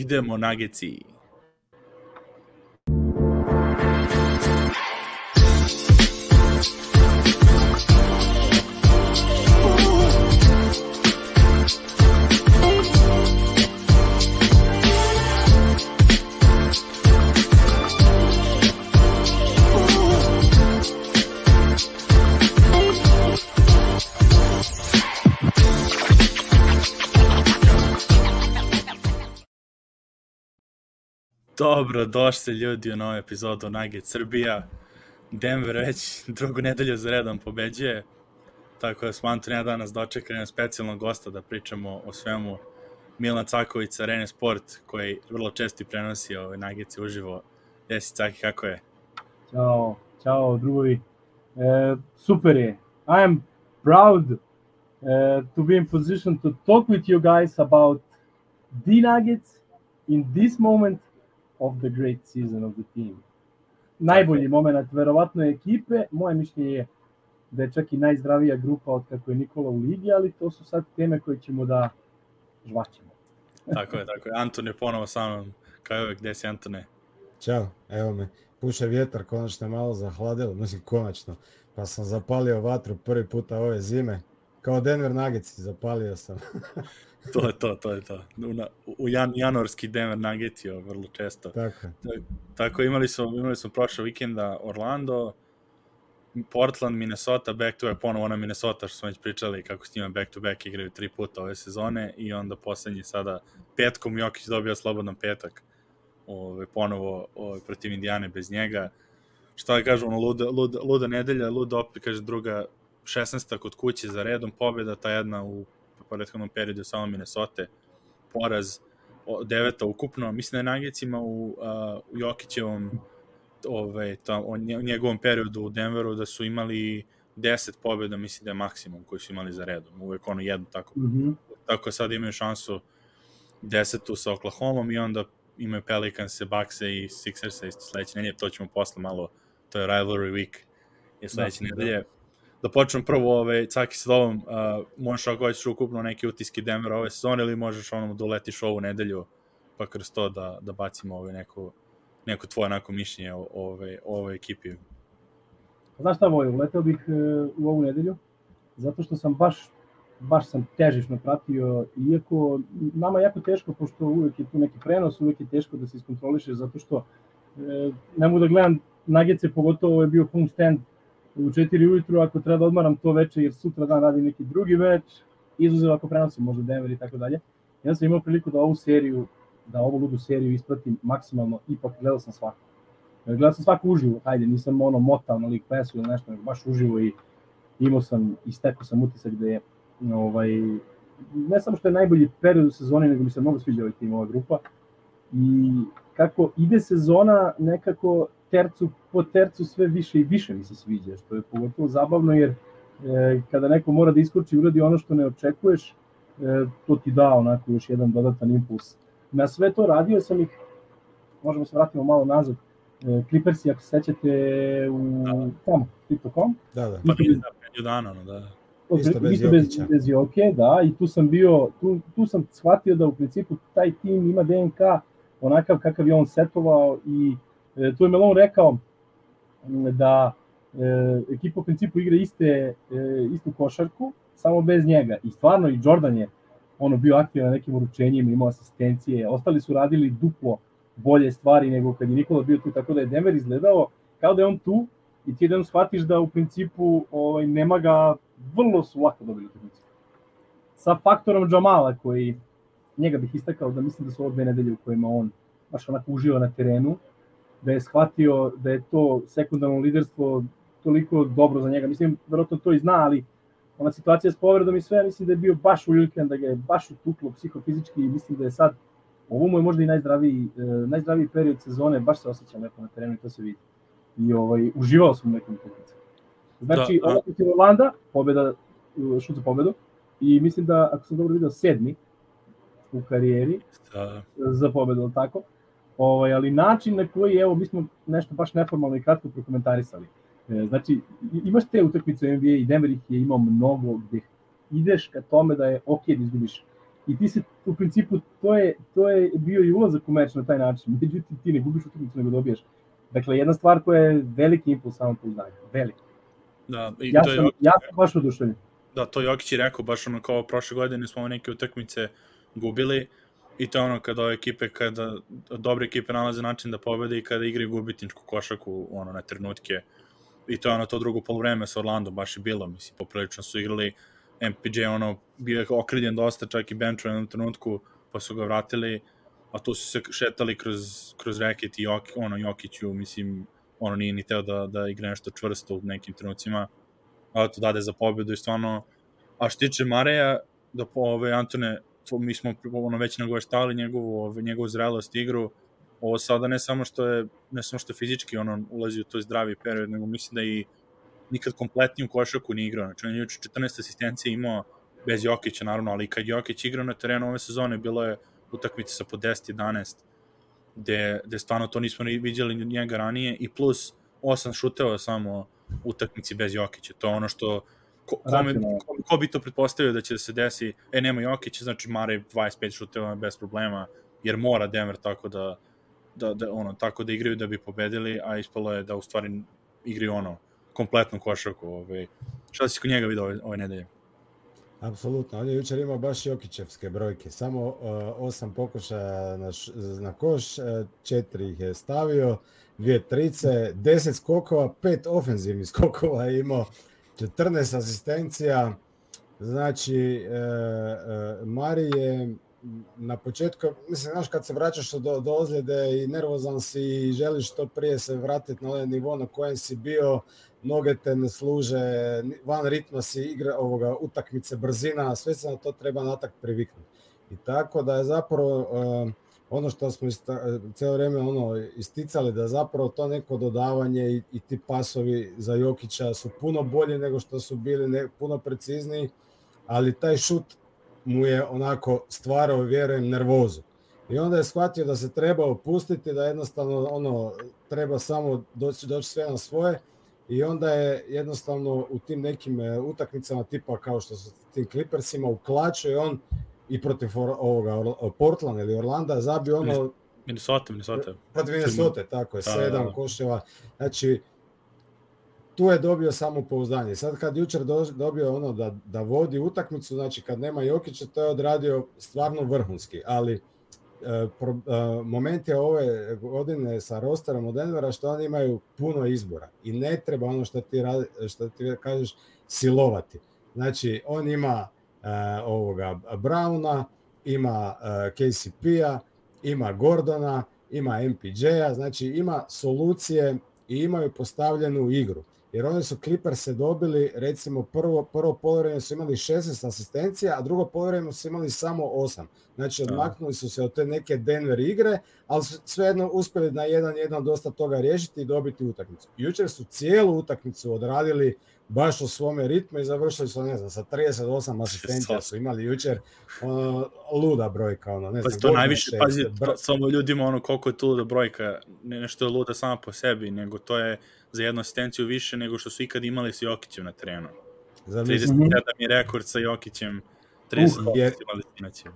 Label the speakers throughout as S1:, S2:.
S1: Idemo Nageci. Dobro, došli ljudi u novu epizodu Nugget Srbija. Denver već drugu nedelju za redom pobeđuje, tako da smo Antonija danas dočekali na specijalnog gosta da pričamo o svemu. Milan Caković sa Arena Sport, koji vrlo često prenosi ove Nuggets uživo. Jesi Caki, kako je?
S2: Ćao, čao drugovi. E, super je. I am proud uh, to be in position to talk with you guys about the Nuggets in this moment of the great season of the team. Najbolji moment, verovatno je ekipe, moje mišljenje je da je čak i najzdravija grupa od kako je Nikola u ligi, ali to su sad teme koje ćemo da žvaćemo.
S1: tako je, tako je. Anton je ponovo sa mnom, kao uvek, gde si Antone?
S3: Ćao, evo me. Puše vjetar, konačno je malo zahladilo, mislim konačno. Pa sam zapalio vatru prvi puta ove zime. Kao Denver Nuggets zapalio sam.
S1: to je to, to je to. U, u jan, januarski Denver Nuggetio vrlo često.
S3: Tako.
S1: Tako imali smo imali smo prošle vikenda Orlando, Portland, Minnesota, back to back, ponovo na Minnesota što smo već pričali kako s njima back to back igraju tri puta ove sezone i onda poslednji sada petkom Jokić dobio slobodan petak. Ove, ponovo ove, protiv Indijane bez njega. Šta da kažem, ono, luda, luda, luda nedelja, luda opet, kaže druga 16. kod kuće za redom pobjeda, ta jedna u prethodnom periodu samo Minnesota, poraz deveta ukupno, mislim da je Nagecima u, uh, u Jokićevom ovaj, ta, o njegovom periodu u Denveru da su imali 10 pobjeda, mislim da je maksimum koji su imali za redom, uvek ono jednu tako. Mm -hmm. Tako sad imaju šansu desetu sa Oklahomom i onda imaju Pelicans, Bucks i Sixers isto sledeće nedelje, to ćemo posle malo, to je rivalry week je sledeće da, nedelje. Da da počnem prvo ove, caki s ovom, uh, možeš ako hoćeš ukupno neki utiski Denvera ove sezone ili možeš onom da uletiš ovu nedelju pa kroz to da, da bacimo ove neko, neko tvoje onako mišljenje o, ove, o ovoj ekipi.
S2: Znaš šta Voj, uleteo bih uh, u ovu nedelju zato što sam baš baš sam težišno pratio, iako nama je jako teško, pošto uvek je tu neki prenos, uvek je teško da se iskontroliše, zato što e, ne mogu da gledam nagece, pogotovo je bio home stand u 4 ujutru, ako treba da odmaram to veče, jer sutra dan radim neki drugi več, izuzev ako prenosim možda Denver i tako dalje. Ja sam imao priliku da ovu seriju, da ovu ludu seriju ispratim maksimalno, ipak gledao sam svaku. Gledao sam svaku uživo, hajde, nisam ono motao na League Passu ili nešto, nego baš uživo i imao sam, istekao sam utisak da je, ovaj, ne samo što je najbolji period u sezoni, nego mi se mnogo sviđa ovaj tim, ova grupa. I kako ide sezona, nekako tercu po tercu sve više i više mi se sviđa, što je pogotovo zabavno jer e, kada neko mora da iskoči i uradi ono što ne očekuješ, e, to ti da onako još jedan dodatan impuls. Na sve to radio sam ih, možemo se vratimo malo nazad, e, Clippersi, ako se sećate, u da. tamo, Crypto.com.
S3: Da, da.
S1: Pa nije da, dana, no, da.
S3: Isto bez,
S2: isto bez, bez Joke, da, i tu sam bio, tu, tu sam shvatio da u principu taj tim ima DNK onakav kakav je on setovao i E, tu je Melon rekao da e, ekipa u principu igra iste, e, istu košarku, samo bez njega. I stvarno i Jordan je ono bio aktivan na nekim uručenjima, imao asistencije, ostali su radili duplo bolje stvari nego kad je Nikola bio tu, tako da je Denver izgledao kao da je on tu i ti jedan shvatiš da u principu ovaj, nema ga, vrlo su lako dobili utakmicu. Sa faktorom Jamala koji njega bih istakao da mislim da su ove dve nedelje u kojima on baš onako uživa na terenu, da je shvatio da je to sekundarno liderstvo toliko dobro za njega. Mislim, verovatno to i zna, ali ona situacija s povredom i sve, mislim da je bio baš uljuljkan, da ga je baš utuklo psihofizički i mislim da je sad, ovo mu je možda i najzdraviji, e, najzdraviji period sezone, baš se osjeća lepo na terenu i to se vidi. I ovaj, uživao sam u nekom utakmicama. Znači, da, ovo protiv Orlanda, pobjeda, šut za pobedu, i mislim da, ako sam dobro video, sedmi u karijeri da. za pobedu, tako? Ovaj, ali način na koji, evo, mi smo nešto baš neformalno i kratko prokomentarisali. E, znači, imaš te utakmice NBA i Denver ih je imao mnogo gde ideš ka tome da je ok da izgubiš I ti se, u principu, to je, to je bio i ulazak u meč na taj način. Međutim, ti ne gubiš utakmicu, nego dobiješ. Dakle, jedna stvar koja je veliki impuls samopouzdanja. Veliki.
S1: Da, i
S2: Ja
S1: to je
S2: sam, ja sam baš oduševljen.
S1: Da, to Jokić je rekao, baš ono kao prošle godine smo neke utakmice gubili i to ono kada ove ekipe, kada dobre ekipe nalaze način da pobede i kada igraju gubitničku košaku ono, na trenutke. I to je ono to drugo polovreme sa Orlando baš je bilo, mislim, poprilično su igrali MPJ ono, bio je okriljen dosta, čak i bench u jednom trenutku, pa su ga vratili, a tu su se šetali kroz, kroz reket i Jok, ono, Jokiću, mislim, ono nije ni teo da, da igra nešto čvrsto u nekim trenucima, ali to dade za pobedu i stvarno, a što tiče Mareja, da po ove Antone, to mi smo ono već nagoveštali njegovu, njegovu zrelost igru, ovo sada ne samo što je ne samo što fizički ono ulazi u to zdravi period, nego mislim da i nikad kompletniju košarku nije igrao. Znači, on je juče 14 asistencije imao bez Jokića, naravno, ali kad Jokić igrao na terenu ove sezone, bilo je utakmice sa po 10-11, gde, gde stvarno to nismo ni vidjeli ni njega ranije, i plus 8 šuteva samo utakmici bez Jokića. To je ono što ko, kome, ko, ko bi to pretpostavio da će da se desi, e, nema Jokića, znači Mare 25 šuteva bez problema, jer mora Denver tako da, da, da, ono, tako da igraju da bi pobedili, a ispalo je da u stvari igraju ono, kompletnu košarku. Ovaj. Šta si kod njega vidio ove, ove nedelje?
S3: Apsolutno, on je jučer imao baš Jokićevske brojke, samo uh, osam pokušaja na, š, na koš, uh, četiri ih je stavio, dvije trice, deset skokova, pet ofenzivnih skokova je imao, 14 asistencija, znači uh, uh, Mari je na početku, mislim, znaš, kad se vraćaš do, do ozljede i nervozan si i želiš što prije se vratiti na onaj nivo na kojem si bio, noge te ne služe, van ritma si igra ovoga utakmice, brzina, sve se na to treba natak priviknuti. I tako da je zapravo uh, ono što smo ista, celo vreme ono isticali da zapravo to neko dodavanje i, i ti pasovi za Jokića su puno bolji nego što su bili, ne, puno precizniji, ali taj šut mu je onako stvarao, vjerujem, nervozu. I onda je shvatio da se treba opustiti, da jednostavno ono treba samo doći, doći sve na svoje i onda je jednostavno u tim nekim e, utakmicama tipa kao što su tim Clippersima u klaču on i protiv ovoga Portland ili Orlanda zabio ono
S1: Minnesota, Minnesota.
S3: Protiv Minnesota, tako je, da, sedam da, da. koševa. Znači, tu je dobio samopouzdanje. Sad kad jučer dobio ono da, da vodi utakmicu, znači kad nema Jokića, to je odradio stvarno vrhunski, ali e, pro, e, moment je ove godine sa rosterom od Denvera što oni imaju puno izbora i ne treba ono što ti, radi, što ti kažeš silovati. Znači, on ima ovoga Brauna, ima e, KCP-a, ima Gordona, ima MPJ-a, znači ima solucije i imaju postavljenu igru jer oni su Clippers dobili, recimo prvo, prvo polovreme su imali 16 asistencija, a drugo polovreme su imali samo 8. Znači da. odmaknuli su se od te neke Denver igre, ali su svejedno uspeli na jedan jedan dosta toga riješiti i dobiti utakmicu. Jučer su cijelu utakmicu odradili baš u svome ritmu i završili su, ne znam, sa 38 asistencija su imali jučer, ono, luda brojka, ono, ne znam.
S1: Pa to najviše, pazi, br... samo ljudima ono koliko je to luda brojka, ne nešto je luda sama po sebi, nego to je za jednu asistenciju više nego što su ikad imali sa Jokićem na terenu. Za 37 je rekord sa Jokićem, 30 uh, je,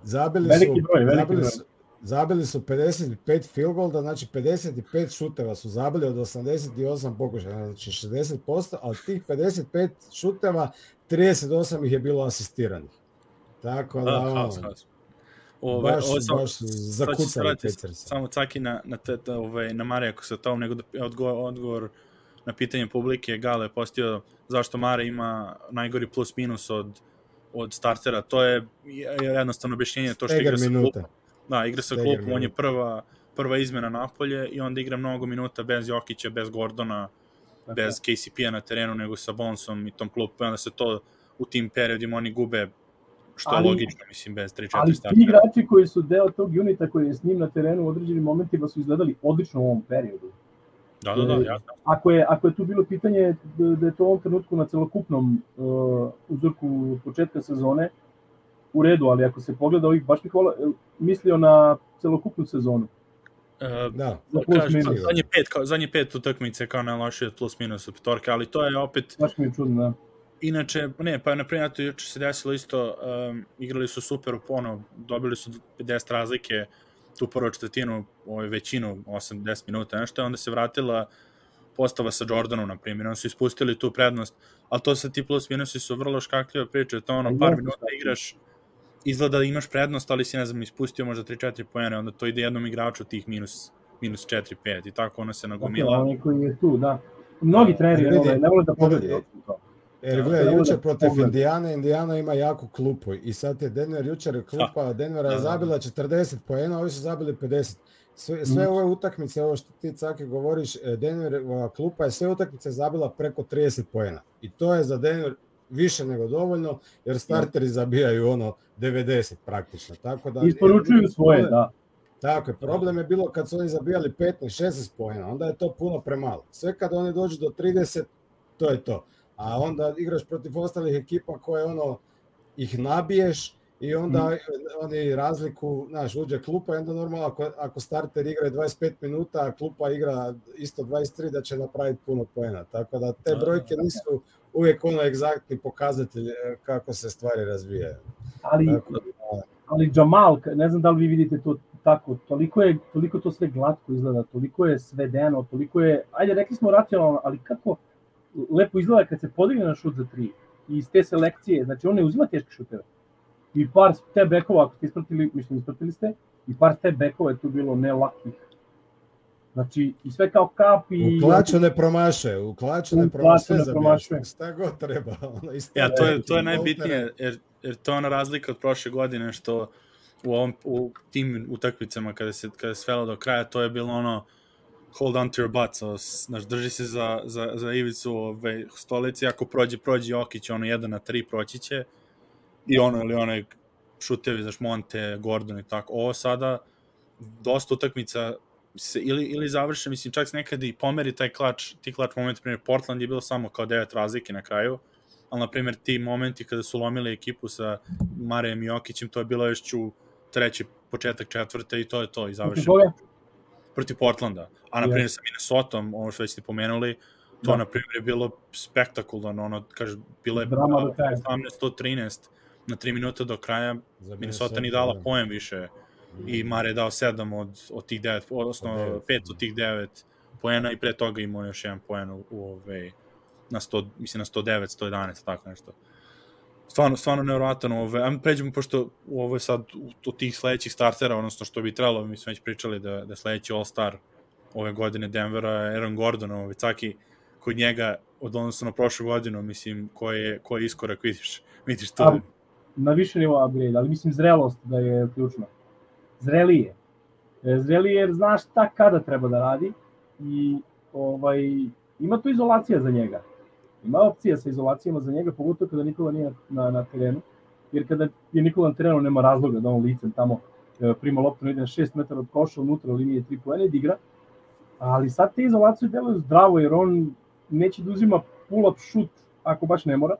S3: zabili su, veliki broj, veliki zabili broj. su, zabili su 55 field goal, da znači 55 šuteva su zabili od 88 pokušaja, znači 60%, a od tih 55 šuteva 38 ih je bilo asistiranih. Tako da, da haos, haos. Ove, baš, ovo, sam, baš zakucali Petersa.
S1: Samo caki na, na, te, ove, na Marija ako se tom, nego da odgovor, odgovor na pitanje publike, Gale je postio zašto Mare ima najgori plus minus od, od startera. To je jednostavno objašnjenje to što igra sa klupom. Da, igra sa klupom, on je prva, prva izmena napolje i onda igra mnogo minuta bez Jokića, bez Gordona, okay. bez KCP-a na terenu, nego sa Bonsom i tom klupom. Onda se to u tim periodima oni gube što ali, je logično, mislim, bez 3-4
S2: ali startera. Ali ti igrači koji su deo tog unita koji je s njim na terenu u određenim momentima su izgledali odlično u ovom periodu.
S1: Da, da, da, jasno.
S2: Ako je, ako je tu bilo pitanje da je to u ovom trenutku na celokupnom uh, uzorku početka sezone, u redu, ali ako se pogleda ovih, baš bih vola, mislio na celokupnu sezonu.
S1: Uh, da, kažem, zadnje pet, kao, zadnje pet utakmice kao najlošije plus minus u petorke, ali to je opet...
S2: Baš mi je čudno, da.
S1: Inače, ne, pa na primjer, to juče se desilo isto, um, igrali su super, ono, dobili su 50 razlike, tu prvu četvrtinu, ovaj, većinu, 8-10 minuta, nešto, onda se vratila postava sa Jordanom, na primjer, oni su ispustili tu prednost, ali to sa ti plus minusi su vrlo škakljive priče, to ono, par minuta igraš, izgleda da imaš prednost, ali si, ne znam, ispustio možda 3-4 pojene, onda to ide jednom igraču tih minus, minus 4-5 i tako ono se nagomila.
S2: Dakle, oni koji je tu, da. Mnogi treneri ne, ne vole da pogledaju to.
S3: Jer gledaj, jučer protiv Indijana, Indijana ima jaku klupu i sad je Denver jučer klupa, Denvera je zabila 40 poena, ovi su zabili 50. Sve, sve ove utakmice, ovo što ti Cake govoriš, e, Denver klupa je sve utakmice zabila preko 30 poena. I to je za Denver više nego dovoljno, jer starteri zabijaju ono 90 praktično. Tako da,
S2: Isporučuju svoje, da.
S3: Tako je, problem je bilo kad su oni zabijali 15-16 pojena, onda je to puno premalo. Sve kad oni dođu do 30, to je to a onda igraš protiv ostalih ekipa koje ono ih nabiješ i onda mm. oni razliku, znaš, uđe klupa i onda normalno ako, ako starter igra 25 minuta, a klupa igra isto 23, da će napraviti puno poena. Tako da te brojke nisu uvijek ono egzaktni pokazatelj e, kako se stvari razvijaju.
S2: Ali, tako, da, ali Jamal, ne znam da li vi vidite to tako, toliko je toliko to sve glatko izgleda, toliko je svedeno, toliko je, ajde rekli smo racionalno, ali kako lepo izgleda kad se podigne na šut za tri i iz te selekcije, znači on ne uzima teške šuteve. I par te bekova, ako ste ispratili, mislim ispratili ste, i par te bekova je tu bilo ne lakih. Znači, i sve kao kap i...
S3: U klaču ne promaše, u klaču ne promaše, ne promaše. Šta god treba. Ono,
S1: isto ja, to je, to je najbitnije, jer, jer to je ona razlika od prošle godine, što u, ovom, u tim utakmicama kada se, kada se svelo do kraja, to je bilo ono, hold on to your butts, so, znaš, drži se za, za, za ivicu ove stolice, ako prođe, prođe Jokić, ono, jedan na tri proći će, i ono, ili onaj šutevi, znaš, Monte, Gordon i tako. Ovo sada, dosta utakmica se ili, ili završe, mislim, čak se nekad i pomeri taj klač, ti klač moment, primjer, Portland je bilo samo kao devet razlike na kraju, ali, na primjer, ti momenti kada su lomili ekipu sa Marejem i Jokićem, to je bilo još u treći početak četvrte i to je to, i završeno protiv Portlanda. A, na primjer, sa Minnesota, ono što već ste pomenuli, to, da. na primjer, je bilo spektakularno, ono, kaže, bilo je 18-113 na 3 minuta do kraja, Za Minnesota ni dala da. pojem više i Mare je dao 7 od, od tih 9, odnosno 5 od tih 9 poena i pre toga imao još jedan poen u, u ove, na 100, mislim na 109, 111, tako nešto stvarno, stvarno nevjerojatan. Ove, ajmo pređemo, pošto ovo je sad u, tih sledećih startera, odnosno što bi trebalo, mi smo već pričali da, da sledeći All-Star ove godine Denvera je Aaron Gordon, ovaj, caki kod njega od odnosno na prošlu godinu, mislim, koji je, koji je iskorak vidiš, vidiš to? A,
S2: na više nivo upgrade, ali mislim zrelost da je ključno. Zrelije. E, zrelije jer znaš šta kada treba da radi i ovaj, ima tu izolacija za njega Ima opcija sa izolacijama za njega, pogotovo kada Nikola nije na, na terenu, jer kada je Nikola na terenu nema razloga da on licem tamo e, prima loptu, ide na 6 metara od koša, unutra linije 3 poena i igra, ali sad te izolacije deluju zdravo, jer on neće da uzima pull-up šut ako baš ne mora,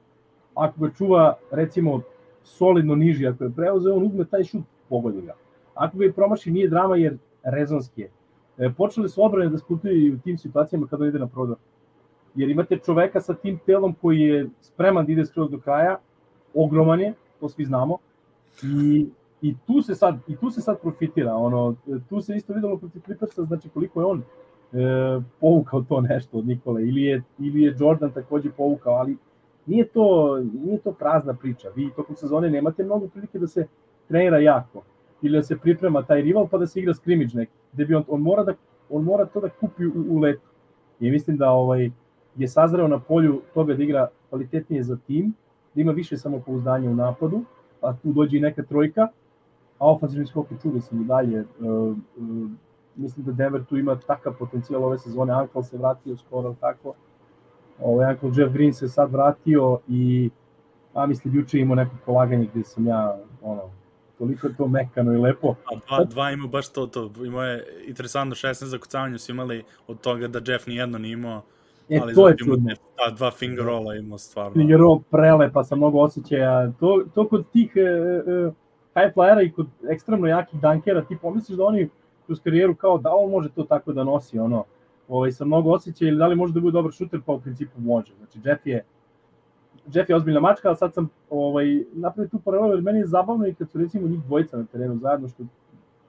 S2: ako ga čuva recimo solidno niži, ako je preuzeo, on uzme taj šut, pogodi ga. Ako ga je promaši, nije drama jer rezonski je. E, počeli su obrane da sputuju u tim situacijama kada ide na prodor jer imate čoveka sa tim telom koji je spreman da ide skroz do kraja, ogroman je, to svi znamo, i, i tu se sad i tu se sad profitira, ono, tu se isto videlo protiv Clippersa, znači koliko je on e, povukao to nešto od Nikole, ili je, ili je Jordan takođe povukao, ali nije to, nije to prazna priča, vi tokom sezone nemate mnogo prilike da se trenira jako, ili da se priprema taj rival pa da se igra skrimiđ neki, gde bi on, on mora da on mora to da kupi u, u letu. I mislim da ovaj je sazreo na polju toga da igra kvalitetnije za tim, da ima više samopouzdanja u napadu, a tu dođe i neka trojka, a ofanzivni skok je čudo sam i dalje. Uh, uh, mislim da Denver tu ima takav potencijal ove sezone, Ankle se vratio skoro tako, ovaj Ankle Jeff Green se sad vratio i a mislim juče imao neko polaganje gde sam ja ono toliko to mekano i lepo.
S1: A dva, dva ima baš to, to imao je interesantno 16 zakucavanja su imali od toga da Jeff nijedno nije imao
S2: E, ali to je čudno.
S1: Ta dva finger rolla ima stvarno.
S2: Finger roll prelepa sa mnogo osjećaja. To, to kod tih e, e, high flyera i kod ekstremno jakih dankera, ti pomisliš da oni kroz karijeru kao da on može to tako da nosi, ono, ovaj, sa mnogo osjećaja ili da li može da bude dobar šuter, pa u principu može. Znači, Jeff je Jeff je ozbiljna mačka, ali sad sam ovaj, napravio tu paralelu, jer meni je zabavno i kad su recimo njih dvojica na terenu zajedno, što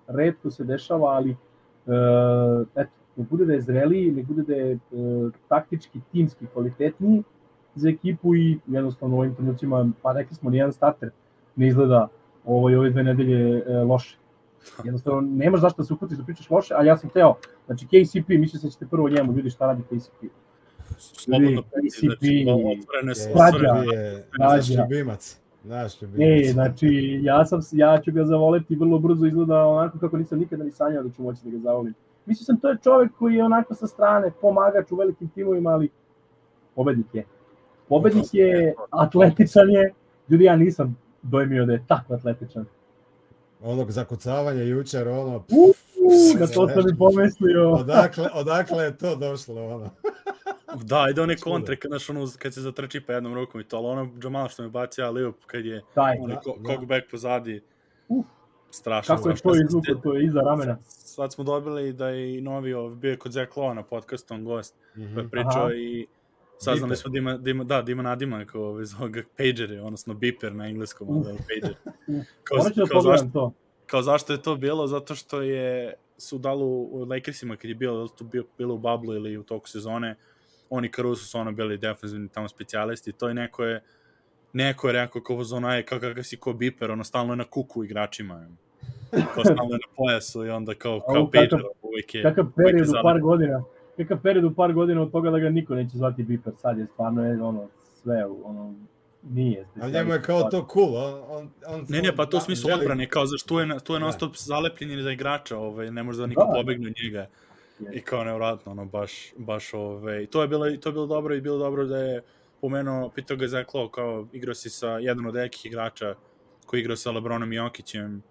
S2: redko se dešava, ali uh, eto, ne bude da je zreliji, ne bude da je uh, taktički, timski kvalitetniji za ekipu i jednostavno u ovim trenucima, pa rekli smo, nijedan starter ne izgleda ovaj, ove dve nedelje uh, loše. Jednostavno, nemaš zašto da se uputiš da pričaš loše, ali ja sam teo, znači KCP, mislim da ćete prvo njemu, ljudi šta radi KCP.
S1: Slobodno
S2: KCP,
S1: znači, otvorene su
S3: naš ljubimac. Naš
S2: E,
S3: ljubimac.
S2: znači, ja, sam, ja ću ga zavoleti vrlo brzo, izgleda onako kako nisam nikada ni sanjao da ću moći da ga zavolim. Mislio sam, to je čovek koji je onako sa strane, pomagač u velikim timovima, ali pobednik je. Pobednik je, atletičan je, ljudi ja nisam dojmio da je tako atletičan.
S3: Onog zakucavanja jučer, ono,
S2: Uuu, na to sam i pomislio.
S3: odakle, odakle je to došlo, ono.
S1: Da, ide one kontre kad, znaš, ono, kad se zatrči pa jednom rukom i to, ali ono Jamal što mi bacio ja Liup kad je
S2: Taj,
S1: onaj
S3: Da, da.
S1: cockback pozadi.
S2: Uf.
S1: Strašno.
S2: kako je to izvuko, to je iza ramena.
S1: Sad smo dobili da je i novi ov, bio je kod Zach Lowe na podcastu, on gost, pa
S3: Mhm.
S1: je pričao
S2: Aha.
S1: i saznali
S3: Beeper.
S1: smo da ima, da ima, da, da ima nadimak ovaj, zove ga pager, odnosno beeper na engleskom, ali
S2: Uf.
S1: pager.
S2: Uf.
S1: Kao,
S2: ću da
S1: kao, zašto,
S2: to.
S1: kao zašto je to bilo? Zato što je su dali u u Lakersima kad je bilo, da to bio, bilo u bablu ili u toku sezone, oni Caruso su ono bili defensivni tamo specijalisti, to je neko je neko je rekao kao zona je kao kakav si ko biper, ono stalno je na kuku igračima. Kao stalno je na pojasu i onda kao, kao pager uvijek je.
S2: Kakav period
S1: je
S2: u par godina, kakav period u par godina od toga da ga niko neće zvati Biper, sad je stvarno je ono sve, ono, nije.
S3: A njemu je kao to cool, on, on, on
S1: Ne, ne, pa to u smislu
S3: želi-
S1: odbrane, kao zašto tu je, tu je
S3: Da.
S1: non stop zalepljen za igrača, ovaj, ne može da niko
S2: Da.
S1: pobegne od njega. I kao nevratno, ono, baš, baš, ove, i to je bilo, to je bilo dobro i bilo dobro da je pomenuo, pitao ga Zach Lowe, kao igrao si sa jedan od nekih igrača koji igrao sa Lebronom i Jokićem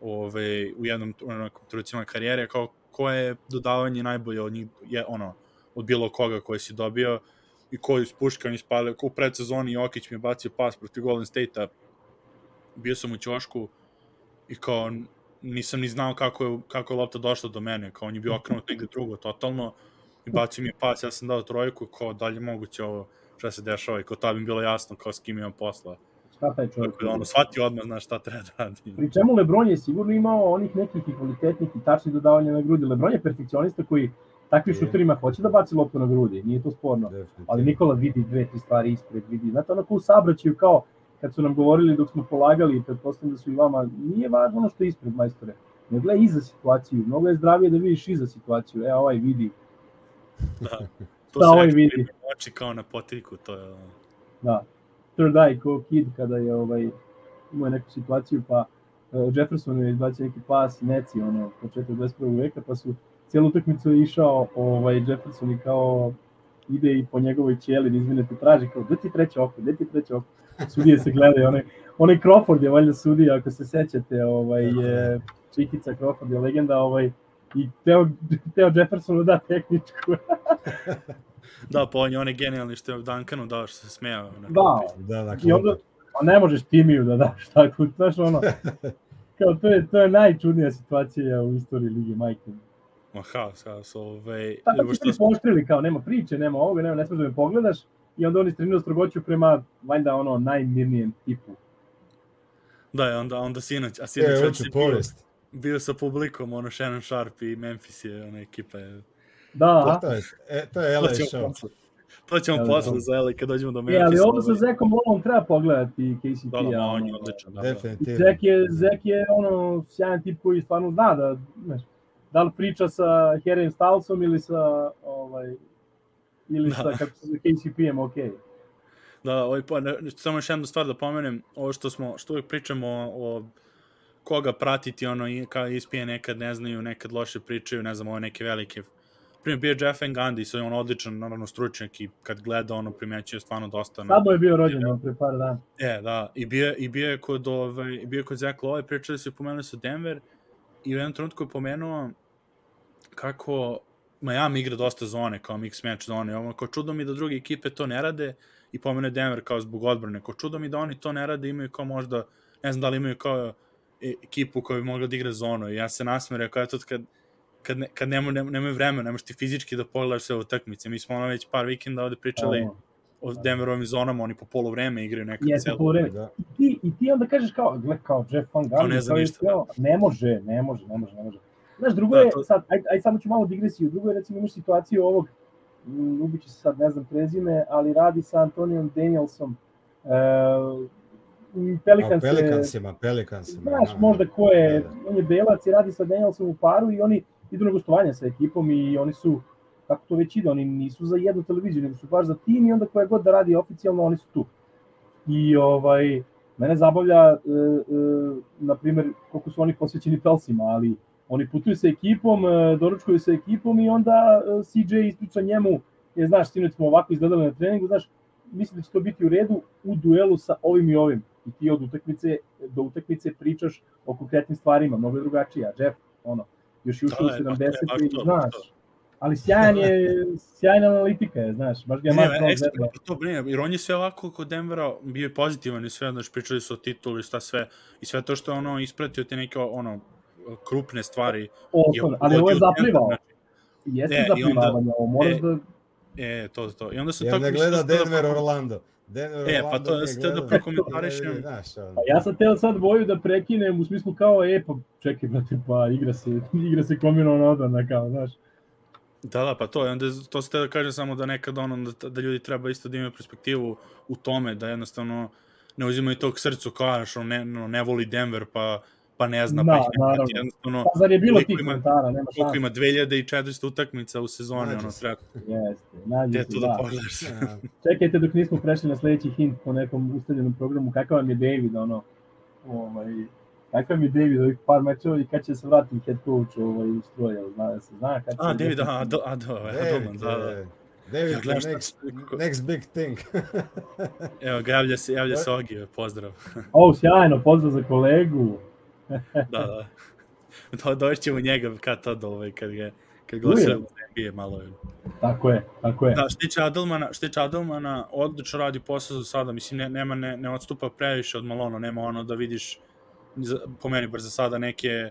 S1: ove, u jednom onakom, trucima karijere, kao koje je dodavanje najbolje od njih, je, ono, od bilo koga koji si dobio i koji spuškan ispalio, u predsezoni Jokić mi je bacio pas protiv Golden State-a, bio sam u ćošku i kao nisam ni znao kako je, kako je lopta došla do mene, kao on je bio okrenut negde drugo totalno i bacio mi je pas, ja sam dao trojku, kao dalje moguće ovo šta se dešava i kao tad mi je bilo jasno kao s kim imam posla.
S2: Šta taj čovjek?
S1: Tako da ono, shvatio odmah, znaš šta treba da radi.
S2: Pri čemu Lebron je sigurno imao onih nekih i kvalitetnih i tačnih dodavanja na grudi. Lebron je perfekcionista koji takvim
S3: Je.
S2: šuterima hoće da baci loptu na grudi, nije to sporno. Ali Nikola vidi dve, tri stvari ispred, vidi. Znate, onako u sabraćaju kao kad su nam govorili dok smo polagali, i pretpostavljam da su i vama, nije važno ono što je ispred majstore, ne gledaj iza situaciju, mnogo je zdravije da vidiš iza situaciju, e, ovaj vidi,
S1: Da. To
S2: Šta
S1: se
S2: ovaj vidi?
S1: oči kao na potiljku, to je
S2: da, third eye ko kid kada je ovaj, imao neku situaciju, pa uh, Jefferson je izbacio neki pas, neci, ono, početak 21. veka, pa su cijelu utakmicu išao ovaj, Jefferson i kao ide i po njegovoj ćeli, da izvinete, traži kao, gde ti treće oko, gde ti treće oko? Sudije se gledaju, onaj, onaj Crawford je valjda sudija, ako se sećate, ovaj, je, Čikica Crawford je legenda, ovaj, i teo, teo Jeffersonu da tehničku.
S1: Da, pa on je onaj genijalni što je Duncanu dao što se smejao. Na
S2: Da,
S3: Da, na
S2: I onda, a ne možeš Timiju da daš tako, znaš ono, kao to je, to je najčudnija situacija u istoriji Lige Majke.
S1: Ma haos, haos, ovaj...
S2: Tako
S1: evo
S2: su
S1: što
S2: se pooštrili, kao nema priče, nema ovoga, nema, ne smiješ da me pogledaš, i onda oni streniraju strogoću prema, valjda, ono, najmirnijem tipu.
S1: Da, onda, onda sinoć, a
S3: E,
S1: sinoć već
S3: hoću
S1: je bio, sa publikom, ono Shannon Sharp i Memphis je, ona ekipa je...
S2: Da, aha.
S3: To je, e, to je LA
S1: To ćemo
S3: show.
S1: posle. To ćemo posle
S2: da.
S1: za Eli kad dođemo do
S2: E,
S1: Memphisa.
S2: ali ovo sa
S1: ovaj.
S2: Zekom Lovom treba pogledati KCP.
S1: Da, da, on je odličan, da, da.
S3: Definitivno.
S2: Zek je, Zek je ono, sjajan tip koji stvarno zna da, znaš, da li priča sa Harryem Stylesom ili sa, ovaj, ili
S1: Da.
S2: sa, kako se KCP-em, okej. Okay.
S1: Da, ovaj, pa, ne, samo još jednu stvar da pomenem, ovo što smo, što uvijek pričamo o, o koga pratiti, ono, kao ESPN nekad ne znaju, nekad loše pričaju, ne znam, ove neke velike. Primjer, bio je Jeff so je on odličan, naravno, stručnjak i kad gleda, ono, primećuje stvarno dosta.
S2: Sad mu je bio rođendan pre par dana.
S1: E, da, i bio, i bio je kod, ovaj, i bio je kod Zach Lowe, pričali su i pomenuli su Denver, i u jednom trenutku je pomenuo kako Miami igra dosta zone, kao mix match zone, ovo, kao čudo mi da druge ekipe to ne rade, i pomene Denver kao zbog odbrane, kao čudo mi da oni to ne rade, imaju kao možda, ne znam da li imaju kao ekipu koja bi mogla da igra zonu, i ja se nasmere, kao eto, kad, kad, ne, kad nema, nema, nemaju vremena, nemaš ti fizički da pogledaš sve utakmice, mi smo ono već par vikenda ovde pričali, o Denverovim zonama, oni po polu vreme igraju nekad
S2: Jeste
S1: celo.
S2: po vreme.
S3: Da.
S2: I ti, I ti onda kažeš kao, gle, kao Jeff Van Gundy,
S1: Kao ne zna
S2: kao je
S1: ništa,
S2: kao, ne može, ne može, ne može, ne može. Znaš, drugo
S1: Da,
S2: je,
S1: to-
S2: sad, aj, aj samo ću malo digresiju, drugo je recimo imaš situaciju ovog, ubiću se sad, ne znam prezime, ali radi sa Antonijom Danielsom, uh,
S3: A
S2: Pelicans, je-
S3: Pelikansima, Pelikansima.
S2: znaš
S3: da.
S2: možda ko je,
S3: Da, da.
S2: on je belac i radi sa Danielsom u paru i oni idu na gostovanje sa ekipom i oni su, kako to već ide, oni nisu za jednu televiziju, nego su baš za tim i onda koja god da radi oficijalno, oni su tu. I ovaj, mene zabavlja, e, e, na primjer, koliko su oni posvećeni Pelsima, ali oni putuju sa ekipom, e, doručkuju sa ekipom i onda e, CJ ispriča njemu, je, znaš, sinoć smo ovako izgledali na treningu, znaš, mislim da će to biti u redu u duelu sa ovim i ovim. I ti od utakmice do utakmice pričaš o konkretnim stvarima, mnogo je drugačije. A Jeff, ono, još je ušao
S1: Da,
S2: u
S1: da,
S2: 70
S1: baš
S2: i
S1: to, baš
S2: znaš.
S1: to.
S2: Ali sjajan je, sjajna analitika je, znaš, baš ga je
S1: ekstra,
S2: zezao.
S1: to brine, jer on je sve ovako kod Denvera bio je pozitivan i sve, znaš, pričali su o titulu i šta sve, i sve to što je ono ispratio te neke, ono, krupne stvari.
S2: Osnovno, ali ovo je zaplivao.
S1: znači,
S2: Jeste
S1: E, i
S2: zaplivavanje, ovo moraš
S1: e,
S2: da...
S1: E, to, to. I onda se
S3: Jer
S1: tako...
S3: ne gleda
S1: da
S3: Denver Orlando. Denver
S1: E, pa
S3: Orlando
S1: to
S3: nije
S1: ste da prokomentarišem.
S3: Ono.
S2: Pa ja sam teo sad boju da prekinem u smislu kao, e, pa čekaj, brate, pa igra se, igra se kombinovana odbrana, kao, znaš.
S1: Da, da, pa to, je, onda to ste da kažem samo da nekad ono, da, da ljudi treba isto da imaju perspektivu u tome, da jednostavno ne uzimaju to k srcu kao, znaš, ne, no, ne voli Denver, pa, pa ne zna,
S2: Da,
S1: pa ih ne prati, jednostavno,
S2: Pa zar je bilo
S1: koliko
S2: tih
S1: ima-
S2: komentara, nema
S1: koliko
S2: šanse.
S1: ima 2400 utakmica u sezoni,
S3: Nađe
S1: ono, treba,
S2: Jeste, nađi
S1: gde
S2: se,
S1: tu da
S2: da.
S1: pogledaš.
S3: Ja.
S2: Čekajte dok nismo prešli na sledeći hint po nekom ustaljenom programu, kakav vam je David, ono, ovaj, kakav vam je David ovih par mečeva i kad će se vratiti head coach ovaj, u stroj, zna da se zna kad
S1: A. David, a, do, a, do, Adelman,
S3: David,
S1: da, da.
S3: David,
S1: Ja gledam šta
S3: next,
S1: kako-
S3: next big thing.
S1: Evo, javlja se, javlja se Ogi, pozdrav.
S2: O, sjajno, pozdrav za kolegu.
S1: Da, da. Do, doćemo njega kad tad, ovaj, kad ga, kad glasujemo NBA malo.
S2: Tako je, tako je.
S1: Da, tiče Adelmana, što tiče Adelmana, odlično radi posao za sada, mislim, ne, nema, ne, ne odstupa previše od Malona, nema ono da vidiš, po meni bar za sada, neke,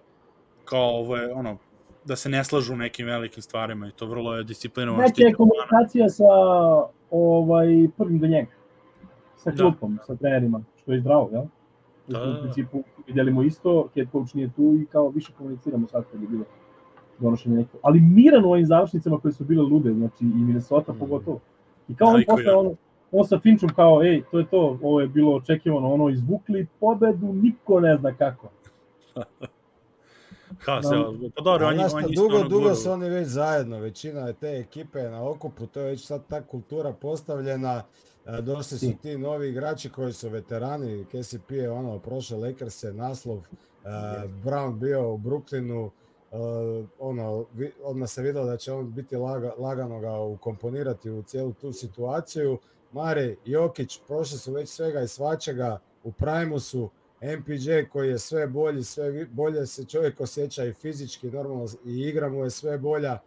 S1: kao ovo je, ono, da se ne slažu u nekim velikim stvarima i to vrlo je disciplinovan.
S2: Neka je komunikacija sa ovaj, prvim do njega. Sa
S1: Da.
S2: klupom, sa trenerima, što je zdravo, jel?
S1: Da,
S2: Da,
S1: da,
S2: u
S1: da.
S2: principu vidjelimo isto, head coach nije tu i kao više komuniciramo sad kad je bilo donošenje neko. Ali miran u ovim završnicama koje su bile lude, znači i Minnesota
S3: Mm.
S2: pogotovo. I kao
S1: Da,
S2: on posle
S1: je-
S2: ono, on sa Finchom kao, ej, to je to, ovo je bilo očekivano, ono, izvukli pobedu, niko ne zna kako.
S1: Ha, se,
S2: Da.
S1: pa dobro,
S3: A
S1: on, je-
S3: znaš
S1: on
S3: šta,
S1: je isto
S3: dugo,
S1: ono
S3: dugo su oni već zajedno, većina je te ekipe je na okupu, to je već sad ta kultura postavljena, došli su ti. novi igrači koji su veterani, KCP je ono, prošao Lakers naslov, e, Brown bio u Brooklynu, e, ono, vi- odmah se videlo da će on biti laga, lagano ga ukomponirati u cijelu tu situaciju. Mare, Jokić, prošli su već svega i svačega, u prajmu su, MPJ koji je sve bolji, sve bolje se čovjek osjeća i fizički, normalno i igra mu je sve bolja.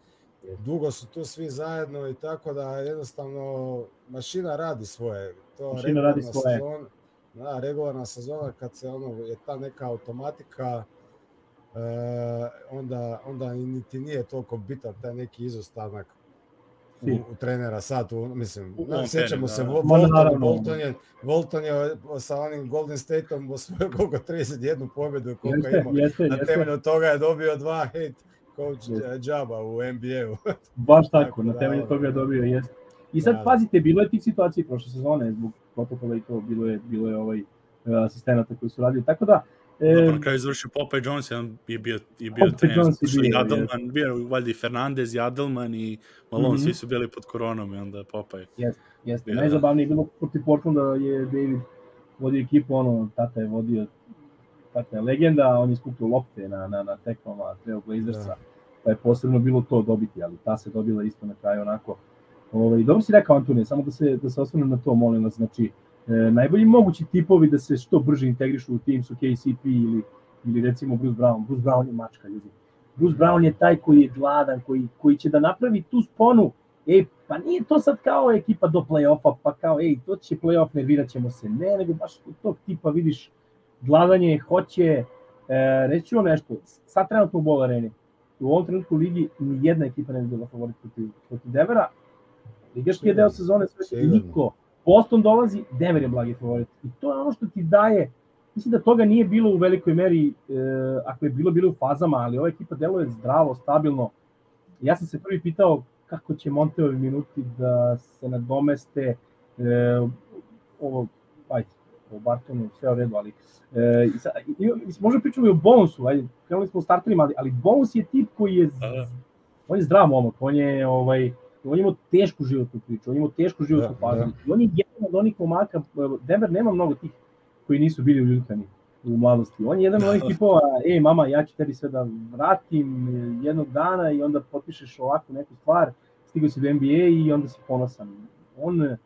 S3: Dugo su tu svi zajedno i tako da jednostavno mašina radi svoje. To
S2: Mašina radi svoje.
S3: Sezona, da, regularna sezona kad se ono je ta neka automatika e, onda, onda niti nije toliko bitan taj neki izostanak u, u trenera sad, u, mislim,
S1: U ovom
S3: sjećamo se,
S1: da.
S3: Vol-
S2: Ma,
S3: Volton, je, Volton je sa onim Golden Stateom osvojio koliko 31 pobjedu koliko je
S2: Jeste,
S3: imao.
S2: jeste,
S3: Na
S2: jeste.
S3: temelju toga je dobio dva head coach džaba u NBA-u.
S2: Baš tako,
S3: Tako
S2: na
S3: da,
S2: temelju
S3: ono,
S2: toga je
S3: da.
S2: dobio, jeste. I sad
S3: Da, da.
S2: pazite, bilo je tih situacija prošle sezone zbog protokola i to, bilo je, bilo je ovaj, e, asistenata koji su radili, tako da, e,
S1: Da, pa na kraju završio Popeye Jones, jedan je bio, je bio
S2: Popeye
S1: trener,
S2: Jones je bio,
S1: Adelman, bio valjda i Fernandez, i Adelman, i Malone,
S2: Mhm.
S1: svi su bili pod koronom i onda Popeye.
S2: Jeste, jeste.
S1: Da.
S2: Najzabavnije je bilo protiv Portlanda je David vodio ekipu, ono, tata je vodio, je legenda, on je skupio lopte na, na, na tekmama Trail Blazersa,
S3: Da.
S2: pa je posebno bilo to dobiti, ali ta se dobila isto na kraju onako. Ovaj, dobro si rekao Antonije, samo da se, da se osvrnem na to, molim vas, znači, e, najbolji mogući tipovi da se što brže integrišu u tim su KCP ili, ili recimo Bruce Brown. Bruce Brown je mačka, ljudi. Bruce Brown je taj koji je gladan, koji, koji će da napravi tu sponu e, pa nije to sad kao ekipa do play-offa, pa kao, ej, to će play-off, nervirat ćemo se. Ne, nego baš kod tog tipa vidiš gladanje, hoće, e, reći ću vam nešto, sad trenutno u bol areni, u ovom trenutku u ligi ni jedna ekipa ne bi bila favorit protiv, protiv Devera, ligaški je deo sezone, sve
S3: Sigurno.
S2: niko, Boston dolazi, Denver je blagi favorit. I to je ono što ti daje, mislim da toga nije bilo u velikoj meri, e, ako je bilo, bilo u fazama, ali ova ekipa deluje zdravo, stabilno. Ja sam se prvi pitao kako će Monteovi minuti da se nadomeste e, ovo, ajde, o Bartonu, sve u redu, ali e, i, sa, i, i, možda pričamo i o Bonusu, ajde, krenuli smo u starterima, ali, ali Bonus je tip koji je, da, da. on je zdrav momak, on je, ovaj, on je imao tešku životnu priču, on je imao tešku životnu da, fazu. Da. I on je jedan od onih momaka, Denver nema mnogo tih koji nisu bili u Ljutani u mladosti. On je jedan od onih tipova, ej mama, ja ću tebi sve da vratim jednog dana i onda potpišeš ovakvu neku stvar, stigao si do NBA i onda si ponosan. On,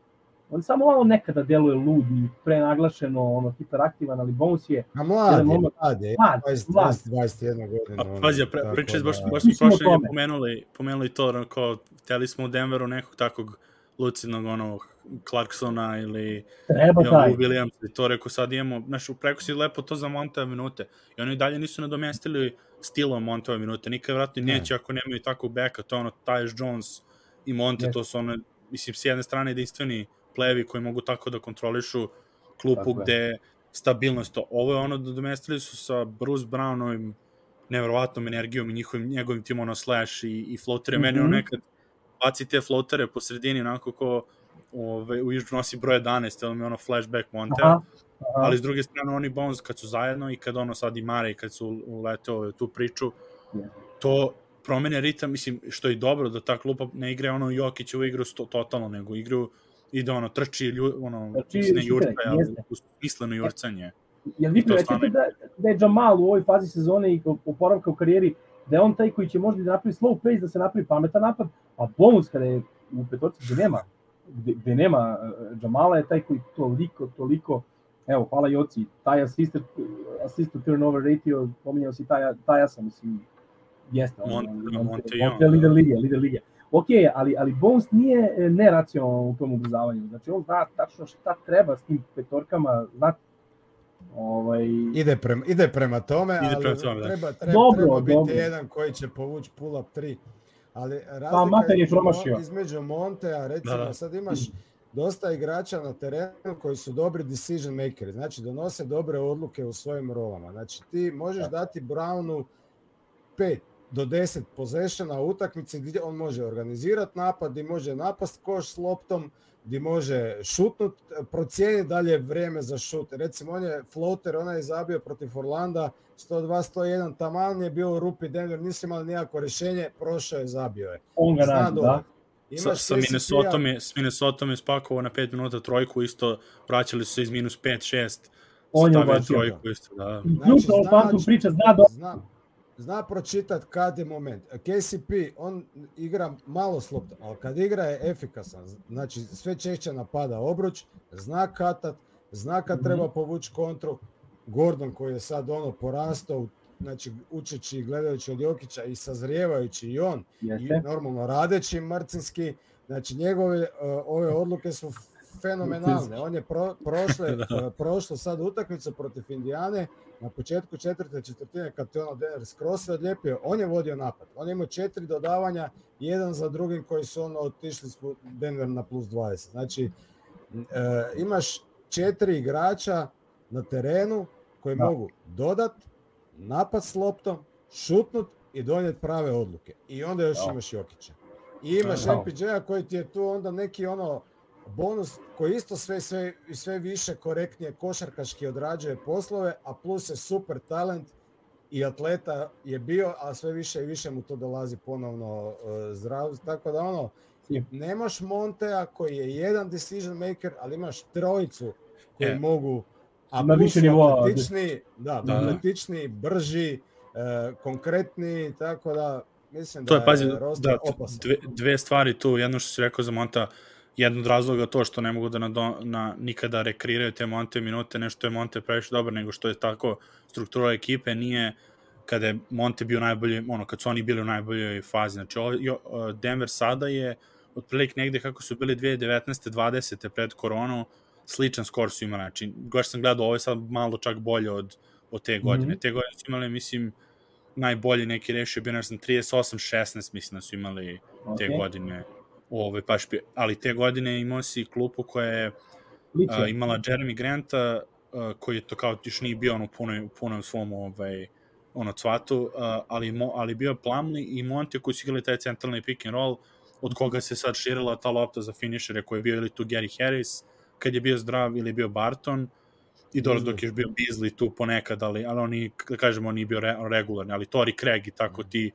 S2: on samo malo nekada deluje lud i prenaglašeno, ono, hiperaktivan, ali bonus je...
S3: A mlad je, mlad je, mlad, 20, mlad. 21 godina.
S1: Pa, pazi, pre, pričali, baš, da. baš smo prošle pomenuli, pomenuli to, ono, kao, hteli smo u Denveru nekog takvog lucidnog, ono, Clarksona ili
S2: Treba taj.
S1: Williams i to rekao sad imamo, znaš, preko si lepo to za Montove minute i oni dalje nisu nadomestili stilom Montove minute, nikad vratno neće ne. ako nemaju takvog beka, to je ono Tyus Jones i Monte, ne. to su ono, mislim, s jedne strane jedinstveni plevi koji mogu tako da kontrolišu klupu tako gde je. stabilnost to. Ovo je ono da domestili su sa Bruce Brownovim neverovatnom energijom i njihovim, njegovim tim ono slash i, i floatere. Mm -hmm. Meni ono nekad baci te floatere po sredini onako ko ove, u Ižu nosi broj 11, ili mi ono flashback Monte, aha, aha. ali s druge strane oni Bones kad su zajedno i kad ono sad i Mare i kad su uleteo tu priču, to promene ritam, mislim, što je dobro da ta klupa ne igra ono Jokić u igru sto, totalno, nego igru i da ono trči, lju, ono, trči, jurca, ali smisleno jurcanje.
S2: Jel vi primećate da, da je Jamal u ovoj fazi sezone i oporavka u karijeri, da je on taj koji će možda da napravi slow pace, da se napravi pametan napad, a bonus kada je u petorci gde nema, gde, gde nema Jamala je taj koji toliko, toliko evo, hvala Joci, taj assisted, assisted turnover ratio, pominjao si taj, taj sam, mislim, jeste.
S1: Monte, Monte, Monte,
S2: Monte, lider lige, lider lige. Ok, ali, ali Bones nije e, neracionalan u tom ubrzavanju. Znači, on zna tačno šta treba s tim petorkama, zna Ovaj...
S3: Ide, prema, ide prema tome, ide ali prema tome, da. treba, treba, dobro, treba biti dobro. jedan koji će povući pull-up 3. Ali razlika pa, je promašio. između Montea, recimo, da, da. sad imaš dosta igrača na terenu koji su dobri decision makeri, znači donose dobre odluke u svojim rolama. Znači ti možeš da. dati Brownu 5 do 10 possessiona u utakmici gdje on može organizirati napad, gdje može napast koš s loptom, gdje može šutnut, procijeniti dalje vrijeme za šut. Recimo on je floater, onaj je zabio protiv Orlanda 102-101, taman je bio u rupi Denver, nisu imali nijako rješenje, prošao je, zabio je.
S2: On ga radi, da.
S1: Imaš sa, sa Minnesota je, s Minnesota je spakovao na 5 minuta trojku, isto vraćali su se iz minus 5-6.
S2: On je
S1: trojku isto, da.
S2: Znači, zna, priča, zna, do...
S3: zna, zna pročitat kad je moment. KCP, on igra malo slobodno, ali kad igra je efikasan. Znači, sve češće napada obruč, zna katat, zna kad treba mhm. povući kontru. Gordon koji je sad ono porastao, znači učeći, gledajući od Jokića i sazrijevajući i on, Jeste. i normalno radeći Marcinski, znači njegove uh, ove odluke su fenomenalne. On je pro, prošle, da. prošlo sad utakmicu protiv Indijane, na početku četvrte četvrtine kad je ono Denver skroz odlijepio, on je vodio napad. On je imao četiri dodavanja, jedan za drugim koji su ono otišli s Denver na plus 20. Znači, e, imaš četiri igrača na terenu koji da. mogu dodat, napad s loptom, šutnut i donijeti prave odluke. I onda još da. imaš Jokića. I imaš da. MPJ-a koji ti je tu onda neki ono bonus koji isto sve, sve, sve više korektnije košarkaški odrađuje poslove, a plus je super talent i atleta je bio, a sve više i više mu to dolazi ponovno uh, zdrav. Tako da ono, nemaš Montea koji je jedan decision maker, ali imaš trojicu koji e. mogu a na više nivoa atletični, da, da, atletični, brži, uh, konkretni, tako da mislim
S1: to da je, pazi, da, dve, dve stvari tu, jedno što si rekao za Monta, uh, jedan od razloga to što ne mogu da na, na nikada rekreiraju te Monte minute, nešto je Monte previše dobar, nego što je tako struktura ekipe, nije kada je Monte bio najbolji, ono, kad su oni bili u najboljoj fazi. Znači, ovo, Denver sada je otprilike negde kako su bili 2019. 20. pred koronu, sličan skor su imali. Znači, baš sam gledao, ovo je sad malo čak bolje od, od te godine. Mm -hmm. Te godine su imali, mislim, najbolji neki rešio bio, ne znam, 38-16, mislim da su imali okay. te godine Ove, baš, bi- ali te godine imao si klupu koja je a, imala Jeremy Granta, a, koji je to kao još nije bio on u punom, u punom svom ovaj, ono cvatu, a, ali, mo, ali bio je Plumlee i Monte koji su igrali taj centralni pick and roll, od koga se sad širila ta lopta za finišere koji je bio ili tu Gary Harris, kad je bio zdrav ili bio Barton, i dobro dok je bio Beasley tu ponekad, ali, ali on nije, da kažemo, on nije bio re, regularni, ali Tori Craig i tako ti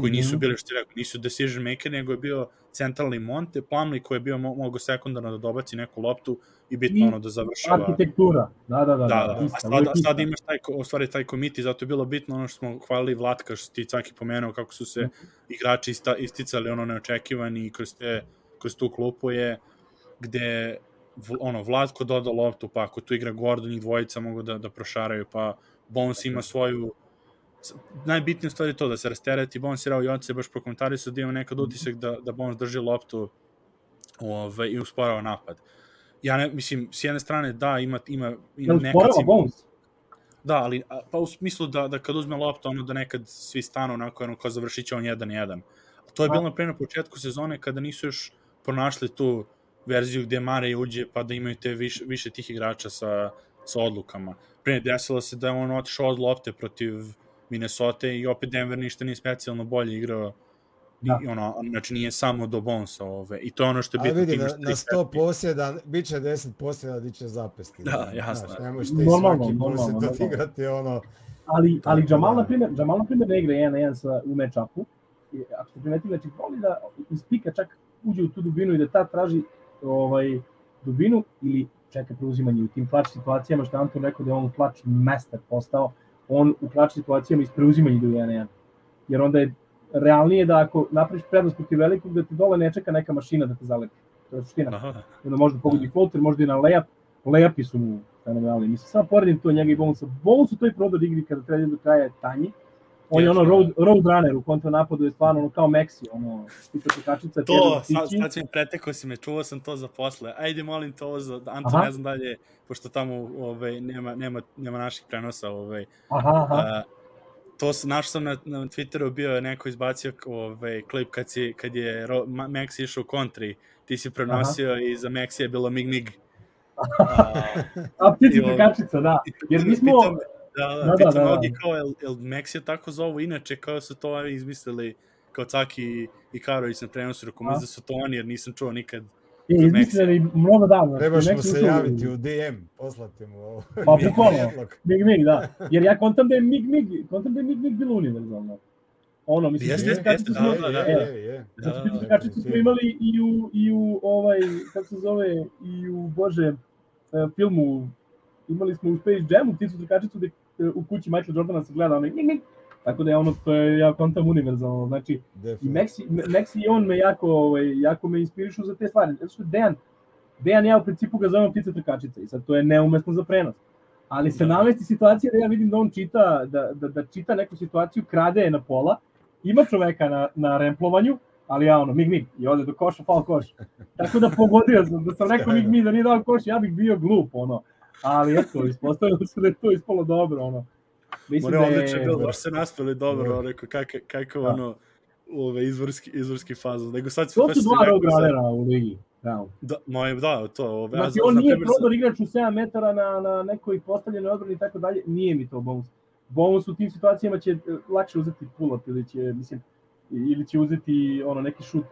S1: koji nisu
S2: Mhm.
S1: bili, što rekao, nisu decision maker, nego je bio centralni Monte, Plumlee koji je bio mo mogo sekundarno da dobaci neku loptu i bitno
S2: I
S1: ono da završava.
S2: Arhitektura, da, da, da.
S1: Da, da, a sada,
S2: uvek ista.
S1: sada imaš taj, u stvari taj komiti, zato je bilo bitno ono što smo hvalili Vlatka, što ti caki pomenuo kako su se igrači ista, isticali ono neočekivani i kroz, te, kroz tu klupu je gde ono, Vlatko doda loptu, pa ako tu igra Gordon, njih dvojica mogu da, da prošaraju, pa Bones ima svoju s- najbitnije stvari je to da se rastereti Bones i Rao Joce baš prokomentarisao da ima nekad utisak da, da Bones drži loptu ove, i usporava napad. Ja ne, mislim, s jedne strane da, ima, ima, ima
S2: Jel
S1: nekad si-
S2: Bones?
S1: Da, ali a, pa u smislu da, da kad uzme loptu, ono da nekad svi stanu onako, ono, kao završit će on jedan jedan. To je bilo na na početku sezone kada nisu još pronašli tu verziju gde Mare uđe pa da imaju te više, više tih igrača sa, sa odlukama. Pre desilo se da je on otišao od lopte protiv Minnesota i opet Denver ništa nije specijalno bolje igrao
S2: Da.
S1: I ono, znači nije samo do bonsa ove. I to je ono što je
S3: A
S1: bitno.
S3: vidi,
S1: ti
S3: na, na
S1: tri
S3: 100 posjeda, bit će 10 posjeda di će zapesti.
S1: Da, jasno.
S3: Znaš, ne možeš ti
S2: Normalno,
S3: svaki
S2: normalno,
S3: posjed odigrati ono...
S2: Ali, ali
S3: Tako
S2: Jamal,
S3: da.
S2: na primjer, Jamal, na primjer, ne igra 1 na 1 sa, u match-upu. Ako ste primetili, znači, voli da iz pika čak uđe u tu dubinu i da ta traži ovaj, dubinu ili čeka preuzimanje u tim klač situacijama, što je Anton rekao da je on klač master postao, on u klač situacijama iz preuzimanja ide u 1 na 1. Jer onda je realnije da ako napraviš prednost protiv velikog, da ti dole ne čeka neka mašina da te zalepi. To je suština.
S1: Aha.
S2: Onda možda pogodi floater, možda i na layup. Layapi su mu fenomenalni. Mislim, samo poredim to njega i Bonesa. Bones u toj prodor igri kada treba do kraja je tanji. On je ono road, road runner u kontranapadu je stvarno ono kao Maxi, ono, tipa kačica,
S1: To, sad, sad si mi pretekao si me, čuo sam to za posle. Ajde, molim to ovo za Anton,
S2: Aha.
S1: ne znam dalje, pošto tamo ovaj, nema, nema, nema naših prenosa. Ovaj,
S2: Aha, aha.
S1: a, to s- našao sam na, na Twitteru, bio je neko izbacio ovaj, klip kad, si, kad je Ro, Maxi išao u kontri, ti si prenosio i za Maxi je bilo Mig Mig. A,
S2: A ptica
S1: ovo-
S2: kačica, da. Jer mi smo,
S1: Pitam- Da, da,
S2: Da,
S1: da,
S2: da, da, da.
S1: kao, jel, jel Maxi je tako zovu, inače kao su to ovi izmislili kao Caki i, i Karović na prenosu, rekao,
S2: A?
S1: mislim da su to oni, jer nisam čuo nikad.
S2: je izmislili mnogo davno.
S3: Trebaš mu
S2: su
S3: se javiti u DM, poslati mu ovo.
S2: Pa bukvalno. Mig Mig, da. Jer ja kontam da je Mig Mig, kontam da je Mig Mig bilo univerzalno. Ono, mislim,
S1: Jeste, jeste,
S2: kačicu
S1: da, da, da.
S2: e,
S3: Je, je.
S1: Da,
S2: Znači,
S1: da,
S2: kačicu smo imali i u, i u ovaj, kako se zove, i u, bože, e, filmu, imali smo u Space Jamu pticu trkačicu gde e, u kući Michael Jordana se gleda onaj nik. Tako da je ono, to je, ja kontam univerzalno, znači, i. Maxi, Maxi i on me jako, ovaj, jako me inspirišu za te stvari, zato što Dejan, Dejan ja u principu ga zovem ptica trkačica i sad to je neumesno za prenos. Ali se
S1: Da.
S2: namesti situacija da ja vidim da on čita, da, da, da čita neku situaciju, krade je na pola, ima čoveka na, na remplovanju, ali ja ono, mig mig, i ode do koša, fal koš. Tako da pogodio sam, da sam rekao mig mig, da nije dao koš, ja bih bio glup, ono. Ali eto, ispostavilo se da je to ispalo dobro, ono. Mislim
S1: More
S2: da
S1: je bilo, baš se naspeli dobro,
S3: Da.
S1: ono, rekao, kako, kako
S2: Da.
S1: ono, ove izvorski, izvorski faza. Nego sad
S2: To su dva
S1: za-
S2: runnera u ligi. Da.
S1: Da, moje, da, to, ove,
S2: Znači, on nije
S1: primjer
S2: prodor igrač u 7 metara na, na nekoj postavljenoj odbrani i tako dalje, nije mi to bonus. Bonus u tim situacijama će e, lakše uzeti pull-up ili će, mislim, ili će uzeti ono neki šut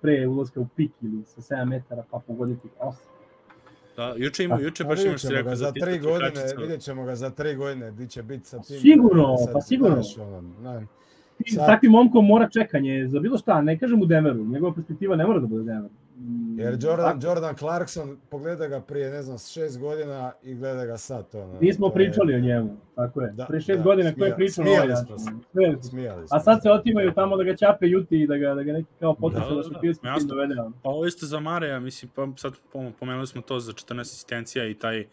S2: pre ulaska u pik ili sa 7 metara pa pogoditi 8.
S1: Da, juče ima, juče
S3: A
S1: baš imaš
S3: ćemo
S1: rekao za
S3: za
S1: ti
S3: tri godine, vidjet ćemo ga za tri godine, di će biti sa tim.
S2: Sigurno,
S3: sad,
S2: pa sigurno.
S3: ono, ne.
S2: Ti,
S3: Sad-
S2: s takvim momkom mora čekanje za bilo šta, ne kažem u Denveru, njegova perspektiva ne mora da bude Denver.
S3: Jer Jordan, Jordan Clarkson, pogleda ga prije, ne znam, šest godina i gleda ga sad. Ono,
S2: Nismo
S3: to je-
S2: pričali o njemu, tako je.
S3: Da,
S2: Pre šest
S3: da,
S2: godina ko je
S3: smija-
S2: pričao ovaj
S3: smo.
S2: Smijali smo.
S3: Smijali smo
S2: A sad
S3: se.
S2: otimaju tamo da ga ćape Juti i da ga, da ga neki kao potencijalno
S1: Da,
S2: da,
S1: da, da,
S2: šampionski tim
S1: jasno.
S2: dovede.
S1: Pa ovo isto za Mareja, mislim, pa sad pom- pomenuli smo to za 14 asistencija i taj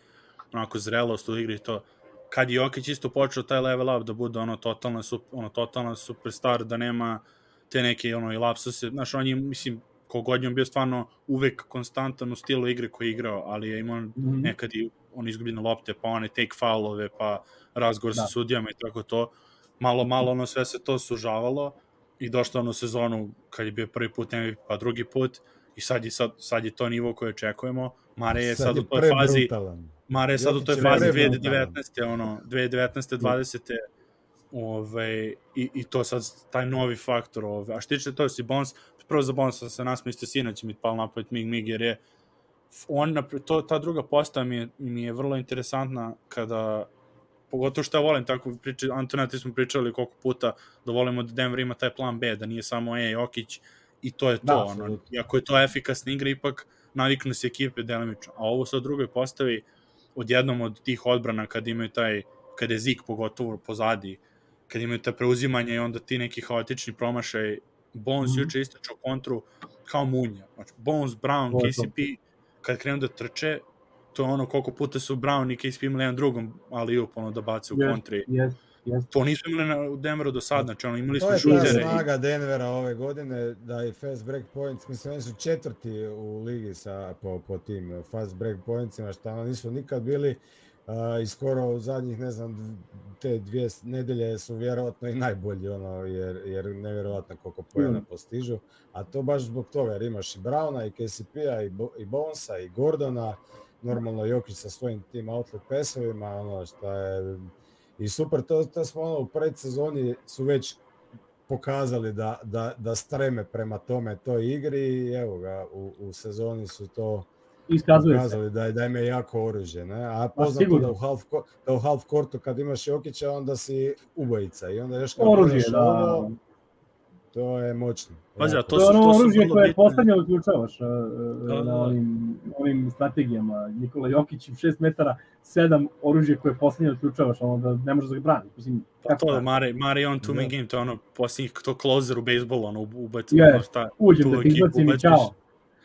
S1: onako zrelost u igri to. Kad je Jokić isto počeo taj level up da bude ono totalna, ono totalna superstar, da nema te neke ono i lapsuse, znaš, on je, mislim, kogod je on bio stvarno uvek konstantan u stilu igre koji je igrao, ali je imao
S2: Mhm.
S1: nekad i on izgubljene lopte, pa one take foulove, pa razgovor sa
S2: Da.
S1: sudijama i tako to. Malo, malo ono sve se to sužavalo i došlo ono sezonu kad je bio prvi put MVP, pa drugi put i sad je, sad, sad je to nivo koje očekujemo. Mare je sad,
S3: Sad
S1: u toj fazi. Mare je sad u toj fazi
S3: prebrutalan.
S1: 2019. ono, 2019. 20. Ove, i, i to sad taj novi faktor. Ove. A što tiče to si Bones, prvo za Bonesa se nasme isto sinoć mi pal napad Mig Mig jer je on, to, ta druga postava mi je, mi je vrlo interesantna kada pogotovo što ja volim tako priče, Antona, ti smo pričali koliko puta da volimo da Denver ima taj plan B, da nije samo e, Jokić i to je to.
S2: Da,
S1: ono. Iako je to efikasna igra, ipak naviknu se ekipe delimično. A ovo sa drugoj postavi, odjednom od tih odbrana kad imaju taj, kad je Zik pogotovo pozadi, kad imaju ta preuzimanja i onda ti neki haotični promašaj, Bones mm. -hmm. juče istračao kontru kao munja. Znači, Bones, Brown,
S2: To je to.
S1: KCP, kad krenu da trče, to je ono koliko puta su Brown i KCP imali jedan drugom, ali up, ono da bace u
S2: Jest.
S1: kontri.
S2: Jes, jes.
S1: To nismo imali na, Denveru do sad, znači ono, imali
S3: To
S1: smo
S3: je ta
S1: šutere.
S3: snaga Denvera ove godine, da i fast break points, mislim, oni su četvrti u ligi sa, po, po tim fast break pointsima, što ono nisu nikad bili uh, i skoro u zadnjih, ne znam, te dvije nedelje su vjerojatno i najbolji, ono, jer, jer nevjerojatno koliko pojena
S2: Mm.
S3: postižu, a to baš zbog toga, jer imaš i Browna, i KCP-a, i, Bo- i Bonesa, i Gordona, normalno Jokić sa svojim tim outlet pesovima, ono što je i super, to, to smo ono u predsezoni su već pokazali da, da, da streme prema tome toj igri i evo ga, u, u sezoni su to
S2: Iskazuje se.
S3: pokazali da, je- da im je jako oružje. Ne? A
S2: Pa,
S3: poznato
S2: sigurno.
S3: da u, half, da u half courtu kad imaš Jokića onda si ubojica i onda još kad
S2: Oružje, da.
S3: ovo, to je moćno.
S1: Pazi, a
S3: Jako.
S1: to
S2: To je
S1: su-
S2: ono
S1: su
S2: oružje koje
S1: bitne-
S2: postavlja uključavaš uh,
S1: Da, da,
S2: na
S1: da.
S2: onim, onim strategijama. Nikola Jokić u 6 metara, 7 oružje koje postavlja uključavaš, ono da ne možeš da ga braniš. Mislim,
S1: Pa to,
S2: tako?
S1: Mare, Mare on two man
S3: Da.
S1: game, to je ono posljednjih, to closer u bejsbolu, ono, ubaci,
S2: Je,
S1: ono šta,
S2: Uđem da ti izbacim i
S1: ubaciš.
S2: čao.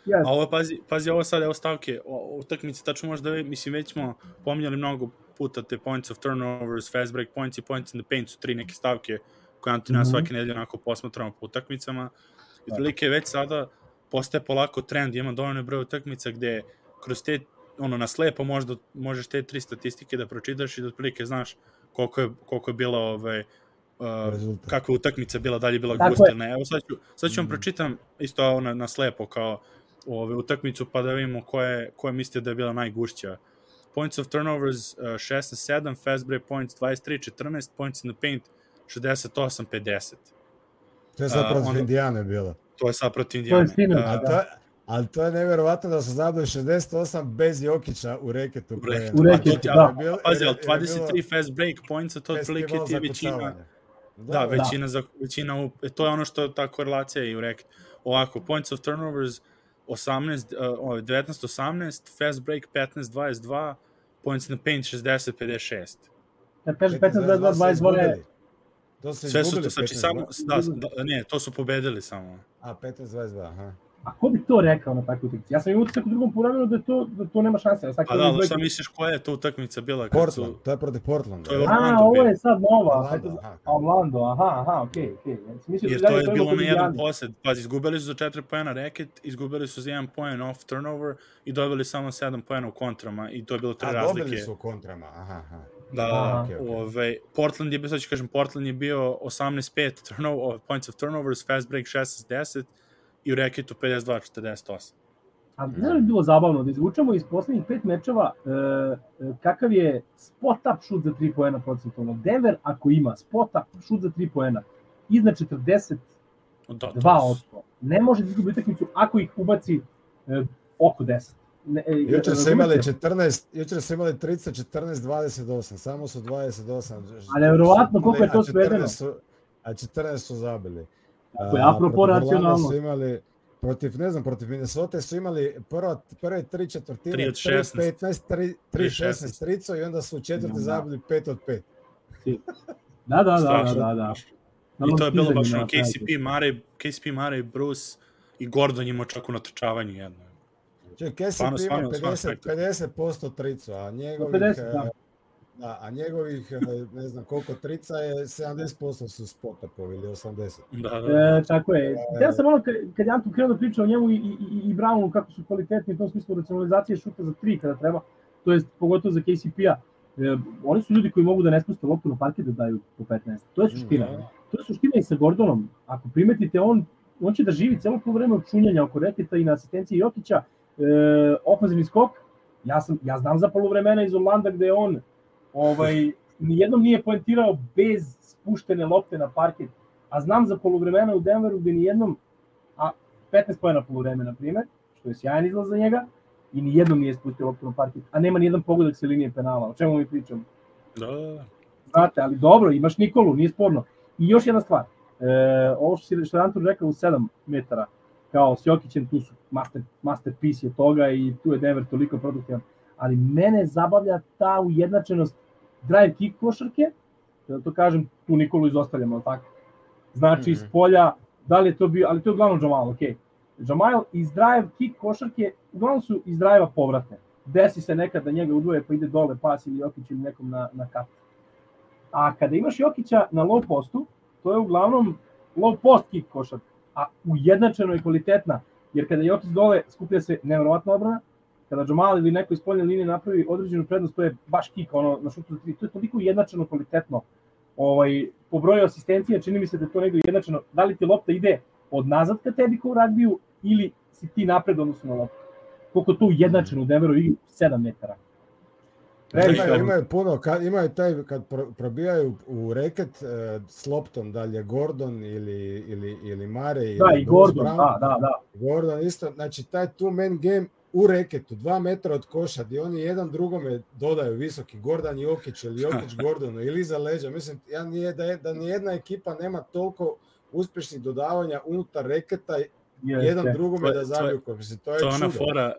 S2: Yes.
S1: A ovo, pazi, pazi ovo sad, evo stavke, o- utakmice, tačno možda, mislim, već smo pominjali mnogo puta te points of turnovers, fast break points i points in the paint su tri neke stavke koje Antonija
S2: Mhm.
S1: svake nedelje onako posmatramo po utakmicama. I otprilike već sada postaje polako trend, ima dovoljno broj utakmica gde kroz te, ono, na slepo možda, možeš te tri statistike da pročitaš i da otprilike znaš koliko je, koliko je bila ovaj, uh, kakva utakmica bila, dalje je bila gusta ne. Evo sad ću, sad ću vam
S3: Mhm.
S1: pročitam isto na, na slepo kao ove, utakmicu pa da vidimo koje, koje mislite da je bila najgušća. Points of turnovers uh, 16-7, fast break points 23-14, points in the paint 68-50.
S3: To je sad
S1: a,
S3: protiv
S1: onda-
S3: Indijane bilo.
S1: To je sad protiv
S2: To je
S1: Indijane.
S2: sinoć,
S1: Uh,
S3: A to, je- ali to je nevjerovatno da su zabili 68 bez Jokića u reketu.
S1: U reketu.
S2: U reketu,
S3: je
S2: da.
S3: bilo-
S1: Pazi, ali
S3: jer je
S1: 23
S3: bilo
S1: fast break points, to je otprilike ti većina,
S3: zakucavanja.
S1: Da, većina, za, većina u, e, to je ono što je ta korelacija i u reket. Ovako, points of turnovers 18, uh, ovaj, 19-18, fast break 15-22, points in the paint 60-56.
S2: Kad kaže
S3: 15,
S2: 15, 22, 22 je...
S3: izgubili. To su
S1: Sve su to, znači
S3: 15,
S1: samo,
S3: 22.
S1: da, da, ne, to su pobedili samo.
S3: A, 15-22, aha.
S2: A ko bi to rekao na takvoj utakmici? Ja sam imao utisak u drugom povremenu da to, da to nema šanse. Ja sad
S1: Pa da, ali šta misliš koja je to utakmica bila?
S3: Portland,
S1: su,
S3: to je protiv Portlanda.
S1: To je? Orlando
S2: A, ovo je sad nova.
S3: Orlando,
S2: 15
S3: aha.
S2: A, Orlando, aha, aha, okej, okay, okej. Okay. Mislio
S1: jer
S2: da
S1: to
S2: dalje
S1: je bilo na jedan posed. Pazi, izgubili su za 4 pojena reket, izgubili su za 1 poen off turnover i dobili samo 7 pojena u kontrama i to je bilo 3
S3: A,
S1: razlike.
S3: dobili su u kontrama, aha, aha.
S1: Da, da,
S2: Aha.
S3: Okej, okej.
S1: Ove, Portland je bio, sad ću kažem, Portland je bio 18-5 turnover, points of turnovers, fast break 16-10 i u reketu 52-48.
S2: A znaš li bi bilo zabavno da izvučemo iz poslednjih pet mečeva e, e, kakav je spot-up šut za 3 poena procentualno. Denver ako ima spot-up šut za 3 poena iznad 42%,
S1: Da, to su-
S2: ne može da izgubi utakmicu ako ih ubaci e, oko 10. Ne, e,
S3: Jučer su imali
S2: razumete?
S3: 14, jučer su imali 30, 14, 28, samo su 28.
S2: Ali nevjerovatno koliko je to
S3: A 14
S2: svedeno.
S3: A 14 su zabili.
S2: Tako je, apropo
S3: protiv Orlanda
S2: racionalno.
S3: Su imali, protiv, ne znam, protiv Minnesota su imali prva, prve tri četvrtine,
S1: Tri od
S3: 3
S1: 16.
S3: 15, 3, 3
S1: 16.
S3: 16 trico i onda su u četvrti
S2: Da.
S3: zabili 5 od 5.
S2: Da, da, da, da,
S1: strašno,
S2: da, da.
S1: I to je bilo baš ono
S2: Na
S1: KCP, Mare, KCP, Mare, Bruce i Gordon imao čak u natrčavanju jedno.
S3: Čekaj, KCP
S1: Stvarno,
S3: ima
S1: stvarno, stvarno
S3: 50,
S1: spektakl.
S3: 50% tricu, a njegovih,
S2: 50,
S3: e,
S2: da.
S3: Da, a njegovih, e, ne znam koliko trica je, 70% su spot-upovi ili 80.
S1: Da, da, da.
S2: E, tako je. Ja sam ono, kad, kad je Anton krenuo da priča o njemu i, i, i, Brownu, kako su kvalitetni u tom smislu racionalizacije šuta za tri kada treba, to jest pogotovo za KCP-a, e, oni su ljudi koji mogu da ne spuste loptu na parket da daju po 15. To je suština.
S3: Mm, da.
S2: To je suština i sa Gordonom. Ako primetite, on on će da živi celo to vreme od čunjanja oko reketa i na asistenciji Jokića, e, ofenzivni skok, ja, sam, ja znam za polovremena iz Orlanda gde on ovaj, nijednom nije poentirao bez spuštene lopte na parket, a znam za polovremena u Denveru gde nijednom, a 15 pojena polovreme, na primer, što je sjajan izlaz za njega, i nijednom nije spustio loptu na parket, a nema nijedan pogodak sa linije penala. O čemu mi pričamo?
S1: Da, da, da.
S2: Znate, ali dobro, imaš Nikolu, nije sporno. I još jedna stvar, e, ovo što, si, što je Anton rekao u 7 metara, kao s Jokićem, tu su master, masterpiece je toga i tu je Denver toliko produktivan. Ali mene zabavlja ta ujednačenost drive kick košarke, da to kažem, tu Nikolu izostavljamo, tako? Znači, mm -hmm. iz mhm. polja, da li je to bio, ali to je uglavnom Jamal, ok. Jamal iz drive kick košarke, uglavnom su iz drive povratne. Desi se nekad da njega udvoje pa ide dole pas ili Jokić ili nekom na, na kat. A kada imaš Jokića na low postu, to je uglavnom low post kick košarka, a ujednačeno je kvalitetna, jer kada Jokić dole skuplja se nevjerovatna odbrana, kada Jamal ili neko iz poljne linije napravi određenu prednost, to je baš kik, ono, na šutu za tri, to je toliko ujednačeno kvalitetno. Ovaj, po broju asistencija čini mi se da je to negde ujednačeno. Da li ti lopta ide od nazad ka tebi kao u ragbiju ili si ti napred odnosno na loptu? Koliko to ujednačeno u Denveru igri 7 metara.
S3: Imaju, imaju puno, kad, imaju taj, kad pro, probijaju u reket e, s loptom, da li je Gordon ili, ili, ili Mare.
S2: Da, ili i Gordon, Brown, da, da, da.
S3: Gordon isto, znači taj two man game u reketu, dva metra od koša, gdje oni jedan drugome dodaju visoki Gordon Jokić ili Jokić Gordonu ili iza leđa. Mislim, ja nije, da, je, da nijedna ekipa nema toliko uspešnih dodavanja unutar reketa Jeste. jedan drugome da zabiju. Mislim, to je to čudo. fora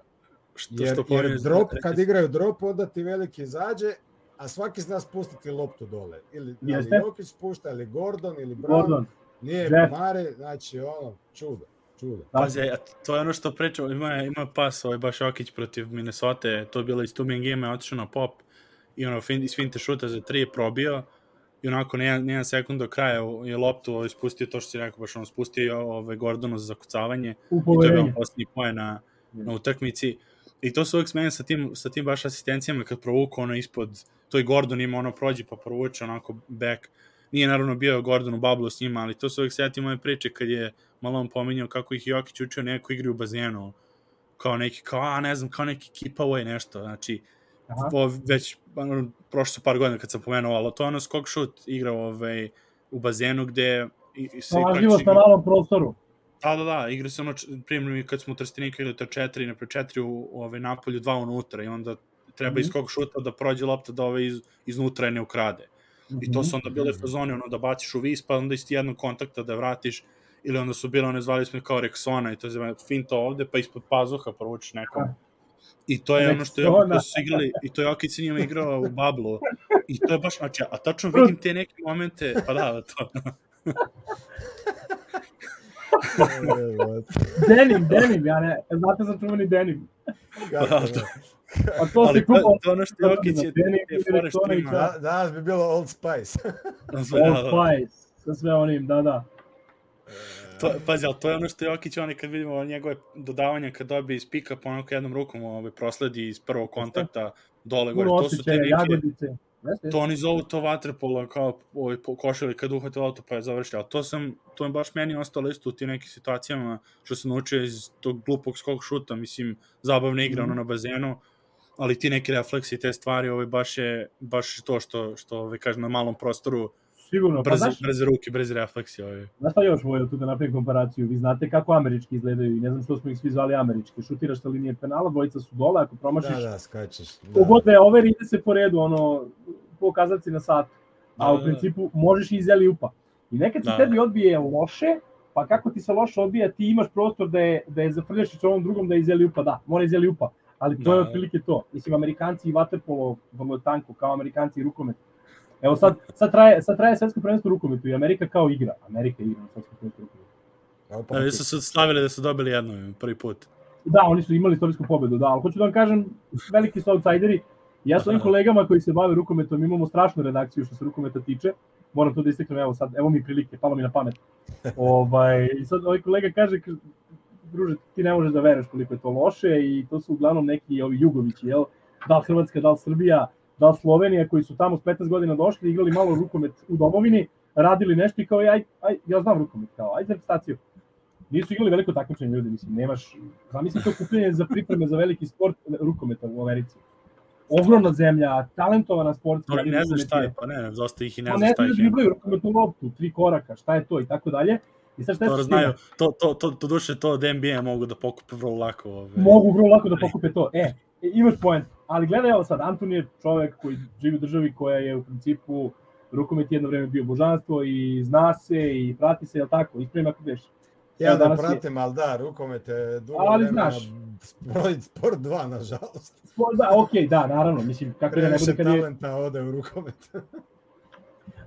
S3: što, jer, što jer drop, kad igraju drop, onda ti veliki izađe, a svaki zna spustiti loptu dole. Ili, ili Jokić spušta, ili Gordon, ili Brown. Gordon. Nije. Mare, znači ono, čudo. Čudo.
S1: Pazi, to je ono što pričamo, ima, ima pas ovaj baš Jokić protiv Minnesota, to je bilo iz Tumin game, otišao na pop i ono, fin, iz finte šuta za tri je probio i onako nijedan, nijedan sekund do kraja je loptu ovaj, spustio to što si rekao, baš ono spustio ovaj, Gordonu za zakucavanje i to je bio posljednji poje na, na utakmici. I to se uvek smene sa tim, sa tim baš asistencijama kad provuku ono ispod, to i Gordon ima ono prođe pa provuče onako back. Nije naravno bio Gordon u bablu s njima, ali to se uvek sjeti moje priče kad je malo on pominjao kako ih Jokić učio neko igri u bazenu, kao neki, kao, a ne znam, kao neki keep away nešto, znači, Aha. po, već, ono, prošlo su par godina kad sam pomenuo, ali to je ono skok shoot igra ovaj, u bazenu gde
S2: i, i se Pažljivost na malom prostoru.
S1: Da, da, da, igra se ono, primjer kad smo u Trstenika ili to četiri, napred četiri u, u ovaj, napolju, dva unutra i onda treba mm -hmm. iz kog šuta da prođe lopta da ove iz, iznutra ne ukrade. Mm -hmm. I to su onda bile fazone, ono, da baciš u vis, pa onda iz jednog kontakta da vratiš, ili onda su bile, one zvali smo kao Rexona i to je finta ovde, pa ispod pazuha provučeš nekom. I to je ono što je Jokić su igrali, i to je Jokić s njima igrao u bablu. I to je baš, znači, a tačno vidim te neke momente, pa da, to.
S2: denim, denim, ja ne, znate za čuveni denim.
S1: Da, da.
S2: A to se kupa...
S1: To ono što Jokić je, je fore što ima.
S3: Da, danas bi bilo Old Spice.
S2: Old Spice, sa sve onim, da, da.
S1: To, pazi, ali to je ono što je Jokić, oni kad vidimo njegove dodavanja, kad dobije iz pika po onako jednom rukom, ovaj, prosledi iz prvog kontakta dole gore, to su te neke... Jagodice To oni zovu to vaterpolo kao ovaj, košali kad uhvate auto pa je završio. Ali to, sam, to je baš meni ostalo isto u tim nekim situacijama što sam naučio iz tog glupog skok šuta. Mislim, zabavna igra mm. ono na bazenu, ali ti neki refleksi, te stvari, ovaj, baš je baš to što, što ovaj, kažem, na malom prostoru
S2: Sigurno,
S1: brze, pa znaš, brze ruke, brze refleksi. Ovaj.
S2: Znaš šta još Vojel tu da napravim komparaciju? Vi znate kako američki izgledaju i ne znam što smo ih svi zvali američki. Šutiraš sa linije penala, dvojica su dole, ako promašiš...
S3: Da, da, skačeš.
S2: Da. Kogod da je over, ide se po redu, ono, pokazati na sat. A u da, da, da. principu možeš i iz upa. I nekad se da. tebi odbije loše, pa kako ti se loše odbija, ti imaš prostor da je, da je zafrljašić ovom drugom da je iz upa, da, mora iz upa. Ali to da. je otprilike to. Mislim, Amerikanci i vaterpolo vrlo tanko, kao Amerikanci i rukomet Evo sad, sad, traje, sad traje svetsko prvenstvo rukometu i Amerika kao igra. Amerika igra na svetsko prvenstvo rukometu.
S1: Da, vi su se stavili da su dobili jedno prvi put.
S2: Da, oni su imali istorijsku pobedu, da, ali hoću da vam kažem, veliki su outsideri. Ja sa ovim kolegama koji se bave rukometom imamo strašnu redakciju što se rukometa tiče. Moram to da isteknem, evo sad, evo mi prilike, palo mi na pamet. ovaj, I sad ovaj kolega kaže, druže, ti ne možeš da veruješ koliko je to loše i to su uglavnom neki ovi Jugovići, jel? Da li Hrvatska, da li Srbija, da Slovenija koji su tamo s 15 godina došli, igrali malo rukomet u domovini, radili nešto i kao aj, aj ja znam rukomet, kao aj za staciju. nisu igrali veliko takmičenje ljudi, mislim, nemaš, zamisli to kupljenje za pripreme za veliki sport rukometa u Americi. Ogromna zemlja, talentovana sportska.
S1: Oni ne znaš šta je, pa ne, dosta ih i ne
S2: Pa
S1: znaš
S2: ne
S1: šta
S2: da
S1: je.
S2: driblaju rukometnu loptu, tri koraka, šta je to i tako dalje. I sad šta
S1: To znaju, to, to, to, to duše to od NBA mogu da pokupe vrlo lako. Ove.
S2: Mogu vrlo lako da pokupe to. E, i- imaš point. Ali gledaj ovo sad, Anton je čovek koji živi u državi koja je u principu rukomet jedno vreme bio božanstvo i zna se i prati se, jel tako? Ispravim ako greš.
S3: Ja da
S2: danas je-
S3: pratim, ali da, rukomet je dugo
S2: Ali
S3: vremena
S2: znaš.
S3: Sport, sport 2, nažalost.
S2: Sport, Da, okej, da, naravno, mislim, kako da ne
S3: Previše
S2: bude kad je...
S3: talenta ode u rukomet.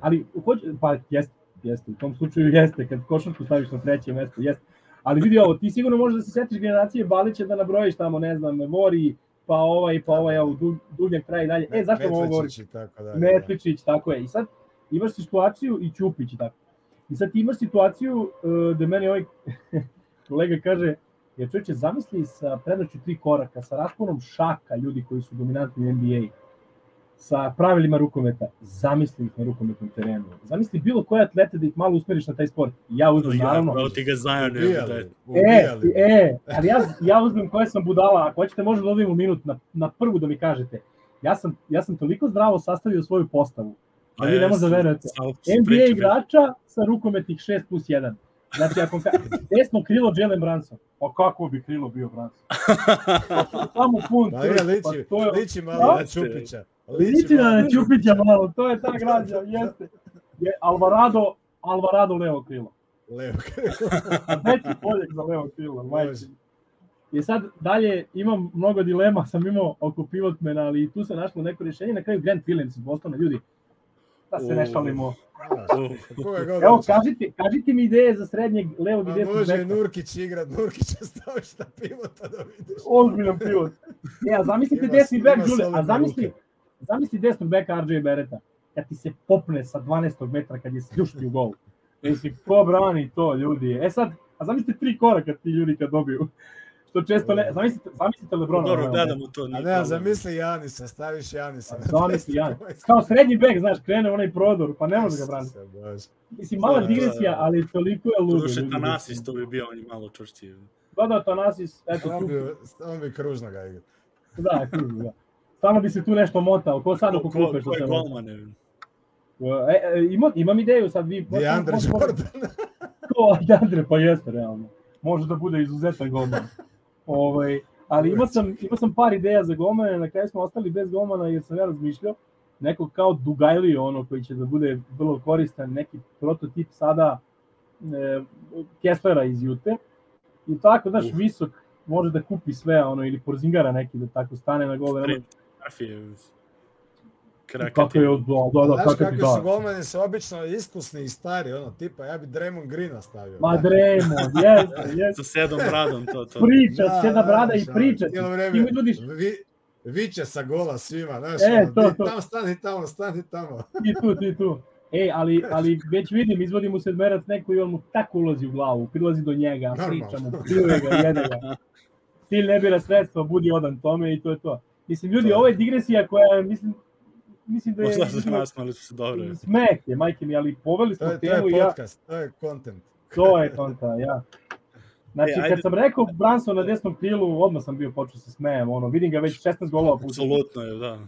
S2: Ali, hoće, pa jeste, jeste, u tom slučaju jeste, kad košarku staviš na treće mesto, jeste. Ali vidi ovo, ti sigurno možeš da se setiš generacije Balića da nabrojiš tamo, ne znam, Mori, pa ovaj, pa ovaj, evo, Dug- Dugljak traje dalje. E, zašto vam ovo govorim?
S3: Tako dalje.
S2: Metličić, tako je. I sad imaš situaciju i Ćupić i tako. I sad ti imaš situaciju uh, da meni ovaj kolega kaže, jer čovječe, zamisli sa prednoću tri koraka, sa rasponom šaka ljudi koji su dominantni u NBA, sa pravilima rukometa, zamisli ih na rukometnom terenu. Zamisli bilo koje atlete da ih malo usmeriš na taj sport. Ja uzmem,
S1: Ja,
S2: naravno.
S1: pravo ti ga znaju, ne da je.
S2: E, e, ali ja, ja uzmem koje sam budala, ako hoćete možda da odvijemo minut na, na prvu da mi kažete. Ja sam, ja sam toliko zdravo sastavio svoju postavu, da vi ne možete da verujete. NBA igrača sa rukometnih 6 plus 1. Znači, ako ka... desno krilo Jalen Branson, pa kako bi krilo bio Branson? Samo pun krst,
S3: liči,
S2: pa to je...
S3: liči malo
S2: Da?
S3: na Čupića.
S2: Liči na Ćupića malo, to je ta građa, jeste. Je Alvarado, Alvarado levo krilo.
S3: Levo
S2: A veći poljak za levo krilo.
S3: Može.
S2: I sad dalje imam mnogo dilema, sam imao oko pivotmena, ali i tu se našlo neko rješenje. Na kraju Grant Williams Bostona, ljudi, da se ne šalimo.
S3: God
S2: Evo, kažite, kažite mi ideje za srednjeg levog i
S3: Pa
S2: desnog
S3: može
S2: beka.
S3: Nurkić igrat, Nurkića staviš na pivota da vidiš.
S2: Ozbiljan pivot. E, a zamislite desni bek, Đule, a zamisli. Zamisli desnog beka RJ Bereta, kad ti se popne sa 12. metra kad je sljušti u gol. Mislim, ko brani to, ljudi? E sad, a zamislite tri koraka ti ljudi kad dobiju. Što često ne, zamislite, zamislite Lebrona.
S1: Dobro,
S2: na levom
S1: gledamo to.
S3: A ne, zamisli Janisa, staviš Janisa.
S2: Zamisli,
S3: desni
S2: Jan.
S3: kraj.
S2: Kao srednji bek, znaš, krene onaj prodor, pa ne može ga braniti. Mislim, mala
S1: Da,
S2: digresija,
S1: da, da.
S2: ali toliko je ludo. Ljudi.
S1: Tanasis to bi bio on je malo čvršći.
S2: Da, da, Tanasis, eto,
S3: On
S2: tu,
S3: bi, on bi kružno ga igrao.
S2: da, kruži, da. Samo bi se tu nešto motao, ko sad
S1: Ko,
S2: oko
S1: ko,
S2: klupe što
S1: ko
S2: se
S1: je
S2: mota.
S1: golman? ne?
S2: E, e, ima, imam ideju sad vi...
S3: Deandre Jordan.
S2: Ko Deandre, pa jeste realno. Može da bude izuzetan golman. ovaj, ali imao sam, imao sam par ideja za golmane, na kraju smo ostali bez golmana jer sam ja razmišljao neko kao Dugajli ono koji će da bude vrlo koristan, neki prototip sada e, Kesslera iz Jute. I tako, znaš,
S1: Uh.
S2: visok, može da kupi sve, ono, ili Porzingara neki da tako stane na gol.
S1: Sprint, Grafije.
S2: Kako je, da, da, da,
S3: Znaš
S2: kako ti
S3: su
S2: da.
S3: golmani su obično iskusni i stari, ono, tipa, ja bi Draymond Greena stavio.
S2: Ma
S3: da.
S2: Draymond, jeste, jeste.
S1: Sa sedom bradom to. to.
S2: Priča,
S3: Da,
S2: sjeda brada i
S3: znaš,
S2: priča.
S3: Cijelo
S2: Ti
S3: vreme,
S2: mi ljudi,
S3: vi, viče sa gola svima, znaš,
S2: E,
S3: ono,
S2: to,
S3: ti
S2: to.
S3: tamo, stani tamo, stani tamo.
S2: ti tu, ti tu. E, ali, ali već vidim, izvodi mu sedmerac neko i on mu tako ulazi u glavu, prilazi do njega,
S3: Normalno.
S2: priča mu, pljuje ga, jede ga. Cilj ne bira sredstva, budi odan tome i to je to. Mislim, ljudi,
S3: To je.
S2: ovo je digresija koja, mislim, mislim da je...
S1: Možda se nasmali su se dobro.
S2: Smeh je, majke mi, ali poveli
S3: To
S2: smo
S3: je, to je
S2: temu i ja,
S3: podcast, to je content.
S2: to je konta, ja. Znači,
S1: E, ajde.
S2: kad sam rekao Branson na desnom krilu, odmah sam bio počeo se smejem, ono, vidim ga već 16 golova puta,
S1: Apsolutno je, da.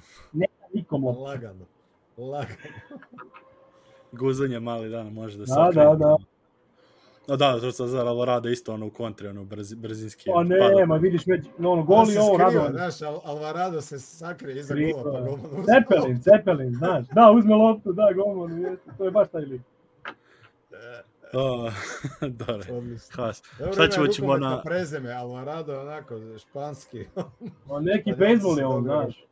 S2: nikom lopta.
S3: Lagano. Lagano.
S1: Guzanje mali dan može da se
S2: Da,
S1: okrene.
S2: da, da.
S1: No da, to sa za Alvarado isto ono u kontri, ono brzi, brzinski.
S2: Pa ne, ma vidiš već, no, ono,
S3: On
S2: gol
S3: se
S2: i ovo radovanje.
S3: Znaš, Al Alvarado se sakrije iza
S2: Krivo,
S3: gola, pa
S2: da.
S3: golman
S2: Cepelin,
S3: loptu.
S2: Cepelin, znaš. Da, uzme loptu, da, golman, jeste, to je baš taj lik.
S1: O, dobro. Has. Šta ćemo, ćemo na...
S3: prezime, Alvarado je onako španski.
S2: Ma neki
S3: Pa
S2: bejsbol
S3: ja
S2: je
S3: sam
S2: on, znaš.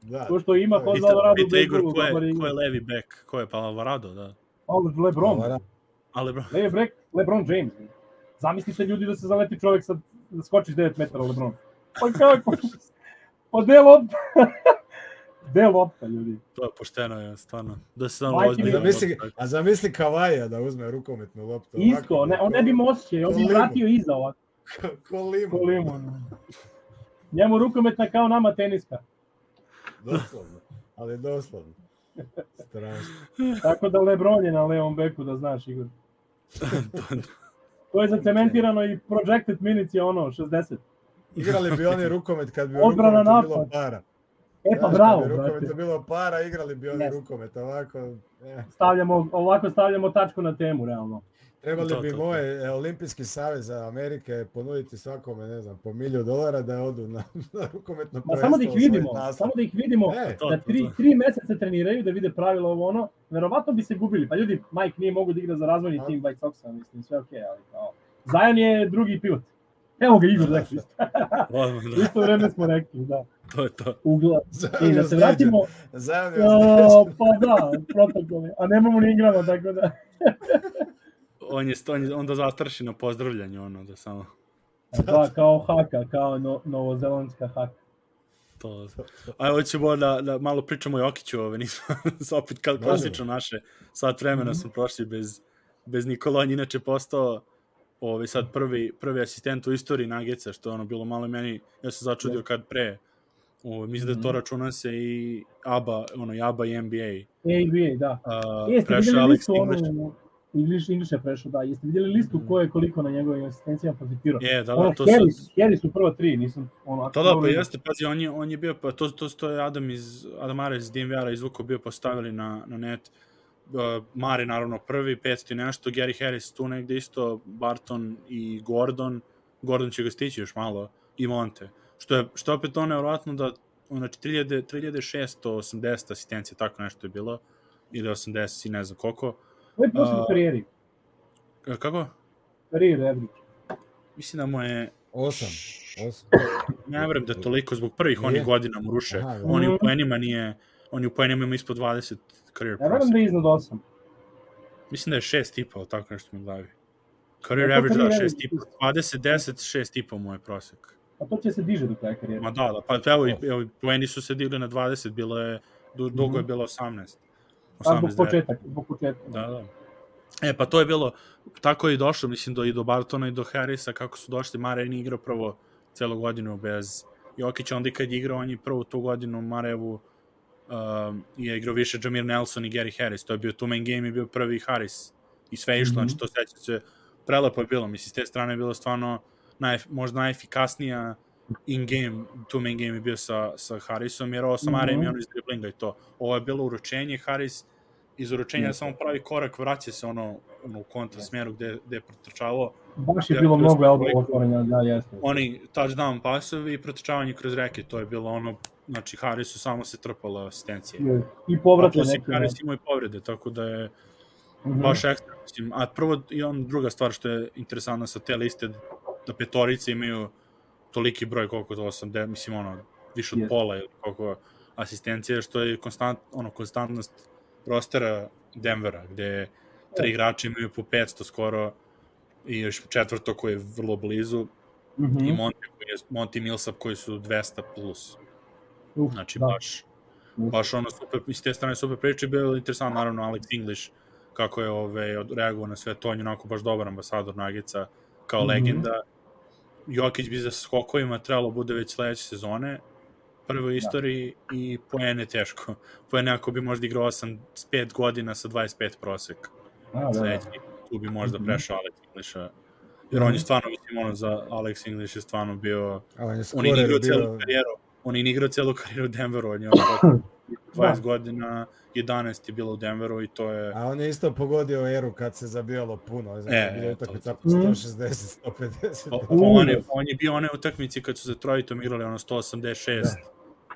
S3: da.
S2: To što ima
S3: To je
S2: kod
S3: isto.
S2: Alvarado u
S1: Pita Igor, ko je, ko je levi back? Ko je pa Alvarado, da.
S2: Lebron,
S1: bro,
S2: levi brek, Lebron James. Zamislite ljudi da se zaleti čovjek sad, da skoči s 9 metara Lebron. Pa kako? Pa gde lopta? Gde lopta, ljudi?
S1: to je pošteno, je, stvarno. Da se samo ozbiljno.
S3: zamisli, a zamisli Kavaja da uzme rukometnu loptu.
S2: Isto,
S3: ovako,
S2: ne, on ne bi osjećaj, on bi vratio iza ovako,
S3: Ko limun.
S2: ko limun. Njemu rukometna kao nama teniska.
S3: Doslovno. Ali doslovno. Strašno.
S2: Tako da Lebron je na levom beku, da znaš, Igor. To je zacementirano i projected minutes je ono 60.
S3: Igrali bi oni rukomet kad bi
S2: Odbrana
S3: rukometu bilo
S2: napad.
S3: para.
S2: E pa
S3: Znaš,
S2: bravo,
S3: kad bi
S2: brate.
S3: rukometu bilo para, igrali bi oni
S2: Jeste.
S3: rukomet, ovako. eh.
S2: Stavljamo, ovako stavljamo tačku na temu, realno.
S3: Trebali
S1: To,
S3: bi
S1: to,
S3: moj e, olimpijski savez za Amerike ponuditi svakome, ne znam, po milju dolara da odu na, na rukometno
S2: Ma samo da ih
S3: prvenstvo,
S2: vidimo, samo da ih vidimo,
S3: E,
S2: da
S1: to,
S2: tri,
S1: to.
S2: tri meseca treniraju, da vide pravila ovo ono, verovatno bi se gubili. Pa ljudi, Mike nije mogu da igra za razvojni
S3: A.
S2: tim White Soxa, mislim, sve okej, ali kao... Zion je drugi pivot. Evo ga Igor rekli.
S1: Odmah,
S2: U
S1: da,
S2: isto vreme smo rekli, da.
S1: to je to.
S2: Ugla. I
S3: je
S2: da se vratimo,
S3: Zion je
S2: o, pa da, protokole, a nemamo ni igrama, tako da.
S1: On je, on, je, onda zastraši na pozdravljanju, ono, da samo
S2: Da, kao haka, kao no, novozelandska haka.
S1: to... A hoćemo da, da malo pričamo o Jokiću, ove, nismo opet kao klasično naše, sat vremena
S2: Mhm.
S1: smo prošli bez, bez Nikola, on inače postao ovaj, sad prvi, prvi asistent u istoriji Nuggetsa, što je ono bilo malo meni, ja sam začudio kad pre, ovaj, mislim da to
S2: Mhm.
S1: računa se i ABA, ono, i ABA i NBA.
S2: NBA, da.
S1: Uh,
S2: Jeste
S1: prešao
S2: vidjeli
S1: Alex
S2: listu,
S1: English.
S2: English, English je prešao, da. Jeste vidjeli listu ko je koliko na njegovim asistencijama profitirao?
S1: Je, da,
S2: ono,
S1: da, to
S2: Harry,
S1: su...
S2: Harry su prva tri, nisam... Ono,
S1: Da, da, pa jeste, pazi, on je, on je bio, pa to, to, to je Adam iz, Adam Mare iz DNVR-a izvukao, bio postavili na, na net, uh, Mare naravno prvi, 500 i nešto, Gary Harris tu negde isto, Barton i Gordon, Gordon će ga stići još malo, i Monte. Što je, što je opet to nevjerojatno da, znači, 3000, 3680 asistencije, tako nešto je bilo, ili 80 i ne znam koliko.
S2: Ovo je prosjek u
S1: A-
S2: karijeri.
S1: E, Kako?
S2: Karijeri, average.
S1: Mislim da mu je,
S3: Osam. Osam.
S1: ne vrem da je toliko, zbog prvih
S3: Nije?
S1: onih godina mu ruše,
S3: Aha, da.
S1: on je u
S2: Mhm.
S1: poenima nije, on je u poenima ima ispod 20 career
S2: Ja verujem
S1: prosek.
S2: da je iznad 8.
S1: Mislim da je 6 i po, tako nešto mi u glavi. Career
S2: Ja, to
S1: average, da,
S2: career
S1: 6 i po. 20, 10, 6 i po mu je prosek.
S2: A to će se diže do kraja karijere.
S1: Ma da, da, pa evo, i- evo, poeni su se digli na 20, bilo je, du, dugo je
S2: Mhm.
S1: bilo 18.
S2: A zbog
S1: 18,
S2: početak, zbog početka.
S1: Da, da. E, pa to je bilo, tako je i došlo, mislim, do, i do Bartona i do Harrisa, kako su došli, Mare nije igrao prvo celu godinu bez Jokića, onda i kad je igrao, on je prvu tu godinu Marevu um, je igrao više Jamir Nelson i Gary Harris, to je bio two man game i bio prvi Harris i sve išlo,
S2: Mhm.
S1: znači to seća se, prelepo je bilo, mislim, s te strane je bilo stvarno naj, možda najefikasnija in-game, two-man game je bio sa, sa Harrisom, jer ovo sa Marejem
S2: Mhm.
S1: je ono iz driblinga i to. Ovo je bilo uručenje, Harris iz uručenja
S2: Mhm.
S1: samo pravi korak, vraća se ono, ono u kontra smjeru gde, gde je protrčavao.
S2: Baš je bilo mnogo elbow otvorenja, da, jeste.
S1: Oni touchdown pasovi i protrčavanje kroz reke, to je bilo ono, znači Harrisu samo se trpala asistencije.
S2: I
S1: A
S2: povratka
S1: plus i
S2: neke.
S1: Harris imao i povrede, tako da je
S2: Mhm.
S1: baš ekstra. Mislim, a prvo i on druga stvar što je interesantna sa te liste, da petorice imaju toliki broj koliko to 80, mislim ono, više od
S2: Jeste.
S1: pola ili koliko asistencije, što je konstant, ono, konstantnost rostera Denvera, gde tri igrača imaju po 500 skoro i još četvrto koji je vrlo blizu
S2: Mhm.
S1: i Monty, koji je, Monty Millsap koji su 200 plus.
S2: Uf,
S1: Znači,
S2: da.
S1: baš, baš ono super, i s te strane super priče, bio je interesant, naravno, Alex English, kako je ove, od- reagovao na sve to, on je onako baš dobar ambasador Nagica, kao
S2: Mhm.
S1: legenda. Jokić bi za skokovima trebalo bude već sledeće sezone, prvo u istoriji i poene teško. Poene ako bi možda igrao 8, 5 godina sa 25 prosek.
S2: A, da, da.
S1: Sledeći, tu bi možda
S2: Mhm.
S1: prešao Alex Englisha. Jer on je stvarno, mislim, ono, za Alex English je stvarno bio
S3: A on je
S1: on je igrao celu
S3: bio...
S1: karijeru, on je igrao celu karijeru u Denveru, on je ono 20 godina, 11 je bilo u Denveru i to je...
S3: A on je isto pogodio eru kad se zabijalo puno, znači
S1: E,
S3: bilo utakmica
S1: to-
S3: po
S2: Mm.
S3: 160, 150.
S1: O,
S3: da.
S1: on, je, on je bio one utakmici kad su za Trojitom igrali ono 186,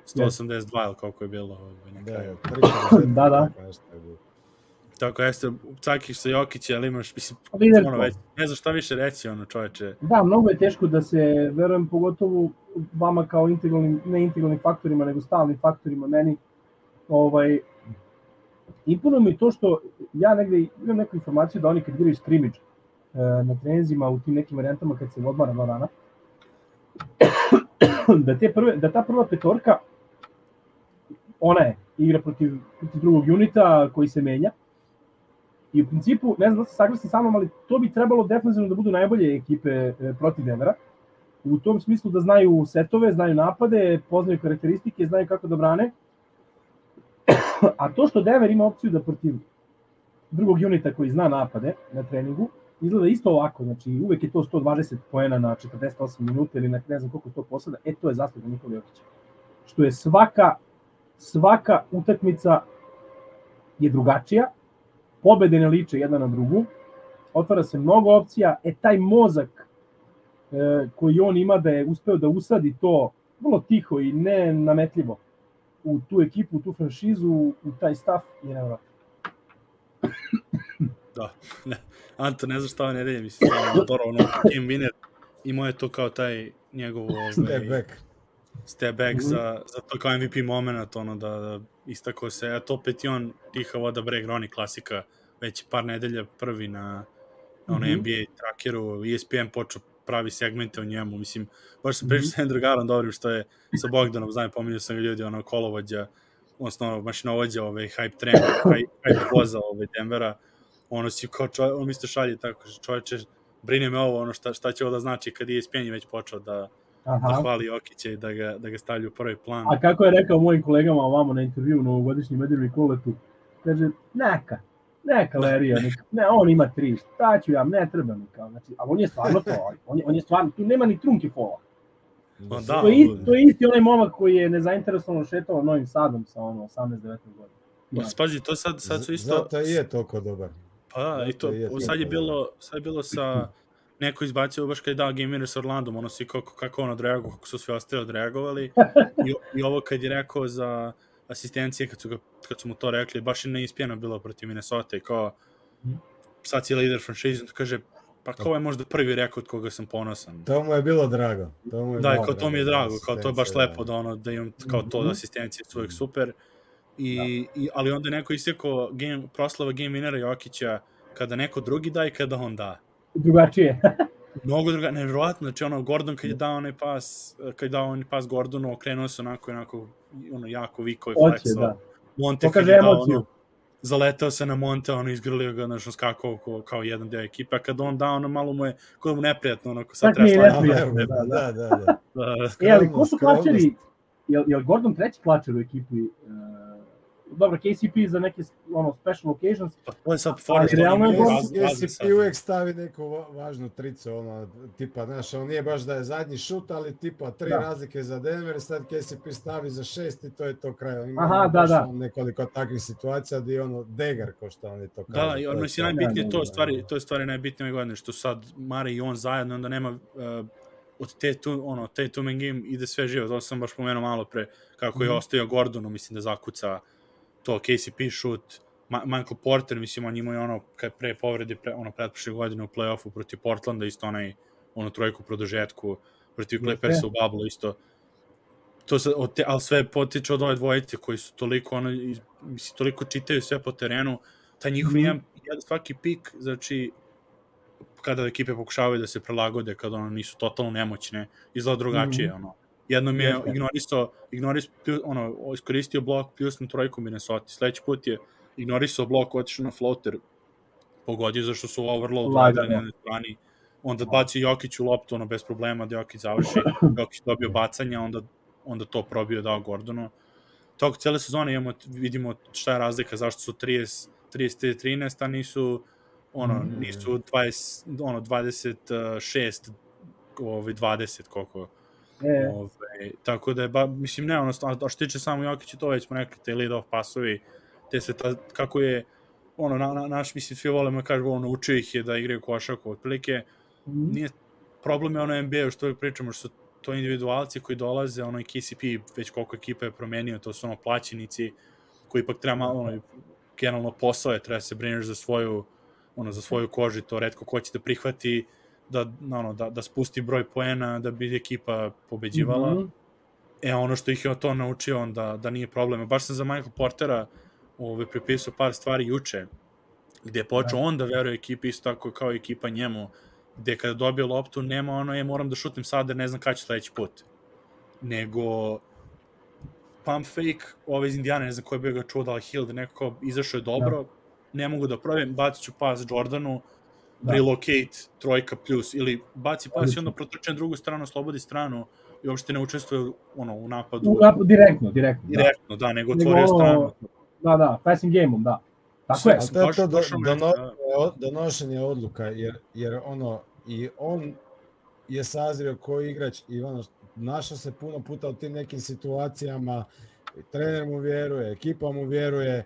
S1: 182 ili koliko je bilo ovaj, na
S3: Da,
S1: kraju.
S3: produžetka,
S2: Da, da.
S3: je bilo.
S1: Tako jeste, cakiš sa Jokića, ali imaš, mislim, ono već, ne znam šta više reći, ono čoveče.
S2: Da, mnogo je teško da se, verujem, pogotovo vama kao integralnim, ne integralnim faktorima, nego stalnim faktorima, meni, ovaj, impuno mi to što ja negde imam neku informaciju da oni kad igraju e, na trenzima u tim nekim varijantama kad se odmara dva dana, da, te prve, da ta prva petorka, ona je, igra protiv, protiv drugog unita koji se menja, I u principu, ne znam da ste saglasni sa mnom, ali to bi trebalo defensivno da budu najbolje ekipe e, protiv Denvera. U tom smislu da znaju setove, znaju napade, poznaju karakteristike, znaju kako da brane. A to što Denver ima opciju da protiv drugog unita koji zna napade na treningu, izgleda isto ovako, znači uvek je to 120 poena na 48 minuta ili na ne znam koliko to posada, e to je zasluga Nikola Jokića. Što je svaka, svaka utakmica je drugačija, pobede ne liče jedna na drugu, otvara se mnogo opcija, e taj mozak e, koji on ima da je uspeo da usadi to vrlo tiho i ne nametljivo u tu ekipu, u tu franšizu, u taj stav je nevratno.
S1: da, ne. Anto, ne znaš šta ove nedelje, mislim, stvarno motor, ono, Kim Winner, imao je to kao taj njegov... Ovaj,
S3: Step back.
S1: Step back mm -hmm. za, za to kao MVP moment, ono, da, da istako se, a to opet i on, tiha voda breg, Roni klasika, već par nedelja prvi na, na ono mm -hmm. NBA trackeru, ESPN počeo pravi segmente o njemu, mislim, baš sam pričao mm -hmm. sa Andrew Garon dobrim što je sa Bogdanom, znam, pominjao sam ljudi, ono, kolovođa, odnosno mašinovođa, ovaj, hype train, hype, hype voza ovaj, Denvera, ono si kao čovjek, on mi isto šalje tako, čovječe, brine me ovo, ono šta, šta će ovo da znači kad je ESPN već počeo da, Aha. da hvali Jokića i da ga, da ga stavlja u prvi plan.
S2: A kako je rekao mojim kolegama ovamo na intervju u novogodišnjem medirnom koletu, kaže, neka, neka Lerija, neka, ne, on ima tri, šta ću ja, ne treba mi kao, znači, a on je stvarno to, on je, on je stvarno, tu nema ni trunke fola.
S1: Pa da,
S2: to, je isti, to je isti onaj momak koji je nezainteresovano šetao Novim Sadom sa ono 18-19 godina.
S1: Pa, spazi, to sad, sad su isto...
S3: Zato i je toliko dobar.
S1: Pa da, i to, je sad je bilo, sad je bilo sa, neko izbacio baš kada je dao Gamer sa Orlandom, ono svi kako, kako on odreagovao, kako su svi ostali odreagovali, I, i ovo kad je rekao za asistencije, kad su, ga, kad su mu to rekli, baš je neispjeno bilo protiv Minnesota i kao, sad si lider franšize, to kaže, pa kao je možda prvi rekao od koga sam ponosan.
S3: To mu je bilo drago. To mu je
S1: da, kao to mi je drago, kao to je baš lepo da ono, da imam kao to da asistencije su uvijek super. I, da. i, ali onda neko istekao game, proslava game winnera Jokića kada neko drugi da i kada on da.
S2: Drugačije.
S1: Mnogo druga, nevjerovatno, znači ono, Gordon kad je dao onaj pas, kad je dao onaj pas Gordonu, okrenuo se onako, onako, ono, jako viko i flexo. Da. Monte kad je dao ono, zaletao se na Monte, ono, izgrlio ga, znači, skakao kao, kao jedan deo ekipe, a kad on dao, ono, malo mu je, kod mu neprijatno, ono, sad
S2: treba stvarno. Da, da, da. da, da. da. E, ali ko su klačeri, je, je Gordon treći klačer u ekipi? Uh, dobro, KCP za neke ono, special occasions.
S1: Pa to je sad ali
S3: realno je KCP uvek stavi neku važnu tricu, ono, tipa, znaš, on nije baš da je zadnji šut, ali tipa tri da. razlike za Denver, sad KCP stavi za šest i to je to kraj. On ima
S2: Aha, da, da.
S3: nekoliko takvih situacija gdje ono degar, ko što oni to kažu.
S1: Da, i ono, mislim, najbitnije to, stvari, to je stvari najbitnije godine, što sad Mare i on zajedno, onda nema uh, od te tu, ono, te tu game ide sve živo, to sam baš pomenuo malo pre, kako je mm -hmm. ostavio Gordonu, mislim da zakuca uh, to KCP šut, Ma Michael Porter, mislim, on imao ono, kad pre povredi, pre, ono, pretprošle godine u play-offu protiv Portlanda, isto onaj, ono, trojku produžetku, protiv Clippersa u Bablu, isto, to se, te, ali sve potiče od ove dvojice koji su toliko, ono, mislim, toliko čitaju sve po terenu, taj njihov mm -hmm. jedan, jedan svaki pik, znači, kada ekipe pokušavaju da se prelagode, kada ono nisu totalno nemoćne, izgleda drugačije, mm -hmm. ono Jednom je ignorisao, ignorisao ono, iskoristio blok na trojku Minnesota. Sledeći put je ignorisao blok, otišao na floater, pogodio zašto su overload radili na strani. Onda baci Jokić u loptu, ono, bez problema, da Jokić završi. Jokić dobio bacanja, onda, onda to probio dao Gordonu. Toko cele sezone imamo, vidimo šta je razlika, zašto su 30, 30 13, a nisu ono, mm. nisu 20, ono, 26, ovaj, 20, koliko E. Ove, ovaj, tako da je, ba, mislim, ne, ono, a što tiče samo Jokića, to već smo rekli, te lead off pasovi, te se, ta, kako je, ono, na, na, naš, mislim, svi volimo, da kažu, ono, učio ih je da igraju košaku, otprilike, mm. nije, problem je ono NBA, što uvijek pričamo, što su to individualci koji dolaze, ono, i KCP, već koliko ekipa je promenio, to su ono, plaćenici, koji ipak treba, ono, generalno posao je, treba se brineš za svoju, ono, za svoju kožu, to redko ko će da prihvati, da, ono, da, da spusti broj poena da bi ekipa pobeđivala. Mm -hmm. E, ono što ih je to naučio, on da, nije problem. Baš sam za Michael Portera ove, pripisao par stvari juče, gde je počeo da. on da veruje ekipi isto tako kao ekipa njemu, gde kada dobije loptu nema ono, je moram da šutim sad jer ne znam kada će sledeći put. Nego pump fake, ove iz Indijana, ne znam ko je bio ga čuo, da li Hill, da neko izašao je dobro, da. ne mogu da provim, bacit ću pas Jordanu, da. relocate trojka plus ili baci pas i onda protrče na drugu stranu, slobodi stranu i uopšte ne učestvuje ono, u napadu.
S2: U napadu direktno, direktno.
S1: Direktno, da, da nego otvorio stranu.
S2: Da, da, passing game-om, da. Tako je.
S3: To je to do,
S1: me,
S3: donošenje, od- donošenje odluka, jer, jer ono, i on je sazrio koji igrač i ono, našao se puno puta u tim nekim situacijama, trener mu vjeruje, ekipa mu vjeruje,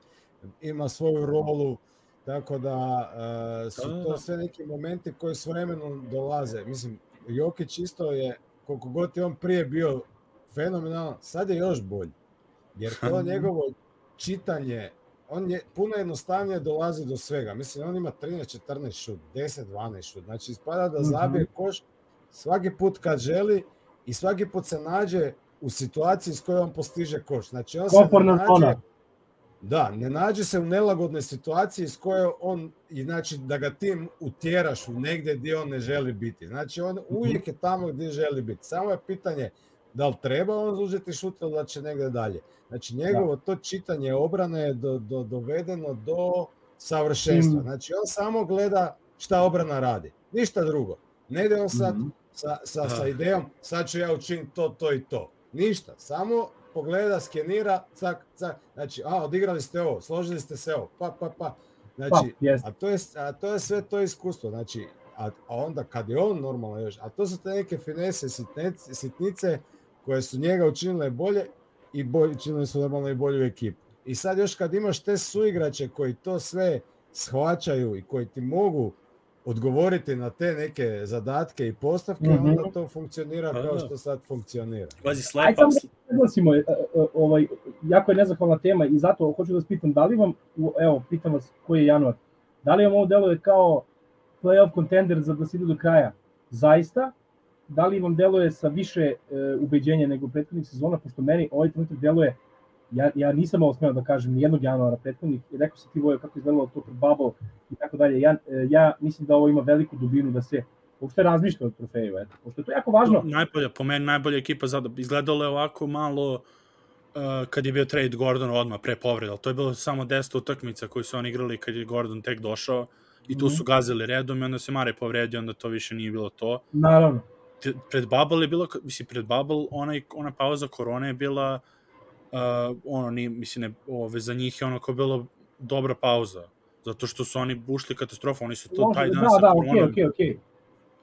S3: ima svoju rolu, tako da e, su
S1: Da, da,
S3: to
S1: da.
S3: sve neki momenti koji s vremenom dolaze. Mislim, Jokić isto je, koliko god je on prije bio fenomenalan, sad je još bolji. Jer to njegovo čitanje, on je puno jednostavnije dolazi do svega. Mislim, on ima 13-14 šut, 10-12 šut. Znači, ispada da
S2: Mhm.
S3: zabije koš svaki put kad želi i svaki put se nađe u situaciji s kojom on postiže koš. Znači, on se nađe,
S2: zona.
S3: Da, ne nađe se u nelagodnoj situaciji s kojoj on, i znači da ga ti utjeraš u negdje gdje on ne želi biti. Znači, on uvijek je tamo gdje želi biti. Samo je pitanje da li treba on uzeti šut ili da će negdje dalje. Znači, njegovo to čitanje obrane je do, do, dovedeno do savršenstva.
S2: Mm.
S3: Znači, on samo gleda šta obrana radi. Ništa drugo. Ne ide on sad
S2: Mhm.
S3: sa, sa, sa
S1: Da.
S3: idejom, sad ću ja učiniti to, to i to. Ništa, samo pogleda, skenira, cak, cak, znači, a, odigrali ste ovo, složili ste se ovo, pa, pa, pa.
S2: Pa,
S3: Znači,
S2: jest.
S3: a to, je, a to je sve to iskustvo, znači, a, a onda kad je on normalno još, a to su te neke finese, sitnice, sitnice koje su njega učinile bolje i bolje, učinile su normalno i bolju ekipu. I sad još kad imaš te suigrače koji to sve shvaćaju i koji ti mogu odgovoriti na te neke zadatke i postavke,
S2: Mhm.
S3: onda to funkcionira
S1: Da,
S3: kao
S1: da.
S3: što sad funkcionira.
S1: Pazi, slepa,
S2: da naglasimo, e, e, ovaj, jako je nezahvalna tema i zato hoću da vas pitam, da li vam, evo, pitam vas koji je januar, da li vam ovo deluje kao playoff contender za da se ide do kraja? Zaista? Da li vam deluje sa više e, ubeđenja nego prethodnih sezona, pošto meni ovaj trenutak deluje, ja, ja nisam ovo smeo da kažem ni jednog januara prethodnih, i rekao sam ti Vojo kako izgledalo to pred bubble i tako dalje, ja, e, ja mislim da ovo ima veliku dubinu da se uopšte razmišlja o trofeju, eto, pošto je to jako važno.
S1: najbolja, po meni najbolja ekipa zato izgledalo je ovako malo uh, kad je bio trade Gordon odmah pre povreda, to je bilo samo 10 utakmica koju su oni igrali kad je Gordon tek došao i tu
S2: Mhm.
S1: su gazili redom i onda se Mare povredio, onda to više nije bilo to.
S2: Naravno.
S1: Pred Bubble je bilo, mislim, pred Bubble onaj, ona pauza korone je bila uh, ono, ni, mislim, ne, ove, za njih je ono kao bilo dobra pauza, zato što su oni ušli katastrofu, oni su to
S2: Može,
S1: taj dan
S2: da,
S1: sa
S2: da, okej, okej, okej.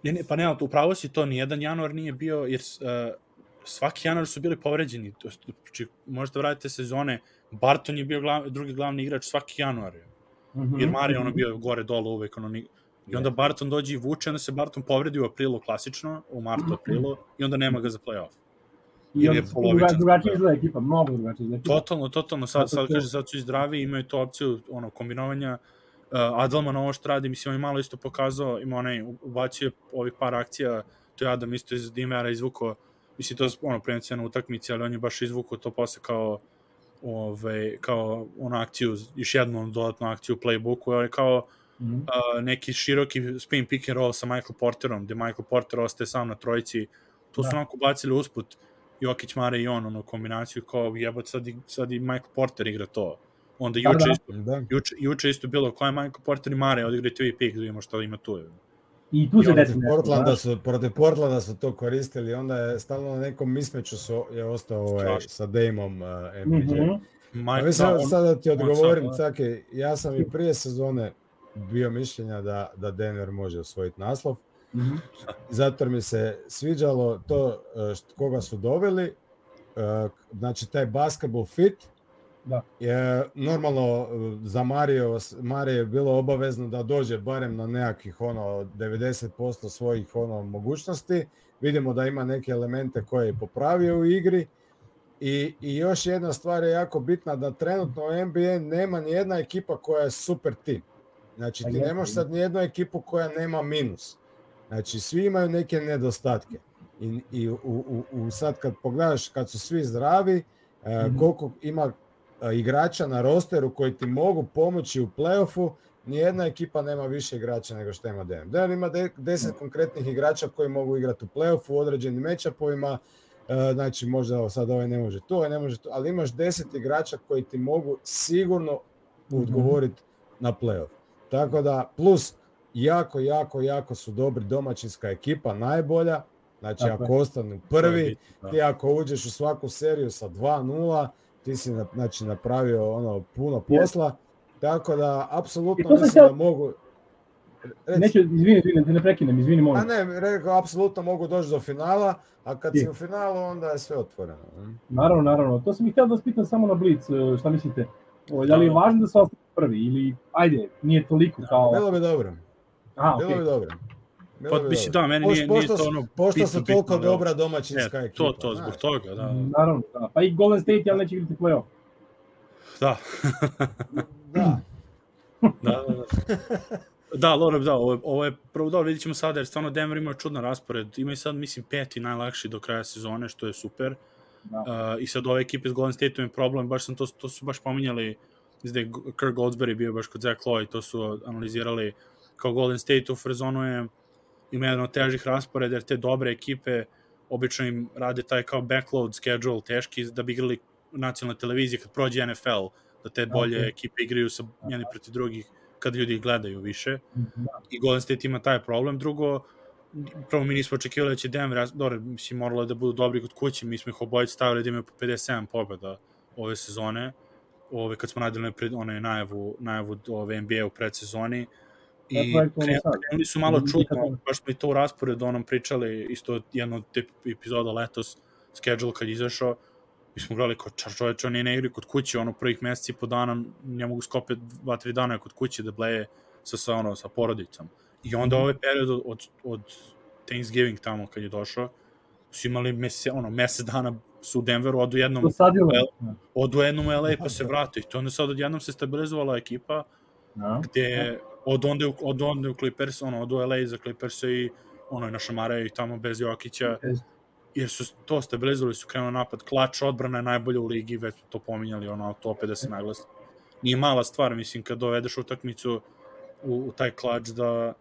S1: Ne, ne, pa ne, upravo si to, nijedan januar nije bio, jer uh, svaki januar su bili povređeni. Znači, možete vratite sezone, Barton je bio glav, drugi glavni igrač svaki januar. je.
S2: Mhm.
S1: Jer Mare je ono bio gore dole uvek. Ono, ni- I onda Barton dođe i vuče, onda se Barton povredi u aprilu klasično, u martu, aprilu, i onda nema ga za playoff.
S2: I
S1: ili
S2: onda
S1: je polovičan
S2: druga- drugačije
S1: sport.
S2: izgleda ekipa, mnogo drugačije izgleda ekipa.
S1: Totalno, totalno, sad, sad kaže, sad su i zdravi, imaju tu opciju ono, kombinovanja. Uh, Adelman ovo što radi, mislim, on je malo isto pokazao, ima onaj, ubacio ovih par akcija, to je Adam isto iz Dimera izvukao, mislim, to je ono, prevencijana utakmici, ali on je baš izvukao to posle kao, ove, kao onu akciju, još jednu dodatnu akciju u playbooku, ali kao
S2: Mhm.
S1: uh, neki široki spin pick and roll sa Michael Porterom, gde Michael Porter ostaje sam na trojici, tu su
S2: Da.
S1: onako bacili usput Jokić, Mare i on, ono, kombinaciju kao jebot, sad i, sad i Michael Porter igra to. Onda
S2: Da,
S1: juče,
S2: da.
S1: isto,
S3: Da.
S1: juče, juče isto bilo, ko je Michael Porter i Mare, odigrajte vi pick, da vidimo šta ima tu.
S2: I tu se
S3: I
S2: desi
S3: protiv
S2: nešto.
S3: Portlanda
S2: znaš.
S3: su, protiv Portlanda su to koristili, onda je stalno na nekom mismeću su, je ostao ovaj, sa Dameom uh, MPJ.
S2: Mhm.
S1: Ma,
S3: A mislim,
S1: da,
S3: da,
S1: on,
S3: sad da ti odgovorim,
S1: sad, da.
S3: Caki, ja sam i prije sezone bio mišljenja da, da Denver može osvojiti naslov,
S2: Mhm.
S3: zato jer mi se sviđalo to uh, št- koga su doveli, uh, znači taj basketball fit,
S2: Da.
S3: je normalno za Mario, Marije je bilo obavezno da dođe barem na nekakvih ono 90% svojih ono mogućnosti. Vidimo da ima neke elemente koje je popravio u igri. I, I još jedna stvar je jako bitna da trenutno u NBA nema ni jedna ekipa koja je super tim. Znači
S2: Pa
S3: ti
S2: jeste,
S3: nemaš
S2: da.
S3: sad ni jednu ekipu koja nema minus. Znači svi imaju neke nedostatke. I, i u, u, u sad kad pogledaš kad su svi zdravi, e,
S2: Mhm.
S3: koliko ima igrača na rosteru koji ti mogu pomoći u playoffu, nijedna ekipa nema više igrača nego što ima Denver. Denver ima de, deset konkretnih igrača koji mogu igrati u playoffu u određenim matchupovima, e, znači možda sad ovaj ne može to, ovaj ne može to, ali imaš deset igrača koji ti mogu sigurno
S2: Mhm.
S3: odgovoriti na playoff. Tako da, plus jako, jako, jako su dobri domaćinska ekipa, najbolja, znači
S2: Tako je.
S3: ako ostanu
S1: je
S3: prvi,
S1: bitno, da.
S3: ti ako uđeš u svaku seriju sa 2-0, ti si na- znači, napravio ono puno posla Tako da, apsolutno mislim da mogu... Reci.
S2: Neću, izvini, izvini, te ne prekinem, izvini,
S3: A
S2: molim.
S3: ne, rekao, apsolutno mogu doći do finala, a kad
S2: Je.
S3: si u finalu, onda je sve otvoreno.
S2: Naravno, naravno. To sam i htio da vas pitam samo na Blitz, e, šta mislite? O, da li je
S1: Da.
S2: važno da se ostane prvi ili, ajde, nije toliko kao...
S3: Bilo bi dobro.
S2: Aha,
S3: Bilo
S2: okej.
S3: bi dobro.
S1: Pa, mislim,
S3: dobro.
S1: da, meni nije, nije to ono
S3: Pošto su toliko dobra domaćinska
S1: E,
S3: ekipa.
S1: to, to, zbog toga, da.
S2: Naravno, da. Pa i Golden State, ali neće igrati play-off.
S1: Da,
S3: Da,
S1: da, da. da. Da, Loreb, da, ovo je, ovo je prvo dobro, vidit ćemo sada, jer stvarno Denver ima čudan raspored. Imaju sad, mislim, peti najlakši do kraja sezone, što je super.
S2: Da.
S1: Uh, I sad ove ekipe s Golden State je problem, baš sam to, to su baš pominjali, mislim da je Kirk Goldsberry bio baš kod Zach Lowe, to su analizirali kao Golden State u Frezonu je ima jedan od težih rasporeda, jer te dobre ekipe obično im rade taj kao backload schedule teški da bi igrali nacionalne televizije kad prođe NFL, da te bolje
S2: Ok.
S1: ekipe igraju sa jedni protiv drugih kad ljudi ih gledaju više
S2: Da.
S1: i Golden State ima taj problem. Drugo, prvo mi nismo očekivali da će Denver, dobro, mislim, moralo da budu dobri kod kuće, mi smo ih obojice stavili da imaju po 57 pobjeda ove sezone, ove, kad smo radili pred, one najavu, najavu ove NBA u predsezoni. I krenuli su malo čudno, baš smo i to u rasporedu onom pričali, isto jedno od epizoda letos, schedule kad je izašao, mi smo gledali kao čar čoveče, oni ne igraju kod kuće, ono prvih meseci po dana ne mogu skopiti dva, tri dana kod kuće da bleje sa, sa, ono, sa porodicom. I onda ovaj period od, od, Thanksgiving tamo kad je došao, su imali mese, ono, mesec dana su u Denveru, odu jednom. Well, odu jednom u LA pa se vrate. I to onda sad odjednom se stabilizovala ekipa,
S2: Da.
S1: gde od onda, u- od onda u Clippers, ono, od LA za Clippers i ono, i našamaraju ih tamo bez Jokića, jer su to stabilizovali, su krenuli napad, klač odbrana je najbolja u ligi, već smo to pominjali, ono, to opet da se naglasi. Nije mala stvar, mislim, kad dovedeš utakmicu u, u taj klač da,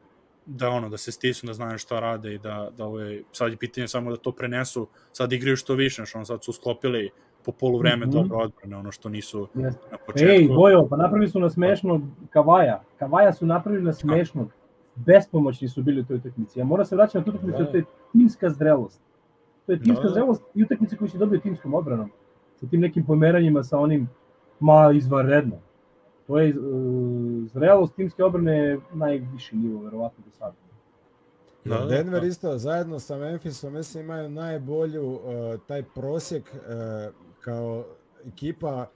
S1: da ono, da se stisnu, da znaju šta rade i da, da ove, sad je pitanje samo da to prenesu, sad igraju što više, znači, ono, sad su sklopili po polu vreme
S2: Mhm.
S1: dobro odbrane, ono što nisu
S2: Jest.
S1: na početku.
S2: Ej, Bojo, pa napravili su na smešnog Kavaja. Kavaja su napravili na smešnog. Bespomoćni su bili u toj utakmici. Ja moram se vraćati na tu utakmicu,
S1: Da.
S2: to je timska zrelost. To je timska
S1: Da, da.
S2: zrelost i utakmice koju si dobio timskom odbranom. Sa tim nekim pomeranjima, sa onim, ma, izvanredno. To je, uh, zrelost timske odbrane je najviši nivo, verovatno, do sada.
S1: Da, da,
S3: Denver
S1: da.
S3: isto zajedno sa Memphisom mislim imaju najbolju uh, taj prosjek uh, kao ekipa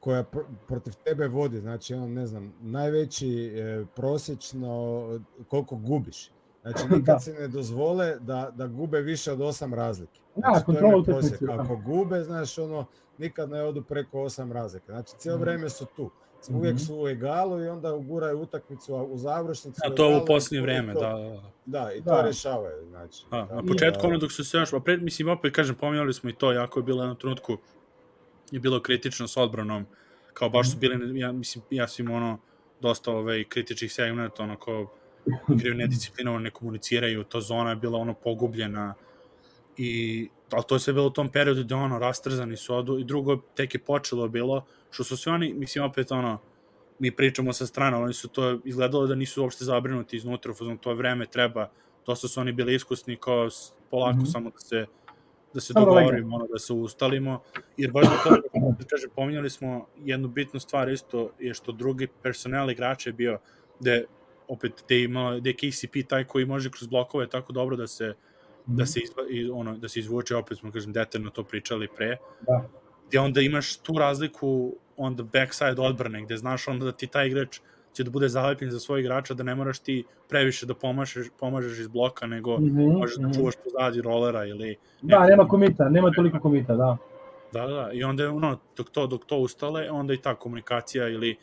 S3: koja pr- protiv tebe vodi, znači ono ne znam, najveći uh, prosječno koliko gubiš. Znači
S2: Da.
S3: nikad se ne dozvole da, da gube više od osam razlike.
S2: Da,
S3: Znači, to im je
S2: da.
S3: Ako gube, znaš ono, nikad ne odu preko osam razlike. Znači cijelo
S2: Mhm.
S3: vrijeme su tu. Uvijek
S2: Mhm.
S3: su u egalu i onda uguraju utakmicu a u završnicu.
S1: A to u posljednje
S3: to-
S1: vreme,
S3: to-
S1: da, da, da.
S3: Da, i to
S2: Da.
S3: rešavaju, znači.
S1: Da, na početku
S3: da-
S1: ono dok su se još, a pred, mislim, opet kažem, pominjali smo i to, jako je bilo jednom trenutku, je bilo kritično s odbranom, kao baš su bili, ja, mislim, ja sam imao ono, dosta ove, kritičnih segmenta, ono, kao, igraju nedisciplinovano, ne komuniciraju, to zona je bila ono pogubljena i ali to je sve bilo u tom periodu gde ono rastrzani su odu i drugo tek je počelo bilo što su svi oni mislim opet ono mi pričamo sa strane oni su to izgledalo da nisu uopšte zabrinuti iznutra u to vreme treba dosta su oni bili iskusni kao polako
S2: Mhm.
S1: samo da se da se dogovorimo, ono, da se ustalimo, jer baš toga, da kažem, pominjali smo jednu bitnu stvar isto, je što drugi personel igrača je bio, da je opet da je, imao, da je KCP taj koji može kroz blokove tako dobro da se da se izva, ono da se izvuče opet smo kažem detaljno to pričali pre.
S2: Da.
S1: gde onda imaš tu razliku on the backside odbrane gde znaš onda da ti taj igrač će da bude zalepljen za svoj igrača da ne moraš ti previše da pomažeš, pomažeš iz bloka nego
S2: Mhm,
S1: možeš da čuvaš pozadi rolera ili
S2: Da, nema komita, nema toliko komita, da.
S1: Da, da, da. I onda je ono, dok to, dok to ustale, onda i ta komunikacija ili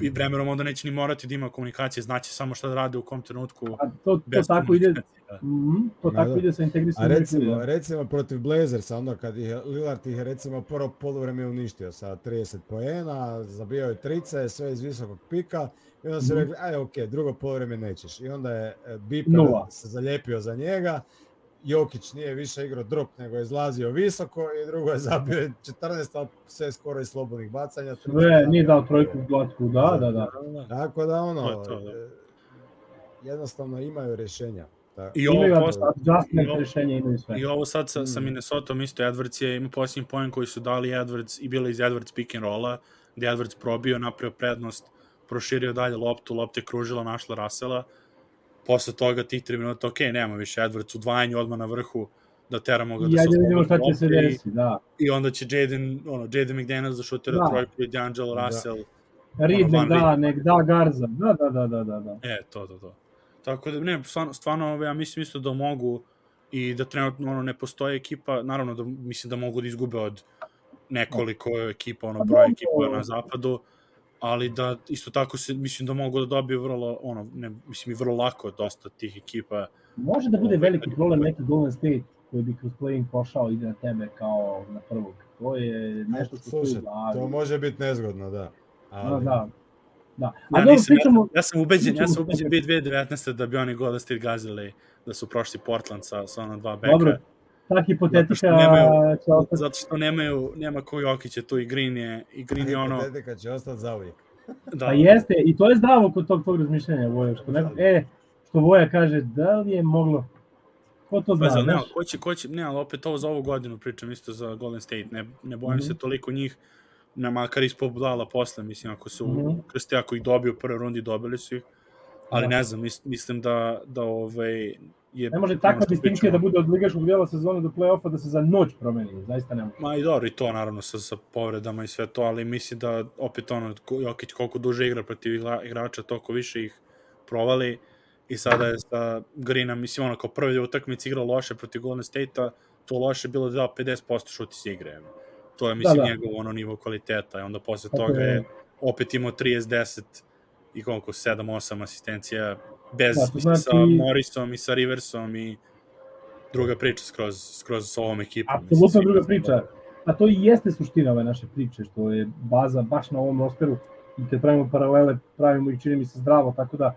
S1: i vremenom onda neće ni morati da ima komunikacije, znaće samo šta da rade u kom trenutku.
S2: A to, to
S1: bez
S2: tako ide,
S1: Da.
S2: mhm, to
S3: Da,
S2: tako
S3: da.
S2: ide sa
S3: A
S2: integrisanim
S3: recimo,
S2: igrama.
S3: recimo protiv Blazersa, onda kad ih je- Lillard ih je recimo prvo polovreme uništio sa 30 poena, zabijao je trice, sve iz visokog pika i onda su
S2: Mhm.
S3: rekli, aj ok, drugo polovreme nećeš. I onda je e, Biper
S2: Nula.
S3: se zalijepio za njega, Jokić nije više igrao drop, nego je izlazio visoko i drugo je zabio 14, ali sve skoro iz slobodnih bacanja.
S2: Sve, nije dao trojku glatku, da, da, da.
S1: Da, da.
S3: Tako da ono,
S1: To da.
S3: e, jednostavno imaju rješenja. Ta-
S1: I ovo,
S2: Imaju
S1: post, i ovo-
S2: imaju sve.
S1: I ovo sad sa, sa
S3: Mm.
S1: Minnesota isto Edwards je ima posljednji poen koji su dali Edwards i bilo iz Edwards pick and rolla, gde Edwards probio, napravio prednost proširio dalje loptu, lopta je kružila, našla Rasela, posle toga tih 3 minuta, ok, nema više Edwards, udvajanje odmah na vrhu, da teramo ga da
S2: Ja
S1: se
S2: ne vidimo šta će se desiti, da.
S1: I onda će Jaden, ono, Jaden McDaniels da šutira
S2: Da.
S1: trojku i D'Angelo Russell.
S2: Reed
S1: Van
S2: nek da, nek da Garza. Da, da, da, da, da. da.
S1: E, to, to, to. Tako da, ne, stvarno, stvarno ja mislim isto da mogu i da trenutno ono, ne postoje ekipa, naravno da mislim da mogu da izgube od nekoliko ekipa, ono,
S2: Pa
S1: broj ekipa na zapadu, ali da isto tako se, mislim da mogu da dobiju vrlo, ono, ne, mislim i vrlo lako dosta tih ekipa.
S2: Može da bude veliki problem neki Golden State koji bi kroz play-in pošao ide na tebe kao na prvog. To je nešto što
S3: Slušaj,
S2: glavi.
S3: to može biti nezgodno, da.
S2: Da,
S3: Ali,
S2: da. Da. A
S1: Ja, nisam,
S2: pričamo,
S1: ja, ja sam ubeđen, ja sam ubeđen
S2: o-
S1: bio 2019. da bi oni Golden State gazili da su prošli Portland sa, sa ona dva beka.
S2: dobro, ta
S1: Zato
S2: hipotetika
S1: što nemaju-
S2: će ostati.
S1: Zato što nemaju, nema ko Jokić je tu i Green je, i Green je ono,
S3: Hipotetika će ostati za uvijek.
S1: da,
S2: Pa jeste, i to je zdravo kod tog tvog razmišljanja, Voja, što neko, e, što Voja kaže, da li je moglo, ko to zna,
S1: Pa, ne,
S2: znaš?
S1: ko će, ko će, ne, ali opet ovo za ovu godinu pričam isto za Golden State, ne, ne bojim
S2: Mhm.
S1: se toliko njih, na makar ispod budala posle, mislim, ako su,
S2: Mhm.
S1: krste, ako ih dobiju u prvoj rundi, dobili su ih, ali
S2: Da.
S1: ne znam, mis, mislim da, da ovaj, je...
S2: Ne može takva distinkcija da bude od ligaškog dijela sezone do play-offa da se za noć promeni, zaista ne može.
S1: Ma i dobro, i to naravno sa, sa povredama i sve to, ali mislim da opet ono, Jokić koliko duže igra protiv igrača, toliko više ih provali i sada je sa Greenom, mislim ono, kao prvi utakmici igrao loše protiv Golden State-a, to loše bilo da dao 50% šut iz igre. To je, mislim,
S2: Da, da.
S1: njegov ono nivo kvaliteta i onda posle
S2: Tako
S1: toga
S2: je.
S1: je opet imao 30-10 i koliko, 7-8 asistencija bez,
S2: Da,
S1: mislim, sa
S2: znači-
S1: Morrisom i sa Riversom i druga priča skroz, skroz s ovom ekipom.
S2: Apsolutno druga
S1: da-
S2: priča. A to i jeste suština ove naše priče, što je baza baš na ovom rosteru i kad pravimo paralele, pravimo ih čini mi se zdravo, tako da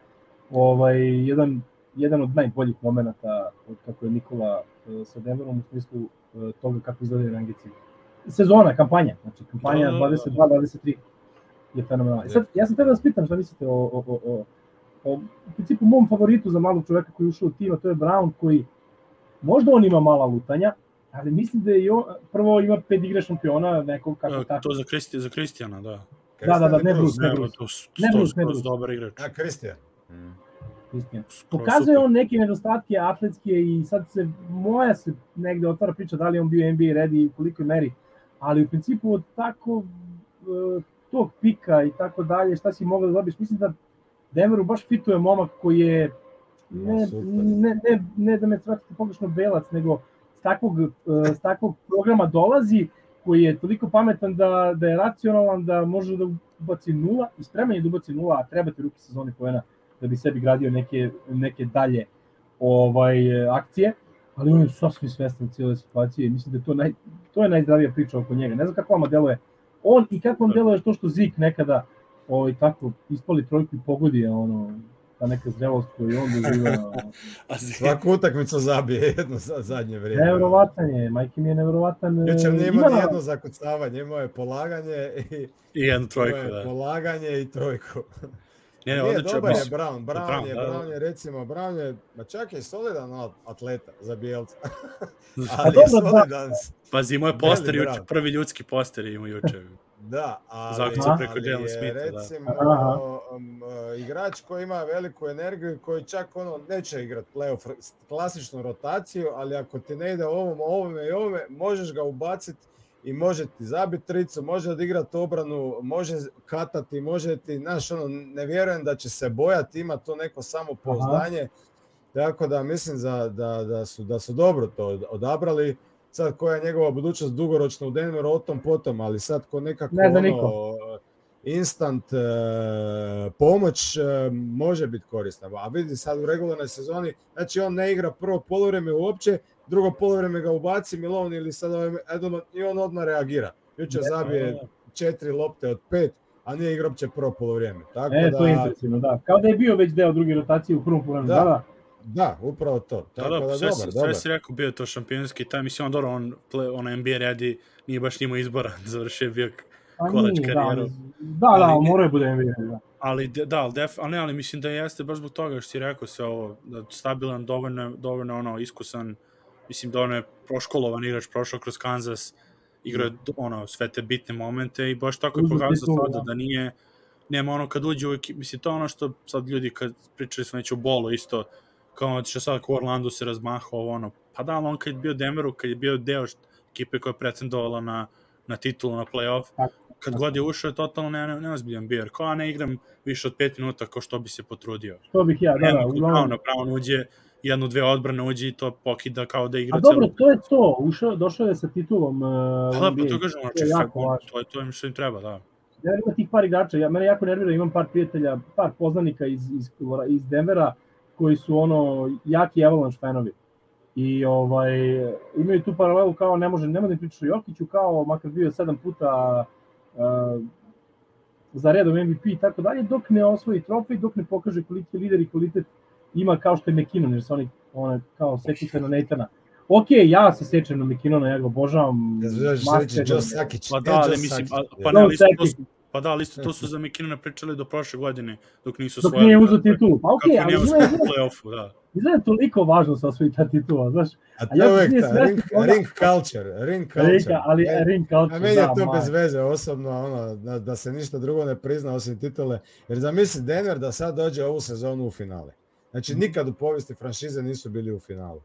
S2: ovaj, jedan, jedan od najboljih momenta od kako je Nikola e, sa Denverom u smislu e, toga kako izgledaju rangici. Sezona, kampanja, znači kampanja
S1: Da, da, da.
S2: 22-23 je fenomenalna. I sad, ja sam tebe da vas pitam šta mislite o, o, o, o, o, u principu mom favoritu za malog čoveka koji je ušao u tima, to je Brown koji možda on ima mala lutanja, ali mislim da je i on, prvo ima pet igre šampiona, nekog kako
S1: E,
S2: tako.
S1: To za, Kristi, za Kristijana, da.
S2: Da, da, da, ne
S3: Bruce.
S2: Bruce, ne
S1: Ne,
S2: Bruce. Ne Bruce, ne Bruce.
S1: dobar igrač.
S3: A, Kristijan.
S2: Kristijan.
S1: Skroz
S2: Pokazuje on neke nedostatke atletske i sad se moja se negde otvara priča da li je on bio NBA ready i u kolikoj meri, ali u principu od tako e, tog pika i tako dalje, šta si mogao da dobiš, mislim da Denveru baš fituje momak koji je ne, ne, ne, ne da me shvatite pogrešno belac, nego s takvog, e, s takvog programa dolazi koji je toliko pametan da, da je racionalan, da može da ubaci nula i spreman je da ubaci nula, a treba ti ruki sezoni poena da bi sebi gradio neke, neke dalje ovaj akcije, ali on je sasvim svestan cijele situacije i mislim da je to, naj, to je najzdravija priča oko njega. Ne znam kako vama deluje on i kako vam deluje to što Zik nekada ovaj, tako ispali trojku i pogodi, ono, ta neka zrelost koju on doživa.
S3: Svaku utakmicu zabije jedno za zadnje vrijeme.
S2: Nevjerovatan je, majke mi je nevjerovatan.
S3: Jučer
S2: e,
S3: nije
S2: ima
S3: imao ni jedno zakucavanje, imao je polaganje i,
S1: I jednu trojku,
S3: je
S1: da.
S3: polaganje i trojku.
S1: Ne, ne,
S3: Nije,
S1: odličan.
S3: dobar je
S1: mislim,
S3: Brown, Brown,
S1: Brown,
S3: je,
S1: da, da.
S3: Brown je recimo, Brown je, ma čak je solidan at- atleta za bijelca,
S2: A
S3: ali je
S2: da.
S3: solidan,
S1: Pazi, imao je poster juče, prvi ljudski poster imao juče.
S3: Da, ali,
S1: Zakucao
S2: preko
S3: ali
S1: Jalen
S3: je
S1: Smitha, da.
S3: recimo
S2: Aha.
S3: um, uh, igrač koji ima veliku energiju i koji čak ono neće igrat playoff klasičnu rotaciju, ali ako ti ne ide ovom, ovome i ovome, možeš ga ubaciti i može ti zabiti tricu, može odigrat obranu, može katati, može ti, znaš, ono, ne vjerujem da će se bojati, ima to neko samopouzdanje, tako da mislim za, da, da, su, da su dobro to odabrali. Sad koja je njegova budućnost dugoročno u Denveru, o tom potom, ali sad ko nekako
S2: Ne
S3: ono,
S2: niko.
S3: instant e, pomoć e, može biti korisna. A vidi sad u regularnoj sezoni, znači on ne igra prvo polovreme uopće, drugo polovreme ga ubaci Milon ili sad ovaj Edelman i on odmah reagira. Jučer zabije četiri lopte od pet, a nije igra uopće prvo polovrijeme. Tako
S2: E,
S3: da,
S2: to je impresivno, da. Kao da je bio već deo druge rotacije u prvom polovremenu.
S3: Da.
S2: Da, da.
S3: Da, upravo to.
S1: Da,
S3: Tako
S1: da,
S3: da,
S1: sve,
S3: dobar,
S1: si,
S3: dobar.
S1: sve si rekao, bio to šampionski taj, mislim, on dobro, on, on NBA redi, nije baš imao izbora, završio je bio,
S2: A
S1: College
S2: nije,
S1: karijeru.
S2: Da, da, da,
S1: Ali
S2: on
S1: nije-
S2: mora je bude NBA. Da.
S1: ali da, ali, def, ali ne, ali mislim da jeste baš zbog toga što si rekao sve ovo, da stabilan, dovoljno, dovoljno ono, iskusan, mislim da ono je proškolovan igrač, prošao kroz Kansas, igrao je ono, sve te bitne momente i baš tako je pokazao sada
S2: da.
S1: da nije, nema ono kad uđe u ekipu, mislim, to ono što sad ljudi kad pričali smo već o bolu isto, kao što sad ko Orlando se razmahao, ovo ono, pa da, on kad je bio Denveru, kad je bio deo ekipe koja je pretendovala na, na titulu, na playoff, kad god je ušao je totalno ne, ne, neozbiljan bio, jer kao ne igram više od pet minuta kao što bi se potrudio.
S2: To bih ja, da, da, uglavnom.
S1: na pravo uđe, jednu, dve odbrane uđe i to pokida kao da igra
S2: A dobro,
S1: celu-
S2: to je to. Ušao, došao je sa titulom uh,
S1: da,
S2: NBA.
S1: pa to kažem,
S2: To
S1: znači,
S2: je jako
S1: to,
S2: važno.
S1: to je to im što im treba, da.
S2: Ja ima tih par igrača, ja, mene jako nervira, imam par prijatelja, par poznanika iz, iz, iz Denvera, koji su ono, jaki Avalanche fanovi. I ovaj, imaju tu paralelu kao ne može, ne može da pričaš o Jokiću, kao makar bio sedam puta uh, za redom MVP i tako dalje, dok ne osvoji trofej, dok ne pokaže koliki je lider i kvalitet ima kao što je McKinnon, jer se oni ona, kao seku se na Nathana. Ok, ja se sečem na McKinnona, ja ga obožavam.
S3: Ja
S2: master-
S3: Joe Sakić.
S1: Pa
S3: e,
S1: da, ali mislim, pa ne, ali isto to
S2: Sakić.
S1: su, pa da, ali isto to su za McKinnona pričali do prošle godine, dok nisu
S2: Dok
S1: osvojili.
S2: nije uzeo titulu. Pa ok,
S1: Kako
S2: ali izgleda,
S1: u play-offu, da.
S2: izgleda toliko važno sa osvoji ta titula, znaš.
S3: A to
S2: ja
S3: je uvek ta, ring,
S2: toga-
S3: ring culture, ring culture.
S2: Rinka, ali
S3: E,
S2: ring
S3: A
S2: culture,
S3: meni je
S2: da,
S3: to
S2: maj.
S3: bez veze osobno, ono, da, da se ništa drugo ne prizna osim titule. Jer zamisli Denver da sad dođe ovu sezonu u finale. Znači
S2: Mhm.
S3: nikad u povijesti franšize nisu bili u finalu.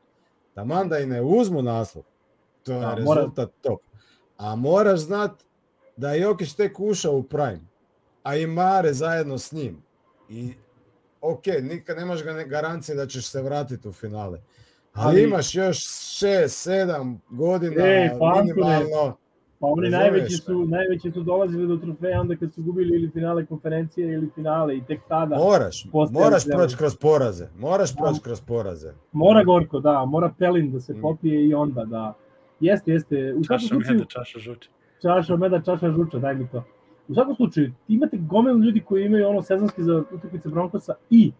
S3: Taman da i ne uzmu naslov, to je
S2: Da, mora-
S3: rezultat top. A moraš znat da je Jokić tek ušao u prime, a i Mare zajedno s njim. I ok, nikad nemaš ga ne- garancije da ćeš se vratiti u finale. Ali,
S2: Ali-
S3: imaš još 6, 7 godina
S2: Ej, pa
S3: minimalno.
S2: Pa oni najveći su, najveći su dolazili do trofeja onda kad su gubili ili finale konferencije ili finale i tek tada.
S3: Moraš, moraš proći kroz poraze. Moraš
S2: Da.
S3: proći kroz poraze.
S2: Mora gorko, da, mora pelin da se
S3: Mm.
S2: popije i onda da... Jeste, jeste. U svakom slučaju,
S1: čaša žuče.
S2: Čaša meda, čaša žuča, daj mi to. U svakom slučaju, imate gomilu ljudi koji imaju ono sezonski za utakmice Broncosa i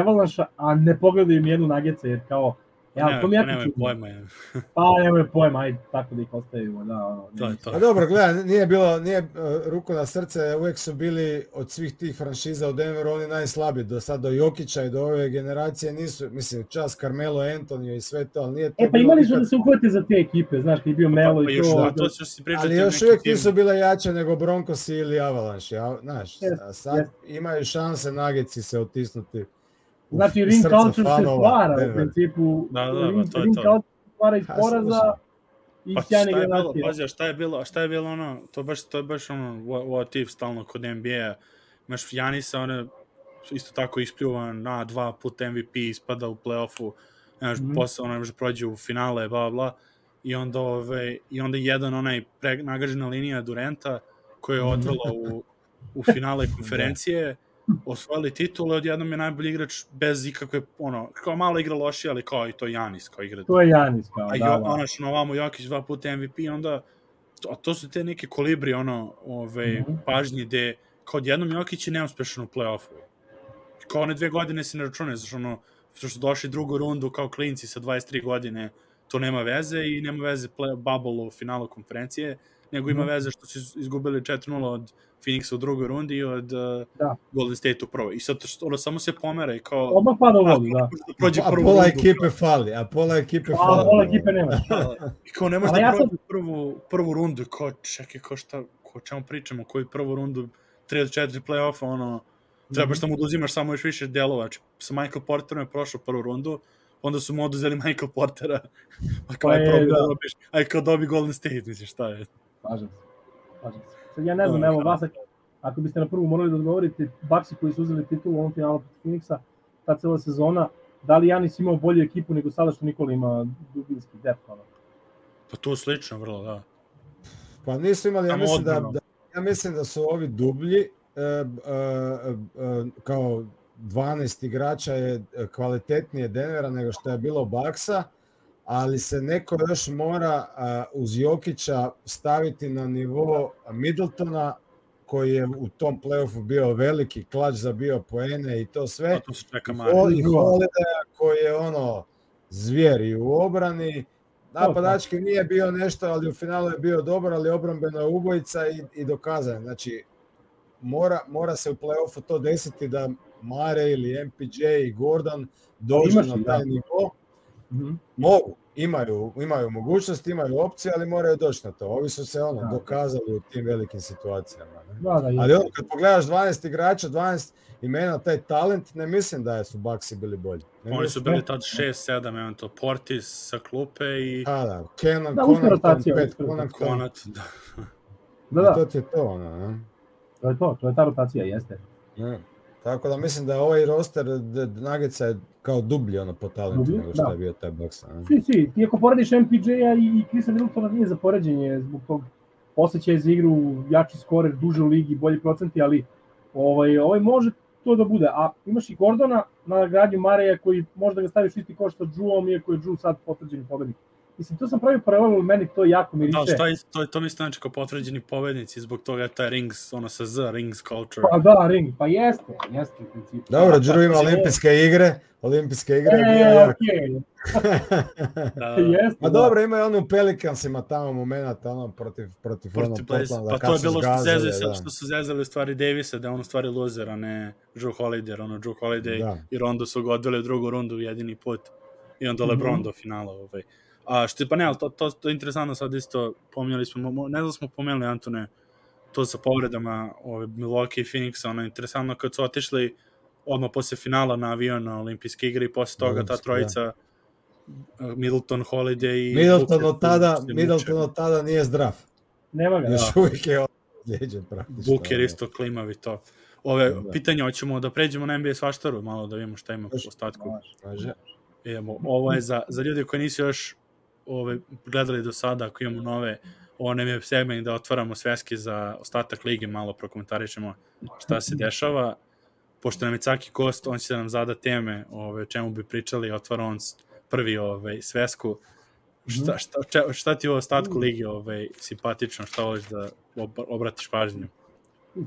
S2: Avalanša, a ne pogledaju im jednu nageca, jer kao, ja,
S1: Ne,
S2: to mi
S1: pa
S2: jako čudno.
S1: pojma. je.
S2: Pa nemaju pojma, ajde, tako da ih ostavimo, da, ono.
S1: To je to.
S3: A dobro, gledaj, nije bilo, nije uh, ruku na srce, uvijek su bili od svih tih franšiza u Denveru oni najslabiji, do sad do Jokića i do ove generacije nisu, mislim, čas Carmelo Antonio i sve to, ali nije to
S2: E pa
S3: bilo
S2: imali su
S3: nikad-
S2: da se uhvate za te ekipe, znaš, kad je bio Melo
S1: Pa
S2: i
S1: još,
S2: to.
S1: da, to si pričati.
S3: Ali još uvijek
S1: tim.
S3: nisu bile jače nego Broncos ili Avalanche, ja, znaš, a sad
S2: jest.
S3: imaju šanse nageci se otisnuti
S2: Znači, ring culture se stvara u principu.
S1: Da, da, da,
S2: ring,
S1: to je
S2: ring
S1: to.
S2: culture se stvara iz
S3: Ha,
S2: poraza i
S1: Pa
S2: sjajne generacije.
S1: pazi, a šta je bilo, a šta je bilo ono, to baš, to je baš ono, what, if stalno kod NBA-a, imaš Janisa, ono, isto tako ispljuvan na dva puta MVP, ispada u play-offu, znaš, mm. -hmm. posle ono može prođe u finale, bla, bla, i onda, ove, i onda jedan onaj pre, nagažena linija Durenta, koja je
S2: Mhm.
S1: odvela u, u finale konferencije, osvojili titule, odjednom je najbolji igrač bez ikakve, ono, kao malo igra lošije, ali kao i to Janis, kao igra
S2: To je Janis kao,
S1: A
S2: da, da.
S1: ono što ovamo Jokić dva puta MVP, onda to, a to su te neke kolibri, ono, ove,
S2: Mhm.
S1: pažnje gde kao jednom Jokić je neuspešan u play-offu. Kao one dve godine se ne račune, zašto ono, što su došli drugu rundu kao klinci sa 23 godine, to nema veze i nema veze play bubble u finalu konferencije, nego ima
S2: Mhm.
S1: veze što su iz- izgubili 4-0 od Phoenixa u drugoj rundi i od uh,
S2: Da.
S1: Golden State u prvoj. I sad što, ono, samo se pomera i kao...
S2: Odmah pada u
S1: a,
S2: vodu, da.
S1: da prođe
S3: A
S1: prvu
S3: pola
S1: rundu,
S3: ekipe fali, a pola ekipe
S2: A
S3: fali.
S2: pola ekipe nema.
S1: I kao ne može da
S2: ja
S1: prođe
S2: sam-
S1: prvu, prvu rundu, kao čekaj, kao šta, ko čemu pričamo, koju prvu rundu, 3 do 4 play-offa, ono, trebaš
S2: Mhm.
S1: samo da uzimaš samo još više delova, znači, sa Michael Porterom je prošao prvu rundu, onda su mu oduzeli Michael Portera, pa kao
S2: Pa
S1: je
S2: je,
S1: problem da
S2: da.
S1: dobiš, aj kao dobi Golden State, misliš, šta je?
S2: Slažem se. Slažem se. Sad ja ne znam, evo vas, ako biste na prvu morali da odgovorite, Baxi koji su uzeli titul u ovom finalu protiv Phoenixa, ta cela sezona, da li Janis imao bolju ekipu nego sada što Nikola ima dubinski depth, ono?
S1: Pa to je slično, vrlo, da.
S3: Pa nisu imali, ja mislim da, da, ja mislim da su ovi dublji, e, e, e, kao 12 igrača je e, kvalitetnije Denvera nego što je bilo Baksa, ali se neko još mora uz Jokića staviti na nivo Middletona koji je u tom playoffu bio veliki klač za bio poene i to sve.
S1: A to se čeka
S3: I
S1: manje.
S3: Hol- i Holidaya koji je ono zvijer i u obrani. Napadački nije bio nešto, ali u finalu je bio dobar, ali obrambeno je ubojica i, i dokazan. Znači, mora, mora se u play-offu to desiti da Mare ili MPJ i Gordon dođu na taj
S2: da. Mhm.
S3: Mogu. imaju, imaju mogućnost, imaju opcije, ali moraju doći na to. Ovi su se ono
S2: Da.
S3: dokazali u tim velikim situacijama. Ne?
S2: Da, da,
S3: Ali ono, kad pogledaš 12 igrača, 12 imena, taj talent, ne mislim da su Baxi bili bolji. Ne
S1: Oni su bili tad 6-7, evo to Portis sa klupe i
S3: Da, da, Kenan,
S2: Da,
S3: Pat
S2: uska
S3: Connaughton,
S1: Konat, da.
S2: da,
S3: i
S2: da,
S3: to ti je to, ono, ne?
S2: to je to, to je ta rotacija, jeste.
S3: Ne. Tako da mislim da ovaj roster Nuggetsa je kao dublji ono po talentu
S2: Dublji,
S3: nego što
S2: da.
S3: je bio taj Bucks. Ne?
S2: Svi, svi, ti ako porediš MPJ-a i, Chrisa Middletona nije za poređenje zbog tog osjećaja za igru, jači skorer, duže u ligi, bolji procenti, ali ovaj, ovaj može to da bude. A imaš i Gordona na gradnju Mareja koji možda ga staviš isti koš sa Džuom, iako je Džu sad potvrđeni pobednik. Mislim, to sam pravio paralelu, ali meni to jako miriše.
S1: Da, šta je, to, to mi isto znači kao potvrđeni pobednici, zbog toga je taj Rings, ono sa Z, Rings culture.
S2: Pa da, ring, pa jeste, jeste u principu.
S3: Dobro, Drew ima
S2: Pa,
S3: olimpijske igre, olimpijske igre je bio
S2: E,
S3: jak.
S2: okej,
S1: Da,
S2: jeste.
S3: Ma
S2: da.
S3: dobro, ima i ono u Pelicansima tamo momenata, ono protiv, protiv, ono
S1: Protiv Blaze.
S3: Portlanda,
S1: Pa to je bilo što, zezali,
S3: da.
S1: što su zezali u stvari Davisa, da je on u stvari loser, a ne Drew Holiday, jer ono Drew Holiday
S3: Da.
S1: i Rondo su ga odveli u drugu rundu jedini put i onda
S2: Mhm.
S1: LeBron do finala. Ovaj. A što je, pa ne, ali to, to, to je interesantno sad isto, pominjali smo, mo- ne znam da smo pomenuli Antone, to sa povredama ove, Milwaukee i Phoenixa, ono, interesantno kad su otišli odmah posle finala na avion na olimpijske igre i posle toga ta
S3: Olimpijske,
S1: trojica Middleton, Holiday i
S3: Middleton od tada, Middleton od tada nije zdrav.
S2: Nema ga, da.
S3: Još uvijek je ozlijeđen praktično.
S1: Booker isto klimav i to. Ove,
S3: Da.
S1: pitanje, hoćemo da pređemo na NBA svaštaru, malo da vidimo šta ima u
S3: Može.
S1: ostatku.
S3: Može.
S1: Idemo, ovo je za, za ljude koji nisu još ove, gledali do sada, ako imamo nove, ovo nam je segment da otvaramo sveske za ostatak lige, malo prokomentarišemo šta se dešava. Pošto nam je Caki Kost, on će da nam zada teme ove, čemu bi pričali, otvara on prvi ove, svesku. Šta, šta, če, šta ti u ostatku lige ove, simpatično, šta voliš da ob- obratiš pažnju?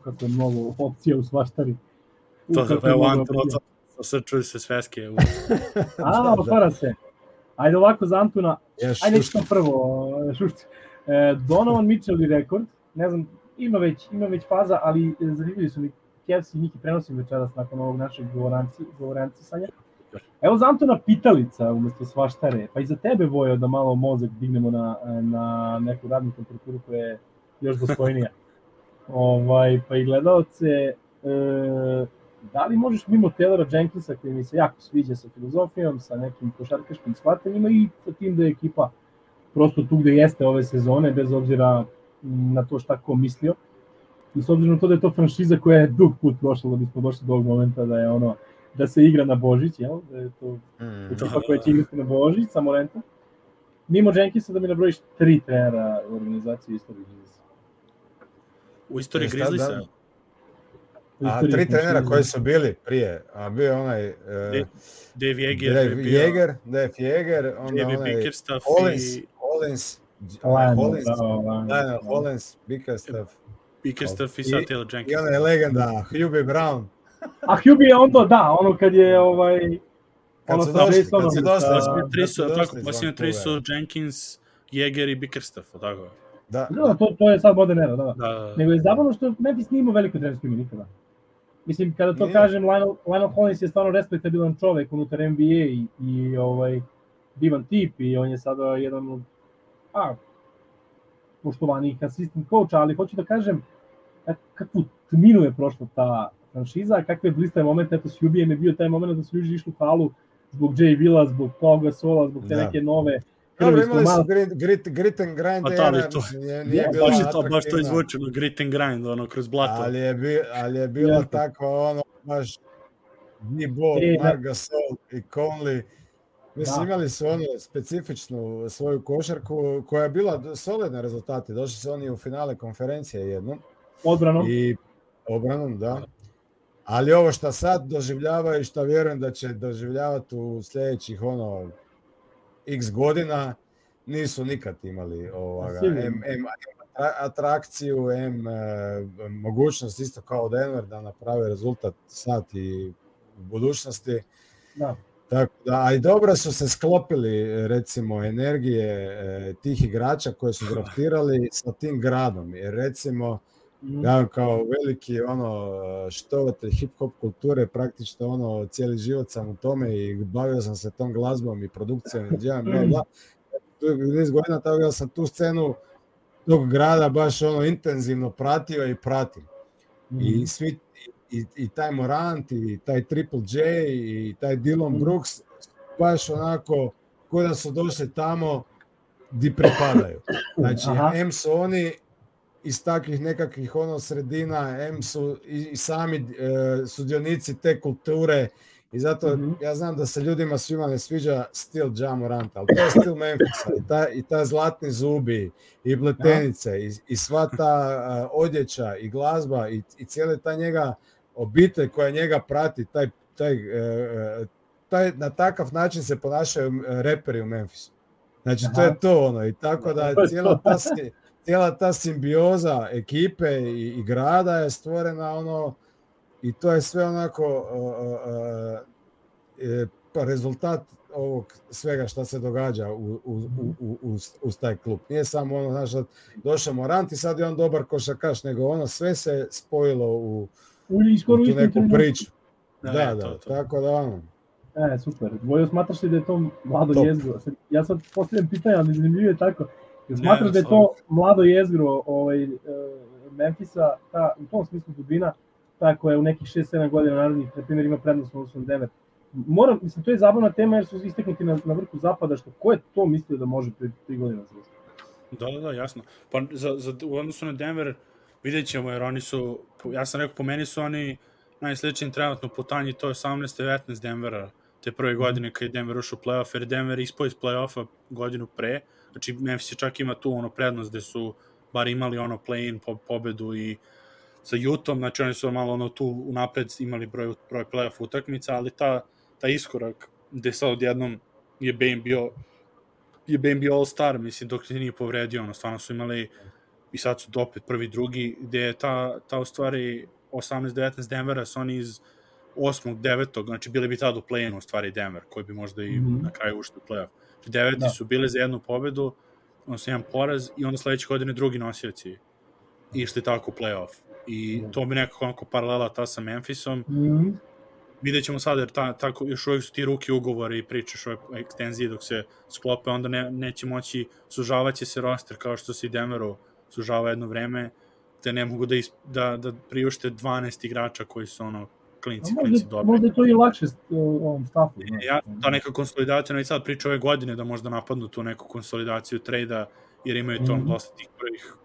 S2: Kako je mnogo opcija u svaštari.
S1: To, evo,
S2: mnogo
S1: Anton,
S2: opcija.
S1: sad čuju se sveske. U...
S2: A, otvara se. Ajde ovako za Antuna,
S3: Još
S2: ajde
S3: šuška.
S2: što prvo, e, šušci. E, Donovan Mitchell i rekord, ne znam, ima već, ima već faza, ali e, zanimljivi su mi Kevs i Niki prenosim večeras nakon ovog našeg govoranci, govorancisanja. Evo za Antona pitalica umesto svaštare, pa i za tebe Vojo da malo mozak dignemo na, na neku radnu temperaturu koja je još dostojnija. ovaj, pa i gledalce, e, da li možeš mimo Taylora Jenkinsa koji mi se jako sviđa sa filozofijom, sa nekim košarkaškim shvatanjima i sa tim da je ekipa prosto tu gde jeste ove sezone, bez obzira na to šta ko mislio. I s obzirom na to da je to franšiza koja je dug put prošla da bismo došli do ovog momenta da je ono da se igra na Božić, jel? Da je to
S3: Mm.
S2: ekipa koja će igrati na Božić, samo renta. Mimo Jenkinsa da mi nabrojiš tri trenera u organizaciji istorije Grizzlies.
S1: U istoriji
S3: Šta,
S1: Grizzliesa,
S3: da?
S2: U
S3: A tri trenera koji su bili prije, a bio je onaj uh,
S1: Dave Dave Yeager,
S3: Dave
S1: je bio,
S3: Jäger, Dave Jäger, onda
S1: Dave
S3: onaj
S1: Bickerstaff
S3: Hollins,
S1: i
S3: Hollins,
S2: Lionel,
S3: Hollins,
S2: da, da.
S3: Hollins, Bickerstaff
S1: Bickerstaff i sad
S3: I-
S1: Taylor
S3: i
S1: Jenkins.
S3: ona je legenda Hubie Brown.
S2: A Hubie je onda, da, ono kad je ovaj
S3: Kad
S2: ono
S3: su
S2: sa
S3: došli, kad su
S2: i
S3: došli,
S1: tri su,
S3: da su
S1: tako,
S3: došli iz
S1: posljednje tri su
S3: Vancouvera.
S1: Jenkins, Yeager i Bickerstaff, tako?
S3: Da,
S2: Da, to, to je sad modern era, da, da.
S1: Da,
S2: Nego je zabavno što Memphis nije imao veliko trenersko ime nikada. Mislim, kada to
S3: Nije.
S2: kažem, Lionel, Lionel Hollins je stvarno respektabilan čovek unutar NBA i, i ovaj, divan tip i on je sada jedan od a, poštovanih assistant coacha, ali hoću da kažem kak- kakvu tminu je prošla ta franšiza, kakve blistave momente, eto s Jubijem je bio taj moment da su ljudi išli u halu zbog Jay Villa, zbog Toga Sola, zbog te
S3: Da.
S2: neke nove
S3: Dobro, imali su
S2: Stomala.
S3: grit, grit, grit and grind
S1: Pa da, to-
S3: mislim, nije, nije
S2: Ja,
S1: baš je to, baš to izvučeno, grit and grind, ono, kroz blato.
S3: Ali je, bi, ali je bilo
S2: Jeste.
S3: tako ono, baš Ni Bo,
S2: E, da.
S3: Marc Gasol i Conley. Mislim,
S2: Da.
S3: imali su ono specifičnu svoju košarku koja je bila solidna rezultati. Došli su oni u finale konferencije jednom
S2: odbranom.
S3: i obranom, da. Ali ovo što sad doživljavaju i što vjerujem da će doživljavati u sljedećih ono x godina, nisu nikad imali ovoga,
S2: Sigurno.
S3: M, M, atra- atrakciju, M, e, mogućnost isto kao Denver da naprave rezultat sad i u budućnosti.
S2: Da.
S3: Tako da, a i dobro su se sklopili recimo energije e, tih igrača koje su draftirali sa tim gradom. Jer recimo,
S2: Mhm.
S3: ja kao veliki ono štovatelj hip hop kulture, praktično ono cijeli život sam u tome i bavio sam se tom glazbom i produkcijom i djelom, bla, bla. niz godina, tako da sam tu scenu tog grada baš ono intenzivno pratio i pratim. Mm -hmm. I mhm. svi i, i taj Morant i taj Triple J i taj Dylan mhm. Brooks baš onako ko da su došli tamo di pripadaju. Znači, Aha. M su oni iz takvih nekakvih ono sredina, M su i, i sami e, sudionici te kulture i zato mm -hmm. ja znam da se ljudima svima ne sviđa stil Ja Moranta, ali to je stil Memphisa i ta, i ta zlatni zubi i pletenice i, i sva ta uh, odjeća i glazba i, i cijeli ta njega obitelj koja njega prati, taj, taj, uh, taj, na takav način se ponašaju reperi u Memphisu. Znači, Aha. to je to ono. I tako da cijela ta, cijela ta simbioza ekipe i, i grada je stvorena ono i to je sve onako uh, uh, uh, rezultat ovog svega šta se događa u, u, u, u, uz, taj klub. Nije samo ono, znaš, došao Morant i sad je on dobar košakaš, nego ono sve se spojilo u, u, u tu neku priču. Da, da, da, to, to. tako da ono.
S2: E, super. Vojo, smatraš li da je to mlado Top. jezgro? Ja sad postavljam pitanje, ali zanimljivo je tako. Smatraš ne, da je to mlado jezgro ovaj, uh, Memfisa, ta, u tom smislu dubina, ta koja je u nekih 6-7 godina narodnih, na primjer, ima prednost u 9. Moram, mislim, to je zabavna tema jer su isteknuti na, na vrhu zapada, što ko je to mislio da može pre 3 godina završiti?
S1: Da, da, da, jasno. Pa za, za, u odnosu na Denver vidjet ćemo, jer oni su, ja sam rekao, po meni su oni najsličniji trenutno putanji, to je 18-19 Denvera te prve godine kad je Denver ušao u playoff, jer Denver ispao iz playoffa godinu pre, znači Memphis je čak ima tu ono prednost gde su bar imali ono play-in po, pobedu i sa Jutom, znači oni su malo ono tu unapred imali broj, broj playoff utakmica, ali ta, ta iskorak gde sad odjednom je Bane bio je Bane bio all-star, mislim, dok se nije povredio, ono, stvarno su imali i sad su opet prvi, drugi, gde je ta, ta u stvari 18-19 Denvera su oni iz 8. 9. znači bili bi tad u play-inu u stvari Denver, koji bi možda i mm -hmm. na kraju ušli u play-off. Deveti da. su bili za jednu pobedu, odnosno jedan poraz i onda sledeće godine drugi nosioci išli tako u play-off. I to bi nekako onako paralela ta sa Memphisom. Mm -hmm. Vidjet ćemo sad, jer ta, tako, još uvijek su ti ruki ugovori i pričaš o ekstenziji dok se sklope, onda ne, neće moći, sužavat će se roster kao što se i Denveru sužava jedno vreme, te ne mogu da, is, da, da priušte 12 igrača koji su ono klinci, možda, klinci dobri.
S2: Možda je to i lakše u ovom stafu.
S1: Znači. Ja, ta neka konsolidacija, no i sad priča ove godine da možda napadnu tu neku konsolidaciju trejda, jer imaju to mm -hmm. dosta tih prvih,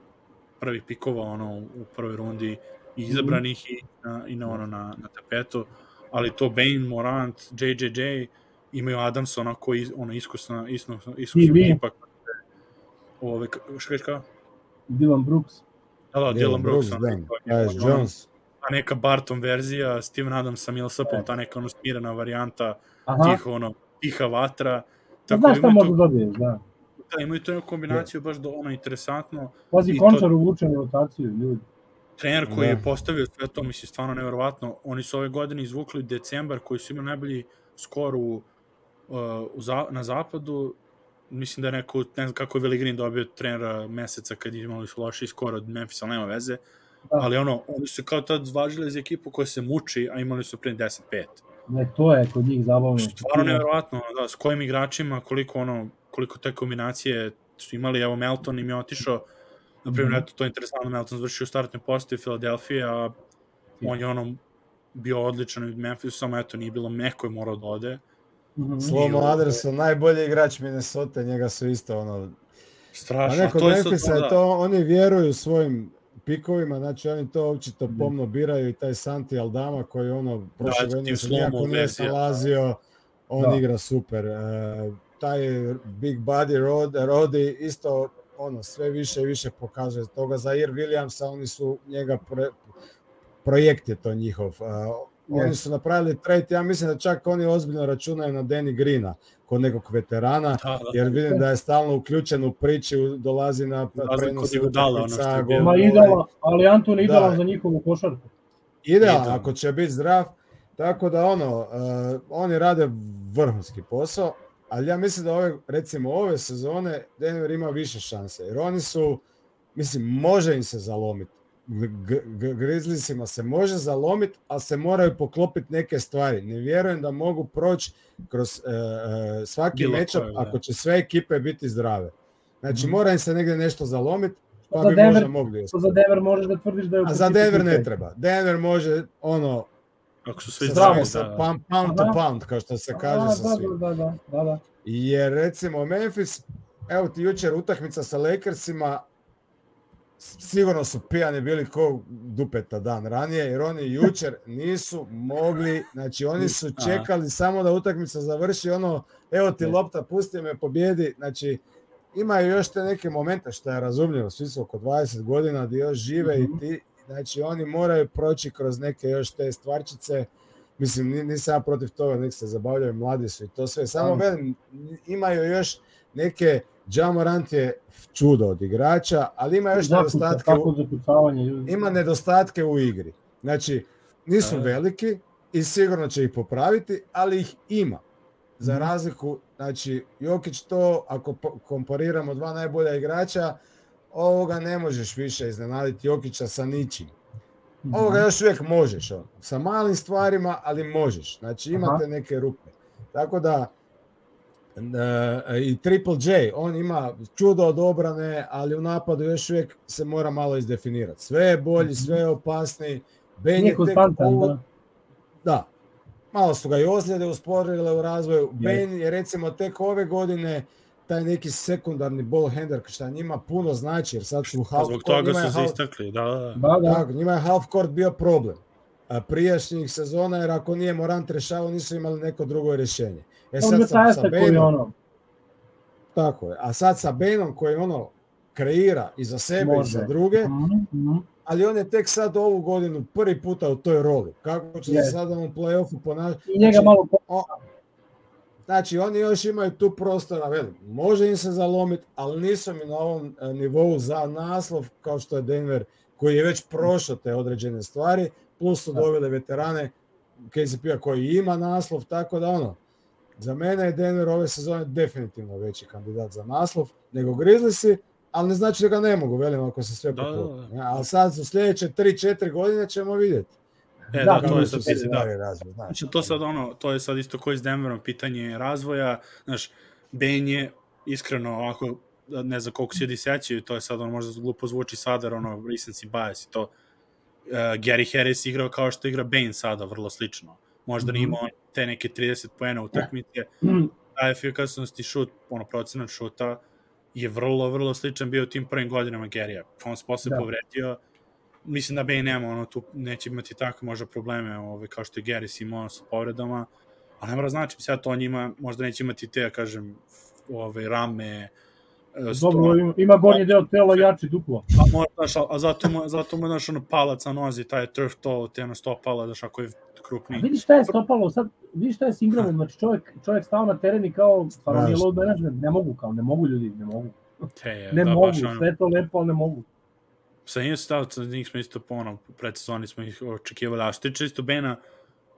S1: prvih pikova ono, u prvoj rundi i mhm. izabranih mm -hmm. i, na, i na, ono, na, na tapetu, ali to Bane, Morant, JJJ, imaju Adamsona koji ono iskusna, iskusna, iskusna ekipa. Ove, što kažeš kao?
S2: Dylan Brooks.
S1: Da, da, Dylan Brooks. Brooks
S3: da, Jones
S1: ta neka Barton verzija, Steven Adams sa Millsapom, ta neka ono smirana varijanta, Aha. tih ono, tiha vatra.
S2: Tako Znaš šta možda dobiješ, da.
S1: Da, imaju tu neku kombinaciju baš do ono interesantno.
S2: Pazi, Končar to... uvučen rotaciju, ljudi.
S1: Trener koji da. je postavio sve to, misli, stvarno nevjerovatno. Oni su ove godine izvukli decembar koji su imali najbolji skor u, uh, u za, na zapadu. Mislim da je neko, ne znam kako je Veligrin dobio trenera meseca kad imali su loši skor od Memphis, ali nema veze. Uh, Da. Ali ono, oni su kao tad zvažili za ekipu koja se muči, a imali su pre 10-5.
S2: Ne, to je kod njih zabavno.
S1: Stvarno nevjerovatno, da, s kojim igračima, koliko ono, koliko te kombinacije su imali, evo Melton im je otišao, na primjer, mm -hmm. eto, to je interesantno, Melton završio u startnoj postavi Filadelfije, a on je ono bio odličan u Memphisu, samo eto, nije bilo meko je morao da ode.
S3: Mm -hmm. Slomo Anderson, najbolji igrač Minnesota, njega su isto ono...
S1: Strašno.
S3: A neko Memphisa je to, oni vjeruju svojim pikovima, znači oni to očito mhm. pomno biraju i taj Santi Aldama koji ono prošle da, godine se nikako nije salazio, on da. igra super. E, taj Big Body Rod, Rodi isto ono sve više i više pokazuje toga za Ir Williamsa, oni su njega pre, projekt je to njihov. E, Oni su napravili trade, ja mislim da čak oni ozbiljno računaju na Danny Greena kod nekog veterana, da, da. jer vidim da je stalno uključen u priči, dolazi na
S1: prenos utakmica.
S2: Ma idealan, ali Anton idealan da. za njihovu košarku.
S3: Idealan, ako će biti zdrav. Tako da ono, uh, oni rade vrhunski posao, ali ja mislim da ove, recimo ove sezone Denver ima više šanse, jer oni su, mislim, može im se zalomiti Grizzliesima se može zalomiti, ali se moraju poklopiti neke stvari. Ne vjerujem da mogu proći kroz e, e, svaki
S1: koje, da.
S3: ako će sve ekipe biti zdrave. Znači,
S2: Mhm.
S3: mora im se negdje nešto zalomiti, pa
S2: Za
S3: bi
S2: Denver-
S3: možda mogli.
S2: To za Denver možeš da tvrdiš da je
S3: A za Denver ne treba. Denver može ono
S1: Ako su svi zdravi,
S3: sa
S1: da.
S3: pound, pound to pound, kao što se kaže
S2: A,
S3: sa
S2: da,
S3: svim.
S2: Da, da, da, da.
S3: Jer recimo Memphis, evo ti jučer utakmica sa Lakersima, sigurno su pijani bili ko dupeta dan ranije, jer oni jučer nisu mogli, znači oni su čekali samo da utakmica završi, ono, evo ti lopta, pusti me, pobjedi, znači imaju još te neke momente što je razumljivo, svi su oko 20 godina gdje još žive
S2: Mhm.
S3: i ti, znači oni moraju proći kroz neke još te stvarčice, mislim ni- nisam ja protiv toga, nek se zabavljaju, mladi su i to sve, samo
S2: Da.
S3: velim, imaju još neke, Ja Morant je čudo od igrača, ali ima još
S2: Zakuca,
S3: nedostatke, u, ima nedostatke u igri. Znači, nisu
S1: Da.
S3: veliki i sigurno će ih popraviti, ali ih ima. Za
S2: Mhm.
S3: razliku, znači, Jokić to, ako kompariramo dva najbolja igrača, ovoga ne možeš više iznenaditi Jokića sa ničim.
S2: Mhm.
S3: Ovoga još uvijek možeš, on. sa malim stvarima, ali možeš. Znači imate
S2: Aha.
S3: neke rupe. Tako da e, i Triple J, on ima čudo od obrane, ali u napadu još uvijek se mora malo izdefinirati. Sve je bolji, sve je opasniji. Ben je tek ovo-
S2: da.
S3: da. Malo su ga i ozljede usporile u razvoju.
S2: Je.
S3: Ben je recimo tek ove godine taj neki sekundarni ball handler šta njima puno znači jer sad su u half
S1: zbog toga su se istakli, da, da. da.
S2: Da, da.
S3: tako, njima je half court bio problem. A prijašnjih sezona, jer ako nije Morant rešavao, nisu imali neko drugo rješenje. E sad sa, sa
S2: je
S3: Benom,
S2: ono.
S3: tako je. A sad sa Benom koji ono kreira i za sebe i
S2: Može.
S3: za druge,
S2: Mhm, mhm.
S3: ali on je tek sad ovu godinu prvi puta u toj roli. Kako će
S2: Je.
S3: se sada u play-offu ponašati?
S2: I njega
S3: Znači,
S2: malo
S3: o- Znači, oni još imaju tu prostora, velim, može im se zalomiti, ali nisu mi na ovom e, nivou za naslov, kao što je Denver, koji je već prošao te određene stvari, plus su
S2: Da.
S3: doveli veterane KCP-a koji ima naslov, tako da ono, za mene je Denver ove sezone definitivno veći kandidat za naslov nego Grizzliesi, ali ne znači da ga ne mogu, velim, ako se sve
S1: Da, da, da.
S3: Ja, Ali sad su sljedeće 3-4 godine ćemo vidjeti.
S1: E,
S2: Da,
S1: da,
S2: da,
S1: to je
S2: da,
S1: sad, da.
S3: razviti, znaš.
S1: Znači, to sad ono, to je sad isto koji s Denverom pitanje razvoja, znaš, Ben je iskreno ovako, ne znam koliko se ljudi sećaju, to je sad ono možda glupo zvuči sada, jer ono, recency bias i to, uh, Gary Harris igrao kao što igra Bane sada, vrlo slično. Možda
S2: Mhm.
S1: nije imao te neke 30 poena utakmice,
S2: Mhm.
S1: a efikasnost i šut, ono, procenat šuta je vrlo, vrlo sličan bio tim prvim godinama Gerija. On se posle
S2: Da.
S1: povredio, mislim da Bane nema, ono, tu neće imati takve možda probleme, ovaj, kao što je Geris imao sa povredama, ali ne mora znači, sad to on ima, možda neće imati te, ja kažem, ove, rame, e, sto-
S2: Dobro, ima, ima gornji deo tela jači duplo.
S1: a, možda, znaš, a, a zato mu, zato mu, znaš, ono, palac na nozi, taj turf toe, te ono stopala, znaš, ako je
S2: A
S1: krupniji.
S2: vidi šta je stopalo, sad, vidi šta je s Ingramom, znači čovjek, čovjek stao na teren i kao, stvarno nije load management, ne mogu kao, ne mogu ljudi, ne mogu.
S1: Te, je,
S2: Ne
S1: da,
S2: mogu,
S1: baš, ono,
S2: sve to lepo, ali ne mogu.
S1: sa njim stao, sa njih smo isto ono, pred sezoni smo ih očekivali, a što tiče isto Bena,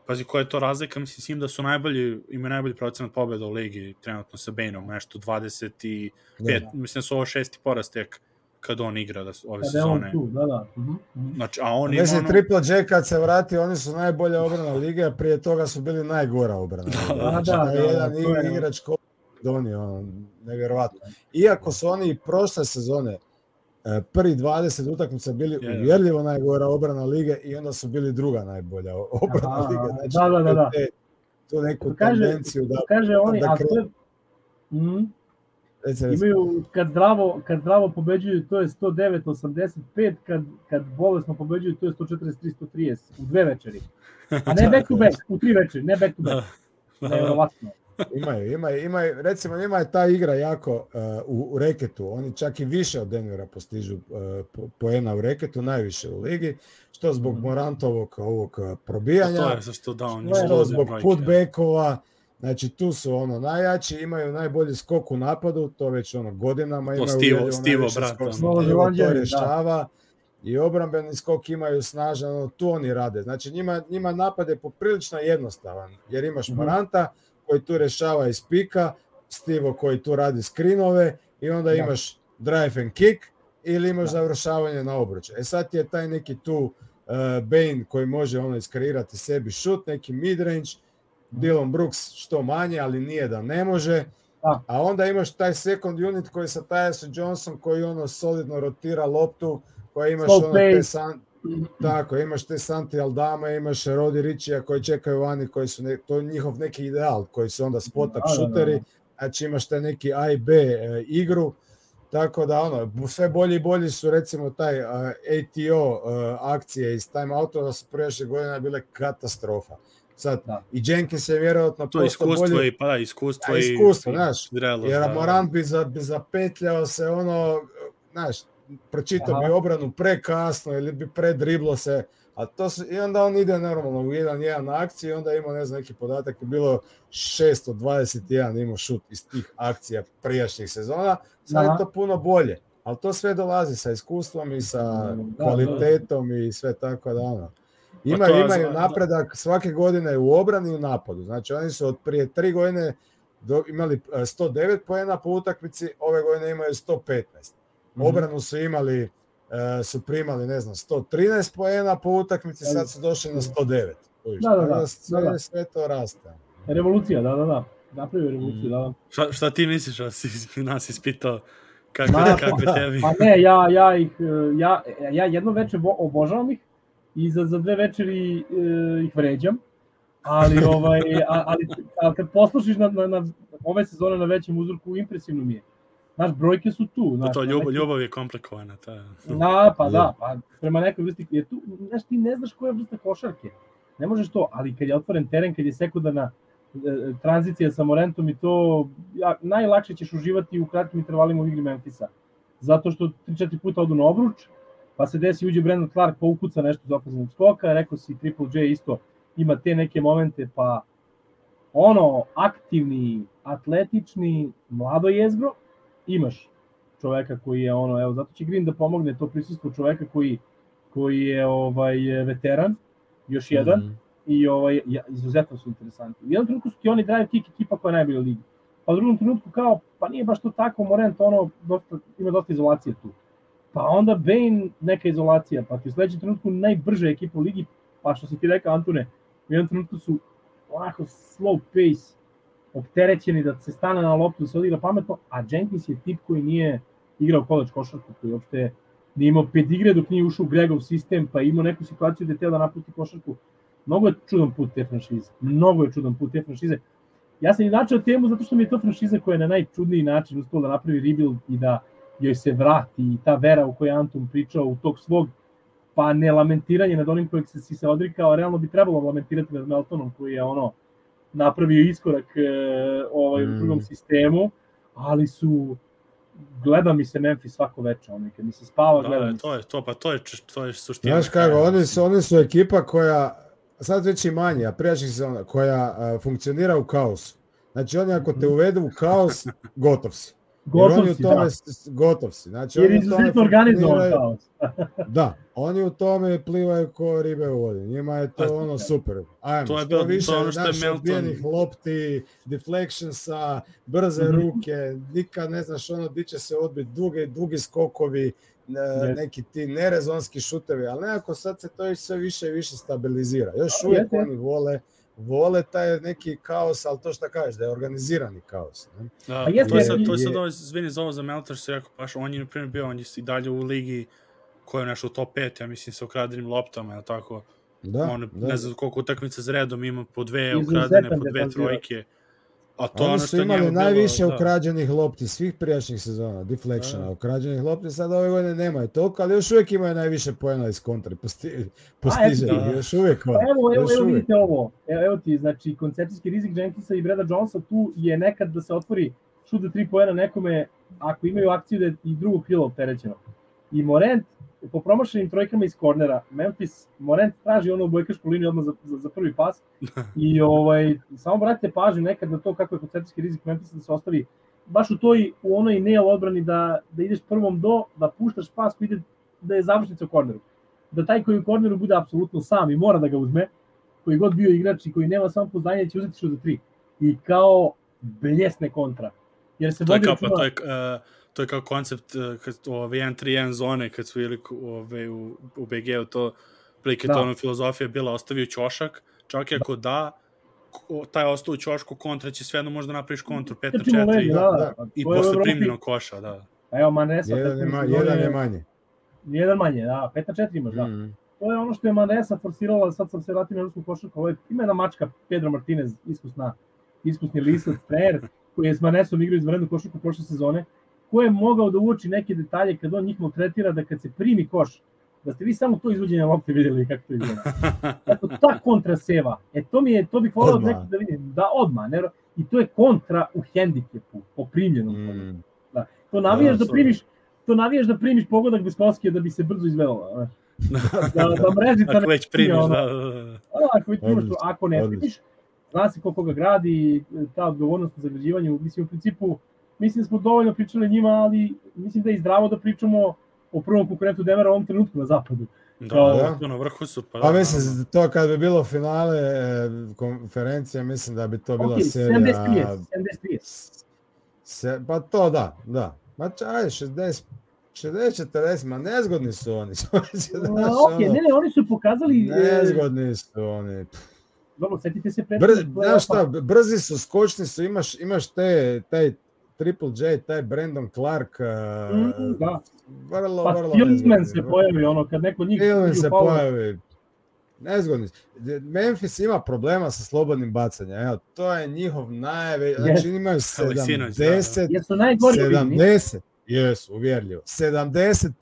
S1: pazi koja je to razlika, mislim s njim da su najbolji, imaju najbolji procenat pobjeda u ligi trenutno sa Benom, nešto 25,
S3: Da.
S1: mislim da su ovo šesti porast tek kad on igra da, ove
S2: Kada on
S1: sezone.
S2: tu, da, da. Mhm, mhm.
S1: Znači, a on ima
S3: Mislim,
S1: ono,
S3: Triple J kad se vrati, oni su najbolja obrana lige, a prije toga su bili najgora obrana.
S1: Da,
S3: lige.
S1: da,
S3: Znači,
S2: da,
S3: taj
S2: da,
S3: jedan
S2: to je-
S3: igrač ko donio, ono, nevjerovatno. Iako su oni i prošle sezone e, prvi 20 utakmica bili
S1: Je, je.
S3: uvjerljivo najgora obrana lige i onda su bili druga najbolja obrana
S2: Aha,
S3: lige. Znači,
S2: da, da, da, da.
S3: te- tu neku
S2: Kaže-
S3: tendenciju da...
S2: Kaže oni,
S3: da
S2: a to je, Mhm.
S3: Reci.
S2: imaju, kad zdravo, kad zdravo pobeđuju, to je 109-85, kad, kad bolesno pobeđuju, to je 143-130, u dve večeri. A ne back to back, u tri večeri, ne back to back.
S1: da, da, da,
S2: Nevjerovatno.
S3: Imaju, imaju, imaju, recimo njima je ta igra jako uh, u, u reketu, oni čak i više od Denvera postižu uh, po, poena u reketu, najviše u ligi, što zbog
S2: Mhm.
S3: Morantovog ovog
S1: Pa
S3: probijanja,
S1: to je što da on
S2: Što
S3: što zbog
S1: brojke.
S3: putbackova, znači tu su ono najjači, imaju najbolji skok u napadu, to već ono godinama imaju
S1: Stivo-
S3: uvjerljivo
S1: Stivo,
S3: najviši
S1: brate,
S3: skok,
S1: ono.
S3: Stivo to
S2: Evanđelje, da.
S3: I obrambeni skok imaju snažan, ono, tu oni rade. Znači njima, njima napad je poprilično jednostavan, jer imaš
S2: Mhm.
S3: Moranta koji tu rješava iz pika, Stivo koji tu radi skrinove i onda
S2: Da.
S3: imaš drive and kick ili imaš završavanje na obruč. E sad je taj neki tu uh, Bane koji može ono iskreirati sebi šut, neki midrange, Dylan Brooks što manje, ali nije da ne može.
S2: Da.
S3: A onda imaš taj second unit koji sa Tyson Johnson koji ono solidno rotira loptu, koja imaš
S2: Slow
S3: ono te
S2: pace.
S3: san, tako, imaš te Santi Aldama, imaš Rodi Ričija koji čekaju vani, koji su ne, to je njihov neki ideal, koji su onda spot-up
S2: Da, da, da.
S3: šuteri, znači imaš te neki A i B e, igru, tako da ono, sve bolji i bolji su recimo taj uh, ATO uh, akcije iz timeoutova su prijašnje godine bile katastrofa. Sad,
S2: Da.
S3: i Jenkins je vjerojatno
S1: To iskustvo
S3: bolji,
S1: i pa da, iskustvo
S3: A,
S1: i
S3: iskustvo,
S1: i
S3: znaš,
S1: zrelost,
S3: jer
S1: da.
S3: Morant bi, za, bi zapetljao se ono, znaš, pročitao
S2: Aha.
S3: bi obranu prekasno ili bi predriblo se, a to su, i onda on ide normalno u jedan jedan na akciju i onda ima ne znam neki podatak je bilo 621 imao šut iz tih akcija prijašnjih sezona, sad
S2: Aha.
S3: je to puno bolje, ali to sve dolazi sa iskustvom i sa
S2: Da, da.
S3: kvalitetom i sve tako da ono. Ima,
S1: to je
S3: imaju napredak svake godine u obrani i u napadu. Znači oni su od prije tri godine do, imali e, 109 poena po utakmici, ove godine imaju 115.
S2: Mhm.
S3: Obranu su imali, e, su primali, ne znam, 113 poena po utakmici, sad su došli na 109. Kužiš,
S2: Da, da,
S3: tako
S2: da,
S3: sve,
S2: da, da.
S3: sve to raste.
S2: Revolucija, da, da, da. Napravio revoluciju, da, da.
S1: Šta, šta ti misliš, da si nas ispitao kakve,
S2: Ma,
S1: kakve
S3: pa-
S1: tebi?
S2: Pa ne, ja, ja ih, e, ja, ja jedno veče vo- obožavam ih i za, za dve večeri e, ih vređam, ali, ovaj, a, ali, ali kad poslušiš na, na, na ove sezone na većem uzorku, impresivno mi je. Znaš, brojke su tu. Znaš,
S1: to ljubav, ljubav je komplikovana. Ta.
S2: Da, pa da, pa prema nekoj vrsti, jer tu, znaš, ti ne znaš koja je vrsta košarke. Ne možeš to, ali kad je otvoren teren, kad je sekundarna e, tranzicija sa Morentom i to, ja, najlakše ćeš uživati u kratkim intervalima u igri Memfisa. Zato što 3-4 puta odu na obruč, pa se desi, uđe Brandon Clark, pa ukuca nešto iz ofenzivnog skoka, rekao si Triple J isto ima te neke momente, pa ono, aktivni, atletični, mlado jezgro, imaš čoveka koji je ono, evo, zato će Green da pomogne to prisustvo čoveka koji, koji je ovaj veteran, još jedan,
S3: Mhm.
S2: i ovaj, ja, izuzetno su interesantni. U jednom trenutku su ti oni drive kick ekipa koja je najbolja u ligi. Pa u drugom trenutku kao, pa nije baš to tako, Morant ono, dosta, ima dosta izolacije tu. Pa onda Bane neka izolacija, pa ti u sledećem trenutku najbrža ekipa u ligi, pa što si ti rekao Antone, u jednom trenutku su onako slow pace, opterećeni da se stane na loptu, da se odigra pametno, a Jenkins je tip koji nije igrao college košarku, koji uopšte nije imao pedigre dok nije ušao u Gregov sistem, pa imao neku situaciju je teo da napusti košarku. Mnogo je čudan put te franšize. Mnogo je čudan put te franšize. Ja sam i načeo temu zato što mi je to franšiza koja je na najčudniji način uspela da napravi rebuild i da joj se vrati i ta vera u kojoj Anton pričao u tog svog pa ne lamentiranje nad onim kojeg se, si se odrikao, a realno bi trebalo lamentirati nad Meltonom koji je ono napravio iskorak e, ovaj, u
S3: Mm.
S2: drugom sistemu, ali su gleda mi se Memphis svako veče, ono, i kad mi se spava, gleda
S1: Da,
S2: mi se.
S1: to je to, pa to je, to je suština.
S3: Znaš kako, oni su, oni su ekipa koja, sad već i manje, a prijašnjih sezona, koja a, funkcionira u kaosu. Znači oni ako te uvedu u kaos, gotov si.
S2: Gotov si,
S3: tome,
S2: da.
S3: gotov si. Znači,
S2: Jer izuzetno organizovan kaos.
S3: Da, oni u tome plivaju ko ribe u vodi. Njima je to ono super. Ajmo,
S1: to je
S3: što
S1: bilo-
S3: više,
S1: to ono što je Melton-
S3: odbijenih lopti, deflectionsa, brze
S2: Mhm.
S3: ruke, nikad ne znaš ono di će se odbiti, dugi, dugi skokovi, ne-
S2: Jeste.
S3: neki ti nerezonski šutevi, ali nekako sad se to sve više i više stabilizira. Još
S2: A,
S3: uvijek oni vole vole taj neki kaos, ali to što kažeš, da je organizirani kaos. Ne?
S1: Da,
S2: Pa jeste,
S1: to je sad, to je
S3: je-
S1: sad ovo, izvini za ovo za Melton što si rekao, baš on je na primjer bio, on je i dalje u ligi koja je nešto u top 5, ja mislim, sa ukradenim loptama, je tako?
S3: Da,
S1: on,
S3: da.
S1: ne znam koliko utakmica za redom ima po dve
S2: Izuzetan
S1: ukradene, po dve trojke. A to je
S3: Oni
S1: ono
S3: su imali
S1: njemu bilo,
S3: najviše
S1: da.
S3: ukrađenih lopti svih prijašnjih sezona, deflectiona,
S1: Da.
S3: ukrađenih lopti, sad ove godine nemaju toliko, ali još uvijek imaju najviše poena iz kontra, posti, postiže ih,
S1: da.
S3: još uvijek
S2: Pa evo, evo,
S3: još
S2: evo
S3: uvijek.
S2: vidite ovo. Evo, evo ti, znači, koncepcijski rizik Jenkinsa i Breda Jonesa tu je nekad da se otvori šut za tri poena nekome, ako imaju akciju da je i drugog krila opterećeno. I Morent, po promašenim trojkama iz kornera, Memphis, Morent traži ono bojkašku liniju odmah za, za, za prvi pas. I ovaj, samo vratite pažnju nekad na to kako je koncepcijski rizik Memphisa da se ostavi baš u toj, u onoj nail odbrani da, da ideš prvom do, da puštaš pas koji ide, da je završnica u korneru. Da taj koji u korneru bude apsolutno sam i mora da ga uzme, koji god bio igrač i koji nema samo poznanje će uzeti šut za tri. I kao bljesne kontra. Jer se
S1: To je pa
S2: računa-
S1: to je, uh, to je kao koncept uh, kad, ove 1-3-1 zone, kad su ili ove, u, u BG-u, to prilike
S2: Da.
S1: to ono filozofija bila ostavio ćošak, čak i ako da, ko- taj ostao u ćošku kontra će svejedno možda napraviš kontru 5 na
S2: Trčimo
S1: 4
S2: leđa, da,
S3: da,
S1: i posle primljenog koša, da.
S2: A Evo, Manesa,
S3: Jedan je,
S2: 15
S3: ma,
S2: sezone,
S3: jedan je manje.
S2: Jedan manje, da, 5 na 4 imaš, da.
S3: Mm.
S2: To je ono što je Manesa forsirala, sad sam se vratio na rusku košarku, ovo je ima jedna mačka, Pedro Martinez, iskusna, iskusni lisac, trener, koji je s Manesom igrao izvanrednu košarku prošle sezone, ko je mogao da uoči neke detalje kad on njih maltretira da kad se primi koš, da ste vi samo to izvođenje lopte vidjeli kako to izgleda. Tako, ta kontra seva, e to mi je, to bih volao nekako da vidim, da odmah, ne, i to je kontra u hendikepu, po primljenom. Mm.
S3: Mm.
S2: To navijaš
S3: Da,
S2: da, primiš, to navijaš da primiš pogodak bez koske da bi se brzo izvelo. Da, da mrežica
S1: Ako već primiš,
S2: ono.
S1: da, da, da.
S2: Ako, već primaš to, ako ne primiš, zna se ko koga gradi, ta odgovornost za zagrađivanju, mislim u principu, mislim da smo dovoljno pričali o njima, ali mislim da je i zdravo da pričamo o prvom konkurentu Denvera u ovom trenutku na zapadu.
S1: Da,
S2: Kao-
S1: da, na vrhu su, pa
S3: Pa
S1: da,
S3: mislim, to kad bi bilo finale e, konferencije, mislim da bi to bila
S2: Ok,
S3: serija...
S2: 70-30, 70-30.
S3: Se, pa to da, da. Ma čaj, 60, 60-40, ma nezgodni su oni. Znaš,
S2: A, ok, ne, ne, oni su pokazali, e,
S3: Nezgodni su oni.
S2: dobro, setite se
S3: Br,
S2: prethodnog
S3: znaš šta, brzi su, skočni su, imaš, imaš te, taj Triple J, taj Brandon Clark, uh,
S2: Mm, da.
S3: vrlo,
S2: Pa
S3: vrlo nezgodni.
S2: se pojavi, ono, kad neko njih igra
S3: se
S2: faul,
S3: pojavi. Nezgodni. Memphis ima problema sa slobodnim bacanjem. Evo, to je njihov najveći. Znači imaju
S1: Ali sinoć, da,
S3: 70,
S2: Jesu najgori u ligi,
S3: 70, jesu, uvjerljivo. 70%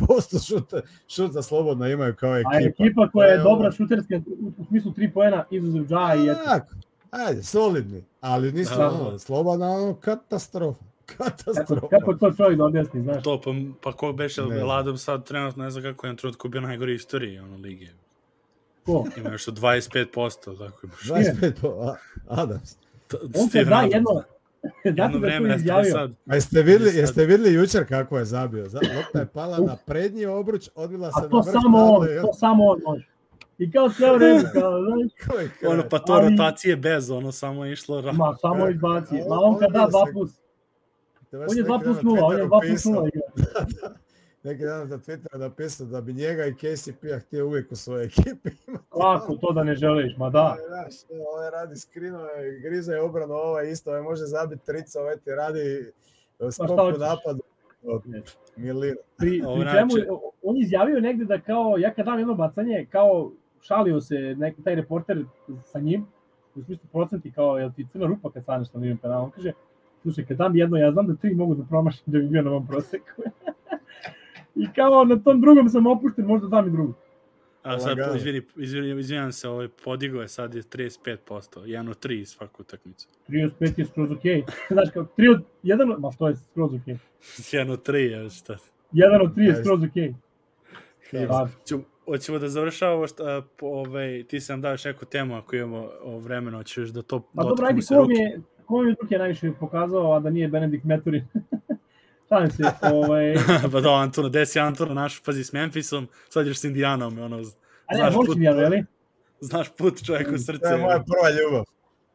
S3: šuta, šuta slobodno imaju kao
S2: A
S3: ekipa.
S2: ekipa koja je dobra šuterska u, smislu 3 poena izuzev Ja i eto.
S3: Tak, ajde, solidni, ali nisu
S1: Da.
S3: ono, slobodna, ono, katastrofa. Katastrofa.
S2: kako to čovjek da objasni, znaš?
S1: To, pa, pa ko beše. Ladom sad trenutno ne znam kako je na trenutku bio najgori istoriji ono, lige.
S2: Ko?
S1: Ima još 25%, tako imaš.
S3: 25 po, a, Adams.
S1: T-
S2: On kad da jedno,
S1: jedno
S2: da
S1: vreme
S2: to
S1: nestane
S2: izjavio.
S1: sad.
S3: A jeste vidjeli,
S1: Sad-
S3: jeste vidjeli jučer kako je zabio? Za- Lopta je pala na prednji obruč, odbila se
S2: A
S3: na
S2: to
S3: vrh
S2: samo on,
S3: table i
S2: to samo on može. I kao sve redu, kao, znaš.
S1: Ono, pa to
S2: Ali-
S1: rotacije bez, ono samo je išlo ra...
S2: ma, samo izbaci. Ma
S3: On-
S2: on kad da
S3: on
S2: 2
S3: se-
S2: plus, on je 2 plus 0, on je 2 plus
S3: pisao-
S2: 0 igra.
S3: Neki dan na Twitteru napisao da bi njega i KCP-a htio uvijek u svojoj ekipi imati.
S2: Kako to da ne želiš, ma da.
S3: Znaš, ovaj radi skrinove, grize je obranu, ovaj isto, ovaj može zabiti trica, ovaj ti radi skok u
S2: hoćeš?
S3: napadu. Milina.
S2: Pri, pri čemu, on je izjavio negde da kao, ja kad dam jedno bacanje, kao šalio se neki taj reporter sa njim, u smislu procenti, kao, jel ti crna rupa kad staneš na linijom penala, on kaže, slušaj, kad dam jedno, ja znam da tri mogu da promašim da bi bio na ovom proseku. I kao na tom drugom sam opušten, možda dam i drugu.
S1: A sad, izvini, izvini, izvinjam se, ovaj, podigo je sad je 35%, 1 od 3 svaku utakmicu.
S2: 35 je skroz okej. Znaš, kao, 3 od, jedan, od- ma što je skroz okej.
S1: 1 od 3, ja šta.
S2: Jedan od tri je
S3: Jeste.
S2: skroz okej. Pa,
S1: Ću, hoćemo da završavamo šta, po, ovaj, ti sam dao još neku temu ako imamo o vremenu, hoćeš da to
S2: Pa dobro, ajde,
S1: se
S2: ko
S1: ruke.
S2: mi je, ko mi je najviše pokazao, a da nije Benedikt Meturin? Šalim se, ovaj...
S1: pa da, Antuna, desi Antuna naš, pazi, s Memphisom, sad još s Indijanom, ono,
S2: A ne,
S1: Znaš
S2: voliš
S1: put-
S2: Indijanu, je li?
S1: znaš put čovjek u srce.
S3: To je moja prva ljubav.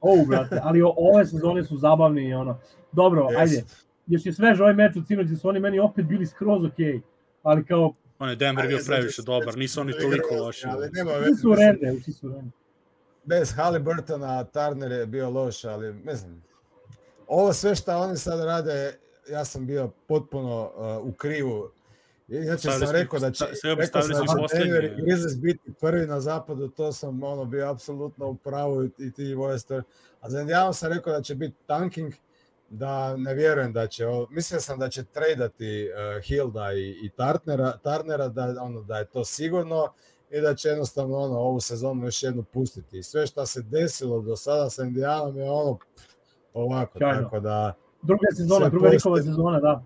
S2: O, brate, ali o, ove sezone su zabavne i ono. Dobro,
S3: Jest.
S2: ajde. Još je svež ovaj meč sinoć, gde su oni meni opet bili skroz okej. Ali kao,
S1: On je Denver bio
S3: Ali,
S1: previše
S3: znači,
S1: dobar, nisu oni toliko loši.
S3: Ali nema
S2: svi
S3: veze.
S2: su
S3: mislim,
S2: rende, svi su rende.
S3: Bez Halliburtona, Turner je bio loš, ali mislim, ovo sve što oni sad rade, ja sam bio potpuno uh, u krivu. Inače sam rekao da će, rekao sam da Denver i Grizzlies biti prvi na zapadu, to sam ono bio apsolutno u pravu i, i ti Wester. A za Indianu sam rekao da će biti tanking, da ne vjerujem da će, mislio sam da će tradati uh, Hilda i, i Tartnera, Tarnera, da, ono, da je to sigurno i da će jednostavno ono, ovu sezonu još jednu pustiti. I sve što se desilo do sada sa Indijanom je ono ovako,
S2: Sjajno.
S3: tako da,
S2: Druga sezona, druga Rikova
S3: postoji.
S2: sezona, da.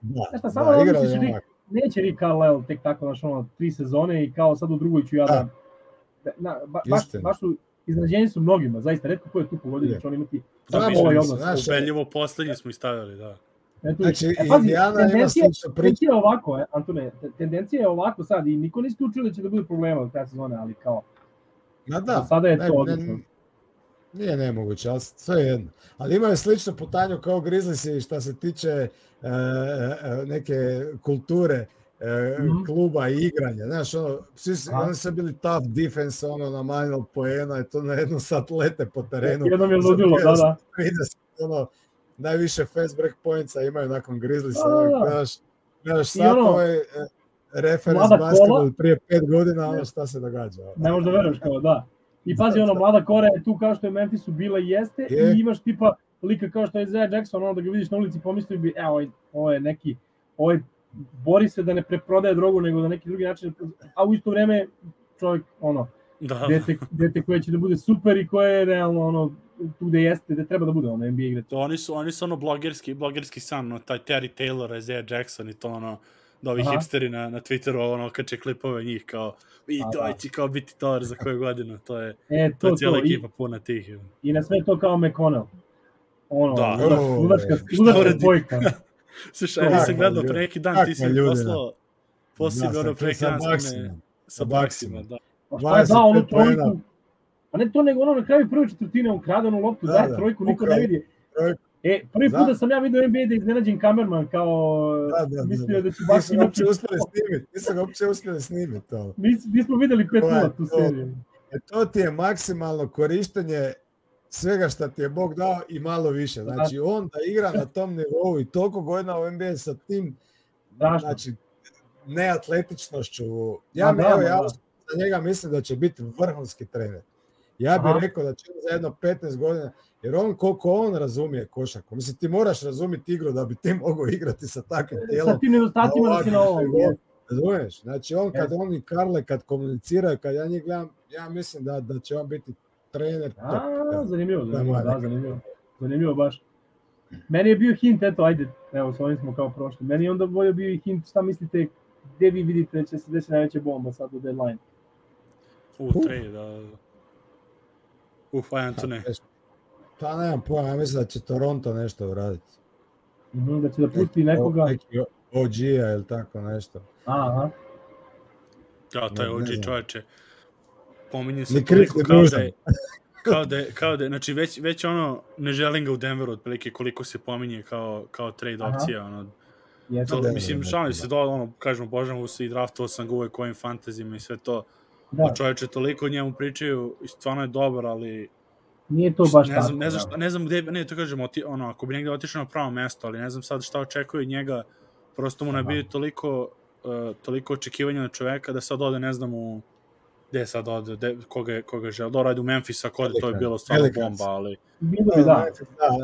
S3: da,
S2: Znaš šta, samo
S3: da, igra je onako.
S2: neće Rick Carlisle tek tako, znaš, ono, tri sezone i kao sad u drugoj ću ja da... da na, ba, baš,
S3: Istina.
S2: baš su, iznenađenje su mnogima, zaista, redko ko je tu pogodio da
S3: Je.
S2: će on imati
S1: Da,
S3: Da,
S2: ovaj odnos.
S3: znaš,
S1: ubedljivo poslednji smo i stavili, da.
S2: Eto,
S3: Znači,
S2: e, pazi,
S3: Indijana ima
S2: tendencija,
S3: sličnu priču.
S2: tendencija je ovako, e, Antone, te- tendencija je ovako sad i niko ne isključuje da će da bude problema u te sezone, ali kao,
S3: Ma
S2: da.
S3: da,
S2: sada je
S3: ne,
S2: to
S3: ne,
S2: odlično.
S3: Nije nemoguće, ali sve je jedno. Ali imaju sličnu putanju kao Grizzliesi što se tiče e, e, neke kulture e,
S2: Mhm.
S3: kluba i igranja. Znaš, ono, svi su, oni su bili tough defense, ono, na manjal poena i to na jednu sat lete po terenu.
S2: Jednom je ludilo, da, da.
S3: 30, ono, najviše fast break pointsa imaju nakon Grizzliesa.
S2: Da, da, da.
S3: Gledaš
S2: I
S3: sad
S2: ono,
S3: ovaj e, reference
S2: mlada
S3: basketball
S2: kola.
S3: prije pet godina, ono šta se događa.
S2: Ne možeš da veruješ kao da. I pazi, ono, mlada Kora je tu kao što je Memphisu bila i jeste
S3: Je.
S2: i imaš tipa lika kao što je Isaiah Jackson, ono da ga vidiš na ulici pomislio bi, evo, ovaj, ovo je neki, ovaj bori se da ne preprodaje drogu, nego da neki drugi način, a u isto vreme čovjek, ono,
S1: Da,
S2: dete, dete koje će da bude super i koje je realno, ono, tu gde jeste, gde treba da bude, ono, NBA igrač.
S1: To oni su, oni su ono blogerski, blogerski san, no, taj Terry Taylor, Isaiah Jackson i to ono, da ovi
S2: Aha.
S1: hipsteri na, na Twitteru ono, kače klipove njih kao, i to
S2: da.
S1: će kao biti dolar za koju godinu, to je,
S2: E,
S1: to
S2: to,
S1: je
S2: to,
S1: cijela
S2: i,
S1: ekipa puna tih.
S2: i na sve to kao McConnell. Ono,
S1: Da.
S2: ludačka,
S3: O,
S2: ludačka, dvojka.
S1: Slušaj, ja nisam gledao pre neki dan, ti si mi poslao, poslao mi
S3: Da,
S1: ono
S3: sa-
S1: pre neki
S3: sa
S1: dan sa
S3: Bucksima.
S1: da.
S2: Pa šta je
S3: 25
S2: dao onu trojku? Pa ne to nego ono na kraju prve četvrtine ukrade onu loptu,
S3: Da,
S2: daje
S3: da,
S2: trojku, niko ne vidi.
S3: trojku.
S2: E, prvi put
S3: Da.
S2: da sam ja vidio NBA da je iznenađen kamerman kao
S3: Da, da, da,
S2: mislio
S3: da.
S2: da će baš imati...
S3: uopće uspjeli snimiti, nisu ga uopće uspjeli snimiti to.
S2: Nis, nismo videli 5
S3: To je
S2: 0 tu seriju.
S3: E, to ti je maksimalno korištenje svega što ti je Bog dao i malo više. Znači, on da igra na tom nivou i toliko godina u NBA sa tim,
S2: Strašno.
S3: znači, neatletičnošću. Ja, mi,
S2: da,
S3: evo,
S2: ma
S3: ja
S2: da.
S3: Za njega mislim da će biti vrhunski trener. Ja bih
S2: Aha.
S3: rekao da će za jedno 15 godina, jer on koliko on razumije košarku, mislim ti moraš razumjeti igru da bi ti mogao igrati sa takvim tijelom.
S2: Sa tim nedostacima da si na ovom. je.
S3: Razumiješ? Znači on kad on i Karle kad komuniciraju, kad ja njih gledam, ja mislim da, da će on biti trener top.
S2: A, zanimljivo,
S3: Da,
S2: zanimljivo,
S3: moja
S2: da, zanimljivo. Zanimljivo baš. Meni je bio hint, eto, ajde, evo, s ovim smo kao prošli. Meni je onda bolje bio i hint, šta mislite, gde vi vidite da će se desiti najveća bomba sad u deadline?
S1: U, tre, da. Uf, ajan tu ne.
S3: Pa nemam pojma, ja mislim da će Toronto nešto uraditi.
S2: Mhm, da će da pusti nekoga.
S3: Neki OG-a ili tako nešto.
S2: Aha,
S1: Ja, taj
S3: Ne, ne
S1: OG
S3: znam.
S1: čoveče. Pominje se toliko kao da je, kao da je, kao da je, znači već, već ono, ne želim ga u Denveru otprilike koliko se pominje kao, kao trade
S2: Aha.
S1: opcija, ono,
S2: jeste.
S1: to,
S3: Denveru,
S1: mislim, šalim se, do, ono, kažem, obožavam se i draftovao sam ga uvek kojim fantazijima i sve to,
S2: Da,
S1: da. čoveče toliko o njemu pričaju i stvarno je dobar, ali
S2: nije to baš
S1: ne
S2: tako.
S1: znam, ne znam,
S2: da.
S1: šta, ne znam gde, ne, to kažem, oti, ono, ako bi negde otišao na pravo mesto, ali ne znam sad šta očekuje od njega, prosto mu
S2: Aha.
S1: nabije toliko, uh, toliko očekivanja na čoveka da sad ode, ne znam, u gde sad ode, de, koga, je- koga je žele, dobro, ajde u Memphis ako ode, to je bilo stvarno
S3: Pelicans.
S1: bomba, ali,
S2: Bilo bi, da.
S3: da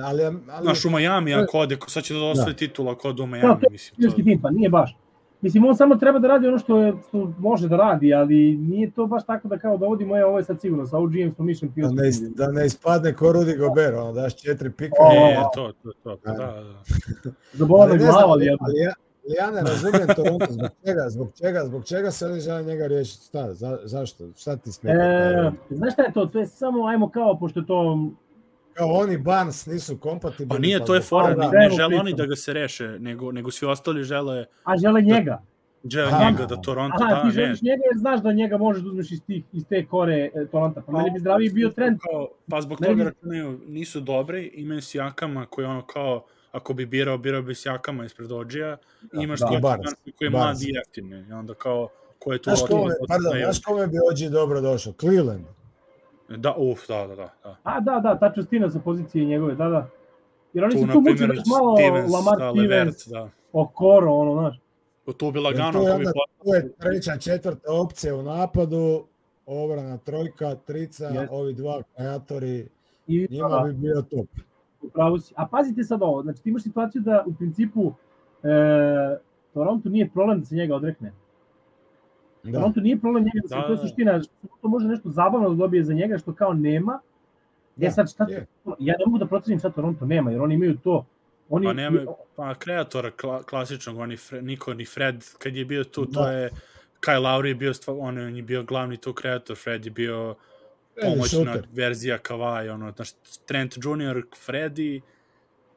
S3: ali, ali
S1: znaš, u Miami ako ode, ko sad će da osvoji titula ako ode u
S2: Da,
S1: Miami,
S2: to je
S1: mislim, to,
S2: tim, pa nije baš. Mislim, on samo treba da radi ono što, je, što može da radi, ali nije to baš tako da kao dovodimo, je, ovo je sad sigurno, sa OG-em smo mission
S3: da
S2: field.
S3: ne, is- da ne ispadne ko Rudy Gobert, ono, daš četiri pika.
S2: O,
S1: e, to, to, to, da, da.
S2: Zabola
S3: ne znam,
S2: glava, ali
S3: ja, ja ne razumijem Toronto, zbog čega, zbog čega, zbog čega se oni žele njega riješiti, šta, za, zašto, šta ti smeta?
S2: E, znaš šta je to? To je samo, ajmo kao, pošto to...
S3: Kao oni Barnes nisu kompatibilni.
S1: Pa nije, to je fora, ne,
S2: da,
S1: ne žele oni da ga se reše, nego, nego svi ostali žele,
S2: A žele njega.
S1: žele
S3: Aha.
S1: njega da Toronto,
S2: Aha,
S1: da,
S2: ti
S1: ne,
S2: želiš njega jer znaš da njega možeš da uzmeš iz, tih, iz te kore e, Toronta. Pa meni bi zdraviji bio trend.
S1: Kao, pa zbog
S2: Meni
S1: toga
S2: bi-
S1: računaju, nisu dobri, imaju Sijakama koji ono kao, ako bi birao, birao bi Sijakama ispred Ođija, i imaš
S2: da.
S1: da,
S3: Barnes.
S1: koji je
S3: Barnes.
S1: mlad i jeftin, i onda kao, ko je tu
S3: Znaš kome,
S1: otišao,
S3: pardon,
S1: otišao-
S3: znaš kome bi OG dobro došao? Cleveland.
S1: Da, uf, da, da, da. da.
S2: A, da, da, ta čustina sa pozicije njegove, da, da. Jer oni
S1: Tu,
S2: su tu
S1: primjer,
S2: baš malo
S1: Stevens,
S2: Lamar
S1: da,
S2: Stevens,
S1: da.
S2: Okoro, ono, znaš.
S1: Tu bi
S3: Jer
S1: lagano,
S3: tu je
S1: bi
S3: onda- Tu je treća, četvrta opcija u napadu, obrana trojka, trica,
S2: Jest.
S3: ovi dva kreatori,
S2: I,
S3: njima
S2: da,
S3: bi bio top.
S2: upravo si. A pazite sad ovo, znači ti imaš situaciju da u principu e, Toronto nije problem da se njega odrekne.
S3: Da.
S2: Toronto nije problem njega da
S1: Da,
S2: to je
S1: da.
S2: suština, to može nešto zabavno da dobije za njega što kao nema.
S3: Da,
S2: e sad šta,
S3: je.
S2: ja ne mogu da procenim šta Toronto nema, jer oni imaju to. Oni,
S1: Pa nema, pa kreatora kla, klasičnog, oni Fre, Niko ni Fred, kad je bio tu, to
S3: Da.
S1: je Kyle Lowry je bio, stva, on, je- on je bio glavni tu kreator, Fred je bio pomoćna verzija Kawhi, ono, znaš, Trent Jr., Freddy,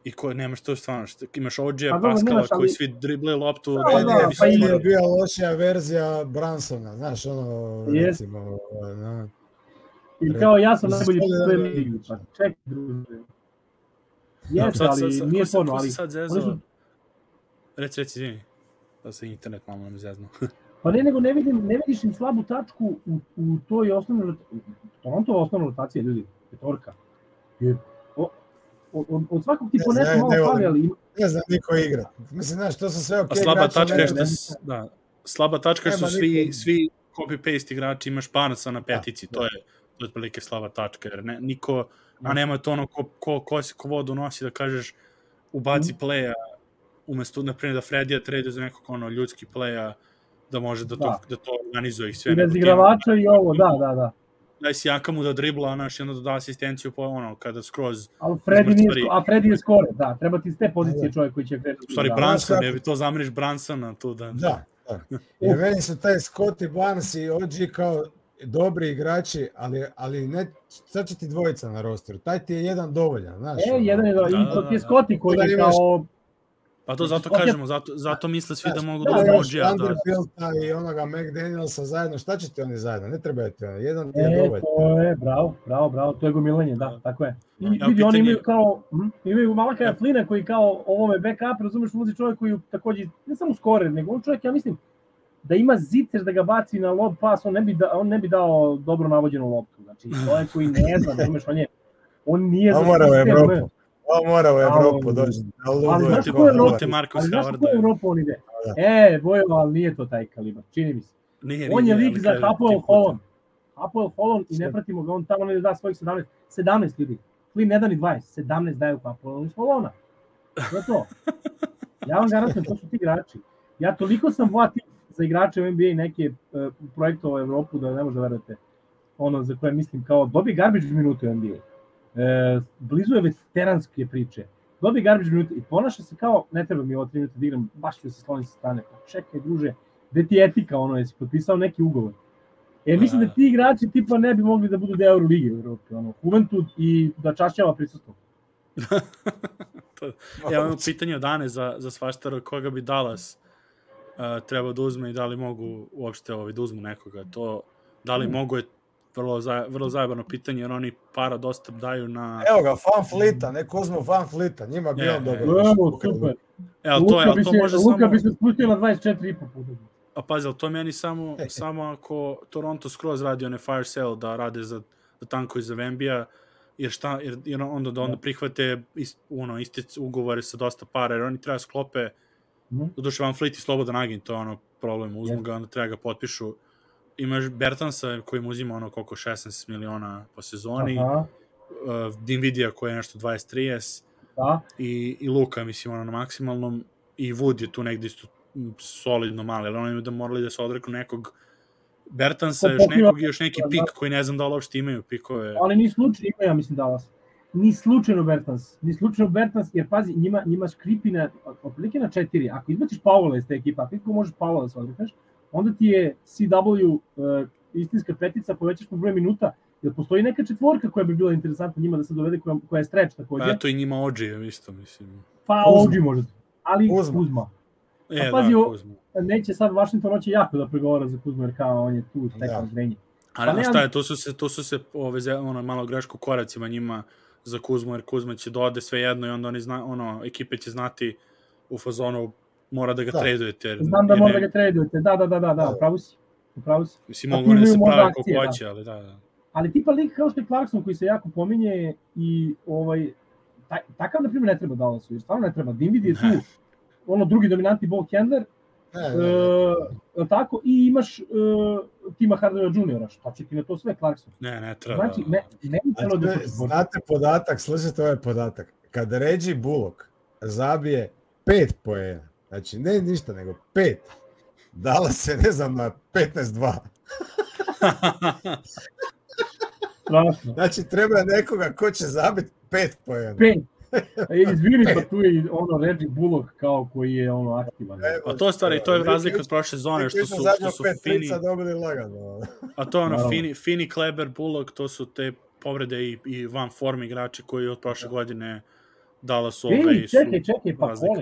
S1: i ko, nemaš to stvarno, što, imaš OG,
S2: Pa
S1: Pascala,
S2: nemaš, ali-
S1: koji svi drible loptu,
S2: Da,
S3: Fred
S2: da,
S3: je,
S2: pa
S3: Fred
S2: i-
S3: je bio lošija verzija Bransona, znaš, ono,
S2: Jest.
S3: recimo, ono,
S2: I kao ja sam najbolji
S3: na. Jokića.
S2: Pa čekaj, druže.
S1: Da,
S2: Jeste,
S1: sad-
S2: ali
S1: sad-
S2: nije
S1: se
S2: ali...
S1: sad zezao? Reci, reci, izvini. Da se internet malo nam zezno.
S2: Pa ne, nego ne, vidim, ne vidiš im slabu tačku u, u toj osnovnoj. Toronto osnovna rotacija, ljudi, petorka. Je, od, od svakog ti
S3: Ne
S2: po nešto malo fali, ali ima,
S3: Ne znam niko igra. Mislim, znaš, to su sve ok
S1: A slaba
S3: igrači,
S1: tačka
S3: ne-
S1: je što
S3: ne-
S1: s- da, slaba tačka je što svi
S3: niko-
S1: svi copy paste igrači imaš Barnesa na petici,
S3: Da,
S1: to je to je otprilike slaba tačka jer ne, niko a nema to ono ko ko ko, se- ko vodu nosi da kažeš ubaci playa umesto na primjer da Fredija trade za nekog ono ljudski playa da može da to
S2: Da.
S1: da, to organizuje i sve
S2: i razigravača i ovo, da, da, da.
S1: Daj si Jakamu da dribla, znaš, i onda da da asistenciju po ono, kada skroz,
S2: Ali nije,
S1: Izmrtvori.
S2: a Freddy je skore, da, treba ti s te
S3: Da,
S2: pozicije
S3: da.
S2: čovjek koji će krenuti.
S1: u stvari
S2: da.
S1: Branson,
S3: kako-
S1: je bi to zameniš Bransona tu da...
S3: Da, da. Jer meni su taj Scotty Barnes i OG kao dobri igrači, ali, ali ne, sad će ti dvojica na rosteru. Taj ti je jedan dovoljan, znaš.
S2: E,
S3: ono.
S2: jedan je, da,
S1: Da,
S2: i
S1: da,
S2: to ti je
S1: da.
S2: Scotty koji
S3: Onda
S2: je
S3: imaš-
S2: kao,
S1: Pa to zato
S2: je-
S1: kažemo, zato, zato misle svi da mogu
S2: da,
S1: da
S3: Da,
S1: uzmu OG-a, da,
S3: i onoga McDanielsa zajedno, šta će ti oni zajedno? Ne trebaju ti oni, jedan ti je
S2: e,
S3: dovoljan.
S2: to je, bravo, bravo, bravo, to je gomilanje, da, tako je. I
S1: Evo,
S2: vidi, oni imaju kao, hm, imaju Malakaja Flina koji kao ovome backup, razumeš, vozi čovjek koji je takođe, ne samo skore, nego on čovjek, ja mislim, da ima zicer da ga baci na lob pas, on ne bi, da, on ne bi dao dobro navođenu loptu. Znači, čovjek koji ne zna, razumeš, on je, on nije za sistem,
S3: Evropu. On mora u Evropu
S2: Ali-
S3: doći.
S2: Ali
S3: ludo je
S2: znaš
S3: ko
S2: je. Evropa?
S1: Marcus
S2: Ali je. Evropa on ide?
S3: Da.
S2: E, Vojo, ali nije to taj kalibar, čini mi se.
S1: Nije,
S2: On je lik
S1: ali
S2: za Hapoel Holon. Hapoel Holon i ne pratimo ga, on tamo ne da svojih 17. 17 ljudi. Flynn ne da ni 20, 17 daju Hapoel Holona. To je to. Ja vam garantujem, to su ti igrači. Ja toliko sam voativ za igrače u NBA i neke uh, projekte u Evropu da ne može da verujete. Ono za koje mislim kao dobi garbage minute u NBA. E, blizu je veteranske priče. Dobi garbage minute i ponaša se kao, ne treba mi ovo 3 minuta da igram, baš ću se skloniti sa strane. Pa čekaj, druže, gde ti je etika, ono, jesi potpisao neki ugovor. E, mislim da ti igrači tipa ne bi mogli da budu deo Euroligije u Evropi, ono, Juventud i da čašćava prisustvo.
S1: Ja imam pitanje od Ane za, za svaštara, koga bi Dallas uh, treba da uzme i da li mogu uopšte ovaj, da uzmu nekoga. To, da li
S2: Mm.
S1: mogu je vrlo, za, vrlo zajebano pitanje, jer oni para dosta daju na...
S3: Evo ga, Van Flita, neko uzmu Van Flita, njima bi
S1: E,
S3: on dobro.
S2: Evo, super.
S1: E, ali to, je,
S2: Luka,
S1: ali to
S2: se,
S1: može
S2: Luka
S1: samo...
S2: bi se spustio na 24,5 puta.
S1: A pazi, ali to meni samo, samo ako Toronto skroz radi one fire sale da rade za, za tanko iz Vembija, jer, šta, jer, jer onda da onda prihvate ist, ono, isti ugovore sa dosta para, jer oni treba sklope,
S2: Mhm.
S1: doduše Van Fleet i slobodan agent, to je ono problem, uzmu ga, onda treba ga potpišu. Imaš Bertansa koji mu uzima ono koliko 16 miliona po sezoni,
S2: Aha,
S1: uh, Dinvidija koji je nešto 20-30
S2: da.
S1: i, i Luka, mislim, ono na maksimalnom i Wood je tu negde isto solidno mali, ali oni da morali da se odreknu nekog Bertansa, još nekog i još neki
S2: da,
S1: pik koji ne znam da li uopšte imaju pikove.
S2: Ali ni slučajno, ima ja mislim Dallas. Ni slučajno Bertans. Ni slučajno Bertans, jer pazi, njima, njima škripi na, otprilike na četiri. Ako izbaciš Paula iz te ekipe, ako kako možeš Paula da se odrekneš, onda ti je CW uh, istinska petica, povećaš po broj minuta, jer postoji neka četvorka koja bi bila interesantna njima da se dovede, koja, koja je stretch takođe.
S1: Pa eto i njima ođe, isto, mislim.
S2: Pa. OG možete. Ali
S3: Kuzma.
S2: Kuzma.
S1: E,
S2: pazi,
S1: da,
S2: o-
S1: Kuzma.
S2: Neće sad Washington hoće jako da pregovara za Kuzma, jer kao on je tu
S3: Da.
S2: stekao zrenje.
S1: A
S2: Pa
S1: ne, šta je, to su se, to su se ove, ono, malo greško koracima njima za Kuzmu, jer Kuzma će da ode sve jedno i onda oni zna, ono, ekipe će znati u fazonu mora da ga
S3: Da.
S1: tradujete. Jer,
S2: Znam da
S1: jer
S2: mora
S1: ne-
S2: da ga tradujete. Da, da, da, da, da,
S3: Da.
S2: upravo si. Upravo si.
S1: Mislim, mogu da
S2: imaju
S1: se prave kako
S2: da.
S1: hoće, ali da, da.
S2: Ali tipa lik kao što je Clarkson koji se jako pominje i ovaj taj, takav na primjer ne treba Dallasu, jer stvarno ne treba. Dinwiddie je tu
S1: Ne.
S2: ono drugi dominantni ball handler,
S3: Ne,
S2: e,
S3: ne, ne.
S2: tako, i imaš e, Tima Hardaway Juniora, šta će ti na to sve Clarkson?
S1: Ne, ne treba.
S2: Znači, ne, ne bi
S3: Znači,
S2: trebalo da
S3: ne,
S2: je
S3: znate podatak, slušajte ovaj podatak. Kad Reggie Bullock zabije pet poena, znači ne ništa, nego pet, dala se, ne znam, na 15-2.
S2: strašno.
S3: Znači, treba nekoga ko će zabiti pet poena.
S2: Pet. E, izvini, pa tu je i ono Reggie Bullock kao koji je ono aktivan.
S1: Pa to je stvari, to je razlika od prošle sezone, što su, što su fini,
S3: dobili lagano.
S1: a to je ono, fini, fini Kleber, Bullock, to su te povrede i, i van form igrači koji od prošle godine Dallas ovaj
S2: Ej,
S1: su
S2: čekaj, čekaj, pa
S1: razlika.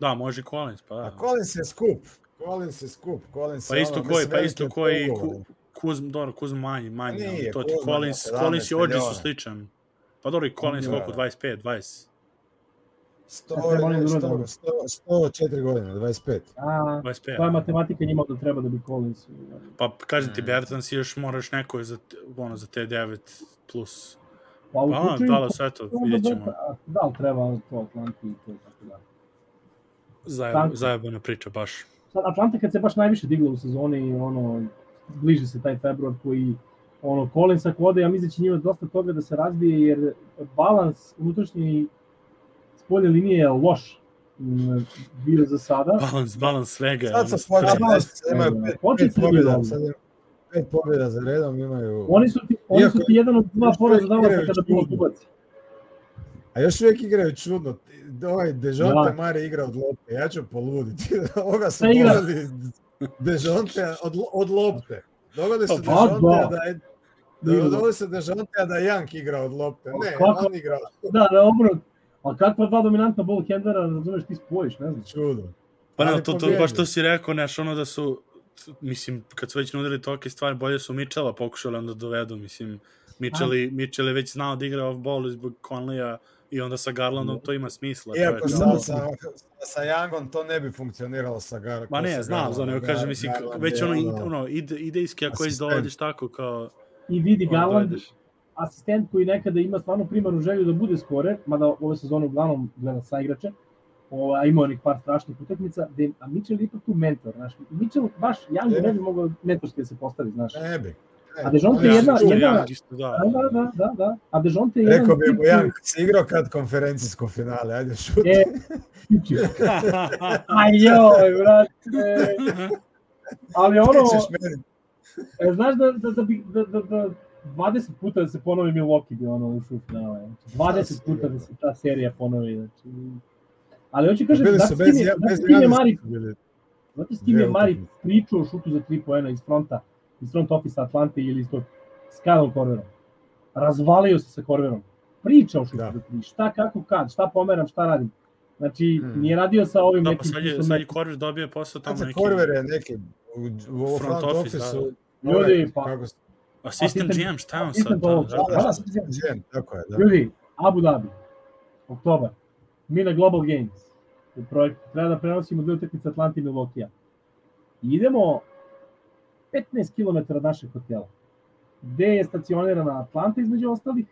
S1: Da, može Collins, pa da.
S3: A Collins je skup. Collins je skup. Collins
S1: Pa
S3: je
S1: isto
S3: ono,
S1: koji, pa isto koji. Kuzm, dobro, Kuzm manji, manji,
S3: Nije,
S1: ali to ti
S3: Kuzma
S1: Collins,
S3: ima 17
S1: Collins i OG su sličan. Pa dobro, i Collins
S3: Da.
S1: koliko, 25, 20,
S3: 100,
S2: Sad treba oni
S3: ne,
S2: da
S3: 100,
S2: urade.
S3: 100, 104 godine, 25.
S2: A,
S1: 25.
S2: koja matematika njima da treba da bi Collins...
S1: Pa kažem ti,
S3: Mm.
S1: Bertans još moraš neko za, ono, za te 9 plus.
S2: Pa u
S1: Pa,
S2: slučaju...
S1: da li sve to, vidjet ćemo.
S2: Da li treba to Atlanti i to tako da.
S1: Zajeb, zajebana priča, baš.
S2: Sad, Atlanta kad se baš najviše digla u sezoni, ono, bliži se taj februar koji ono, Collins ako ode, ja mislim da će njima dosta toga da se razbije, jer balans unutrašnji spolje linije je loš m, bio za sada.
S1: Balans, balans svega.
S3: Sad su
S2: balans,
S3: sad imaju pet, pet
S2: su da
S3: pobjeda, sad imaju pet pobjeda za redom imaju,
S2: Oni su ti, oni su
S3: Iako-
S2: ti jedan od dva poraza
S3: igraju
S2: kada bilo kubac.
S3: a još uvijek igraju čudno. Ovaj Dejonte
S2: Da.
S3: Mare igra od lopte, ja ću poluditi. Ovoga su doveli Dejonte od, od lopte. Dogodi se
S1: Pa,
S3: Dejonte
S2: da.
S3: da je. Dogodi se Dejonte da Jank igra od lopte. Ne,
S2: Kako?
S3: on igra
S2: Da, da, obrot. A kakva dva dominantna ball handlera, razumeš, ti spojiš, ne znam.
S3: čudo.
S1: Pa ne,
S3: Ali
S1: to, to
S3: pobjedi.
S1: baš to si rekao, neš, ono da su, mislim, kad su već nudili tolike stvari, bolje su Mitchella pokušali onda da dovedu, mislim, Mitchell, i- Mitchell je već znao da igra off-ball zbog Conleya i onda sa Garlandom to ima smisla.
S3: Iako
S1: čoveče.
S3: sa, sa, sa Youngom to ne bi funkcioniralo sa Gar.
S1: Ma ne, znam,
S3: Garlandom.
S1: znam, nego kažem, mislim,
S3: Garland
S1: već
S3: je
S1: ono, ide, ono ide, idejski, ako već dovodiš tako, kao,
S2: I vidi Garland, asistent koji nekada ima stvarno primarnu želju da bude skore, mada ove sezone uglavnom gleda sa igrače, o, a imao onih par strašnih utakmica, gde, a Mitchell je ipak tu mentor, znaš, Mitchell baš, Young
S3: Je.
S2: ne bi mogao mentorski da se postavi, znaš.
S3: Ne bi.
S2: A Dejounte je jedna- jedna-
S1: da.
S2: Da, da, da, da, da. A Dejonte je jedan
S3: Rekao bi
S2: tip
S3: mu Jank, si igrao kad konferencijsko finale, ajde šuti.
S2: E, tiči. Aj joj, brate. Ali ono,
S3: Ti ćeš meni.
S2: e, znaš da, da, da, da, da, da 20 puta da se ponovi Milwaukee bi ono ušao u finale. Znači, 20 puta da se ta serija ponovi. Znači. Ali hoću kažem,
S3: Bili
S2: da s
S3: bez,
S2: kim je, da s kim je
S3: Janisa
S2: Mari, znate s kim je Mari pričao o šutu za 3 poena iz fronta, iz front office Atlante ili iz tog s Kylom Korverom. Razvalio se sa Korverom. Pričao o šutu
S3: Da.
S2: 3, šta, kako, kad, šta pomeram, šta radim. Znači,
S3: Hmm.
S2: nije radio sa ovim
S1: Da, pa
S2: nekim...
S1: sad je,
S2: što
S1: sad je Korver dobio posao tamo neki
S3: Korver je neki u, u
S1: Front
S3: front,
S1: office,
S3: office-u.
S1: da.
S2: Ljudi, pa-
S3: kako
S1: Asistent- GM, šta je on sad? Da, da,
S2: Da,
S1: da.
S2: da,
S3: tako je, da.
S2: Ljudi, Abu Dhabi, oktobar, mi na Global Games, u projektu, treba da prenosimo dve utakmice Atlanti i Milwaukee. Idemo 15 km od našeg hotela, gde je stacionirana Atlanta između ostalih,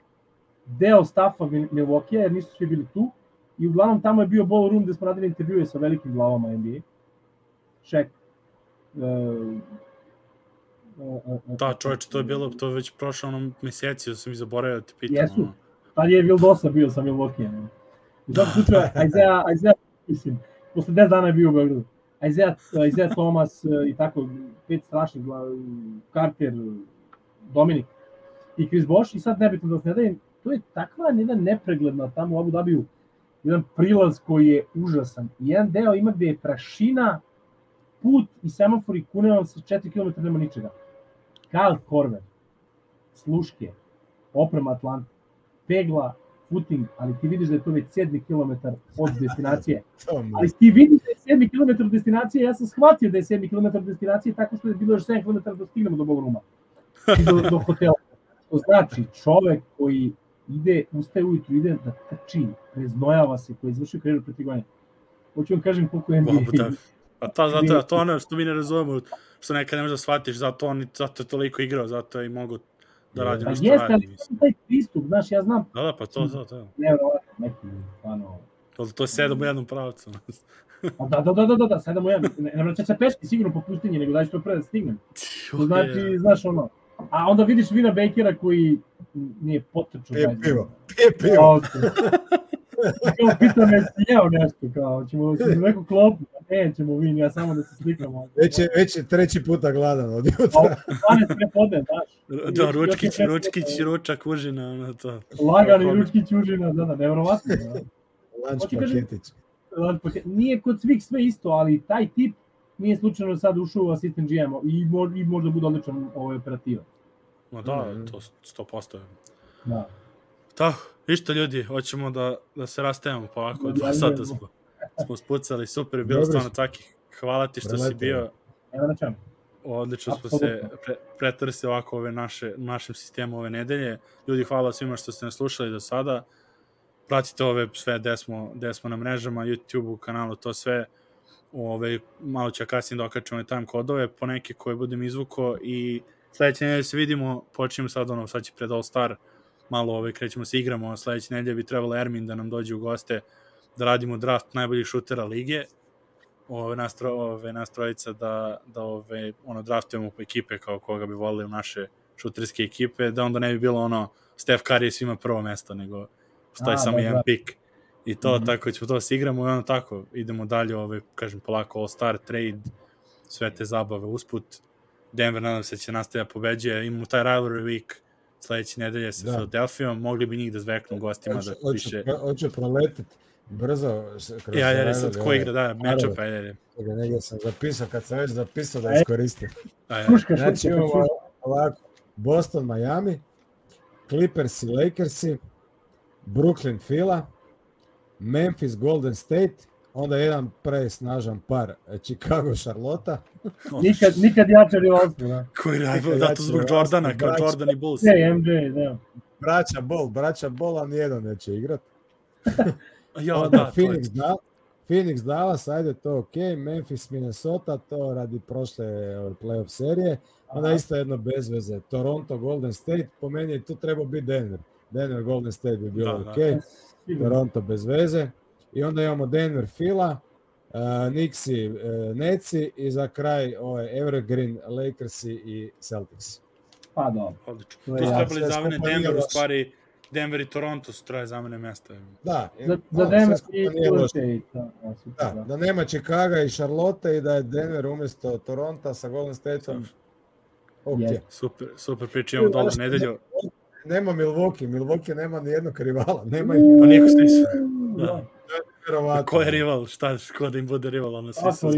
S2: deo stafa Mil- Milwaukee, jer nisu svi bili tu, i uglavnom tamo je bio ballroom gde smo radili intervjue sa velikim glavama NBA. Shaq, uh, uh, uh,
S1: Da, čoveče, to je bilo, to je već prošlo ono meseci, da sam i zaboravio da te pitam.
S2: Jesu.
S1: ono.
S2: Tad je Vildosa bio sa Milwaukee. U svakom slučaju, Isaiah, Isaiah, mislim, posle 10 dana je bio u Beogradu. Isaiah, Isaiah Thomas eh, i tako, pet strašnih, Carter, Dominik i Chris Bosh i sad nebitno da se ne dajem, to je takva jedna nepregledna tamo u Abu Dhabiju, jedan prilaz koji je užasan. I jedan deo ima gde je prašina, put i semafori kune vam sa 4 km nema ničega. Kyle Korver, sluške, oprema Atlanta, pegla, footing, ali ti vidiš da je to već 7 km od destinacije. Ali ti vidiš 7 km destinacije, ja sam shvatio da je 7 km destinacije tako što je bilo još 7 km da stignemo do Bogruma. I do, do hotela. To znači čovek koji ide, ustaje ujutru, ide da trči, preznojava se, koji je izvršio karijeru godine. Hoću vam kažem koliko je NBA.
S1: Wow, da. A to, zato, a to ono što mi ne razumemo, što nekad ne možeš da shvatiš, zato on zato je toliko igrao, zato je i mogu da radi
S2: Pa
S1: ono što
S2: jeste,
S1: radi.
S2: ali taj pristup, znaš, ja znam,
S1: Da, da, pa to, to, to.
S2: nevjerovatno, neki, stvarno,
S1: To, to je sedam u jednom pravcu.
S2: Da, da, da, da, da, da, sedam u jedan. Ne, ne vraća se peški sigurno po pustinji, nego daj što pre da stignem. To znači, znaš ono. A onda vidiš Vina Bakera koji nije potrčao.
S3: Pije pivo, pije pivo.
S2: Kao pita me jesi jeo nešto, kao, ćemo, ćemo neku klopu, ne, ćemo Vin, ja samo da se slikamo.
S3: Već je, već je treći puta gladan od jutra.
S2: 12 prepodne, znaš.
S1: Da, ručkić, ručkić, ručak, užina, ono to.
S2: Lagani ručki čužina, da, da, nevjerovatno. Da.
S3: Lunch
S2: Hoću kažem-
S3: paketić.
S2: Nije kod svih sve isto, ali taj tip nije slučajno sad ušao u asistent GM i, mo, i možda bude odličan ovaj operativac.
S1: Ma da,
S3: Mhm.
S1: to 100%. je.
S2: Da.
S1: Tako, ništa ljudi, hoćemo da, da se rastajemo polako, dva sata smo, smo spucali, super bilo
S3: Dobro
S1: stvarno taki. Hvala ti što si bio.
S2: Evo na čemu.
S1: odlično smo se pre, pretrse ovako ove naše, našem sistemu ove nedelje. Ljudi, hvala svima što ste nas slušali do sada. Pratite ove sve gde smo, gde smo na mrežama, YouTube-u, kanalu, to sve. Ove, malo ja kasnije dokačemo da time kodove, po neke koje budem izvuko i sledeće nedelje se vidimo, počnemo sad ono, sad će pred All Star, malo ove, krećemo se igramo, sledeće nedelje bi trebalo Ermin da nam dođe u goste, da radimo draft najboljih šutera lige, ove, nas, tro, ove, nas trojica da, da ove, ono, draftujemo po ekipe kao koga bi volili u naše šuterske ekipe, da onda ne bi bilo ono Steph Curry svima prvo mesto, nego stoji samo da, jedan da. pik i to, mm -hmm. tako ćemo to da se igramo i ono tako, idemo dalje, ove, kažem, polako All Star trade, sve te zabave usput, Denver nadam se će nastaviti pobeđuje, imamo taj rivalry week sledeće nedelje sa da. Philadelphia, mogli bi njih da zveknu gostima
S3: hoće,
S1: da piše...
S3: Hoće proletiti brzo.
S1: Kroz ja, ja, sad ko igra, da, matchup, ajde, ajde.
S3: Negdje sam zapisao, kad sam već zapisao da iskoristim.
S2: Šuška,
S3: znači imamo ovako, Boston, Miami, Clippers i Lakersi, Brooklyn, Fila, Memphis, Golden State, onda jedan presnažan par Chicago, Charlotte.
S2: nikad, nikad jače rivalstvo, da.
S1: Koji rival, da, to zbog Jordana, kao Jordan i Bulls.
S2: Ne, MJ, da.
S3: Braća Ball, braća Ball, a nijedan neće igrat.
S1: ja, onda da,
S3: Phoenix, da, Phoenix Dallas, ajde to ok, Memphis Minnesota, to radi prošle playoff serije, onda isto jedno bez veze, Toronto Golden State, po meni je tu trebao biti Denver, Denver Golden State bi bilo da, ok, da. Toronto bez veze, i onda imamo Denver Fila, uh, Nixi uh, Neci i za kraj ovaj Evergreen Lakersi i Celtics.
S2: Pa dobro.
S1: Odlično. To su trebali zamene Denver, u stvari Denver i Toronto su troje zamene mesta.
S3: Da.
S2: Za, za da, Denver i
S3: da, da, da, da nema Chicago i Charlotte i da je Denver umjesto Toronta sa Golden Stateom.
S1: Ok. Yes. Super, super priča, imamo dole nedelju.
S3: Nema Milwaukee, Milwaukee nema ni jednog rivala. Nema
S1: pa niko snisu. Da. Verovatno. Ko je rival? Šta, ko da im bude rival? Ono, svi su...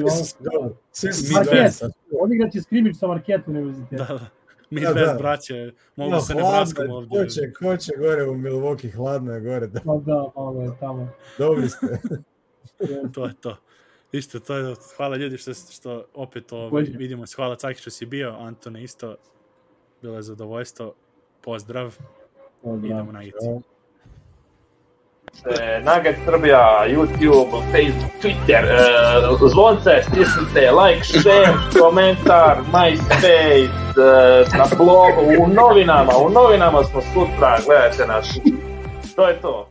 S2: Svi su... Market. Odigraće skrimić sa Market univerziteta.
S1: Da, da. Mi da, bez da. braće, mogu no, se ne braskom ovdje.
S3: Ko će, ko će gore u Milwaukee, hladno je gore. Da.
S2: Pa da, malo je tamo.
S3: Dobri ste.
S1: to je to. Isto, to je, hvala ljudi što, što opet ovaj, vidimo se. Hvala Caki što si bio, Antone isto. Bilo je zadovoljstvo. Pozdrav. Pozdrav. Idemo na ici.
S4: Nugget Srbija, YouTube, Facebook, Twitter, uh, zvonce, stisnite, like, share, komentar, MySpace, uh, na blogu, u novinama, u novinama smo sutra, gledajte nas. To je to.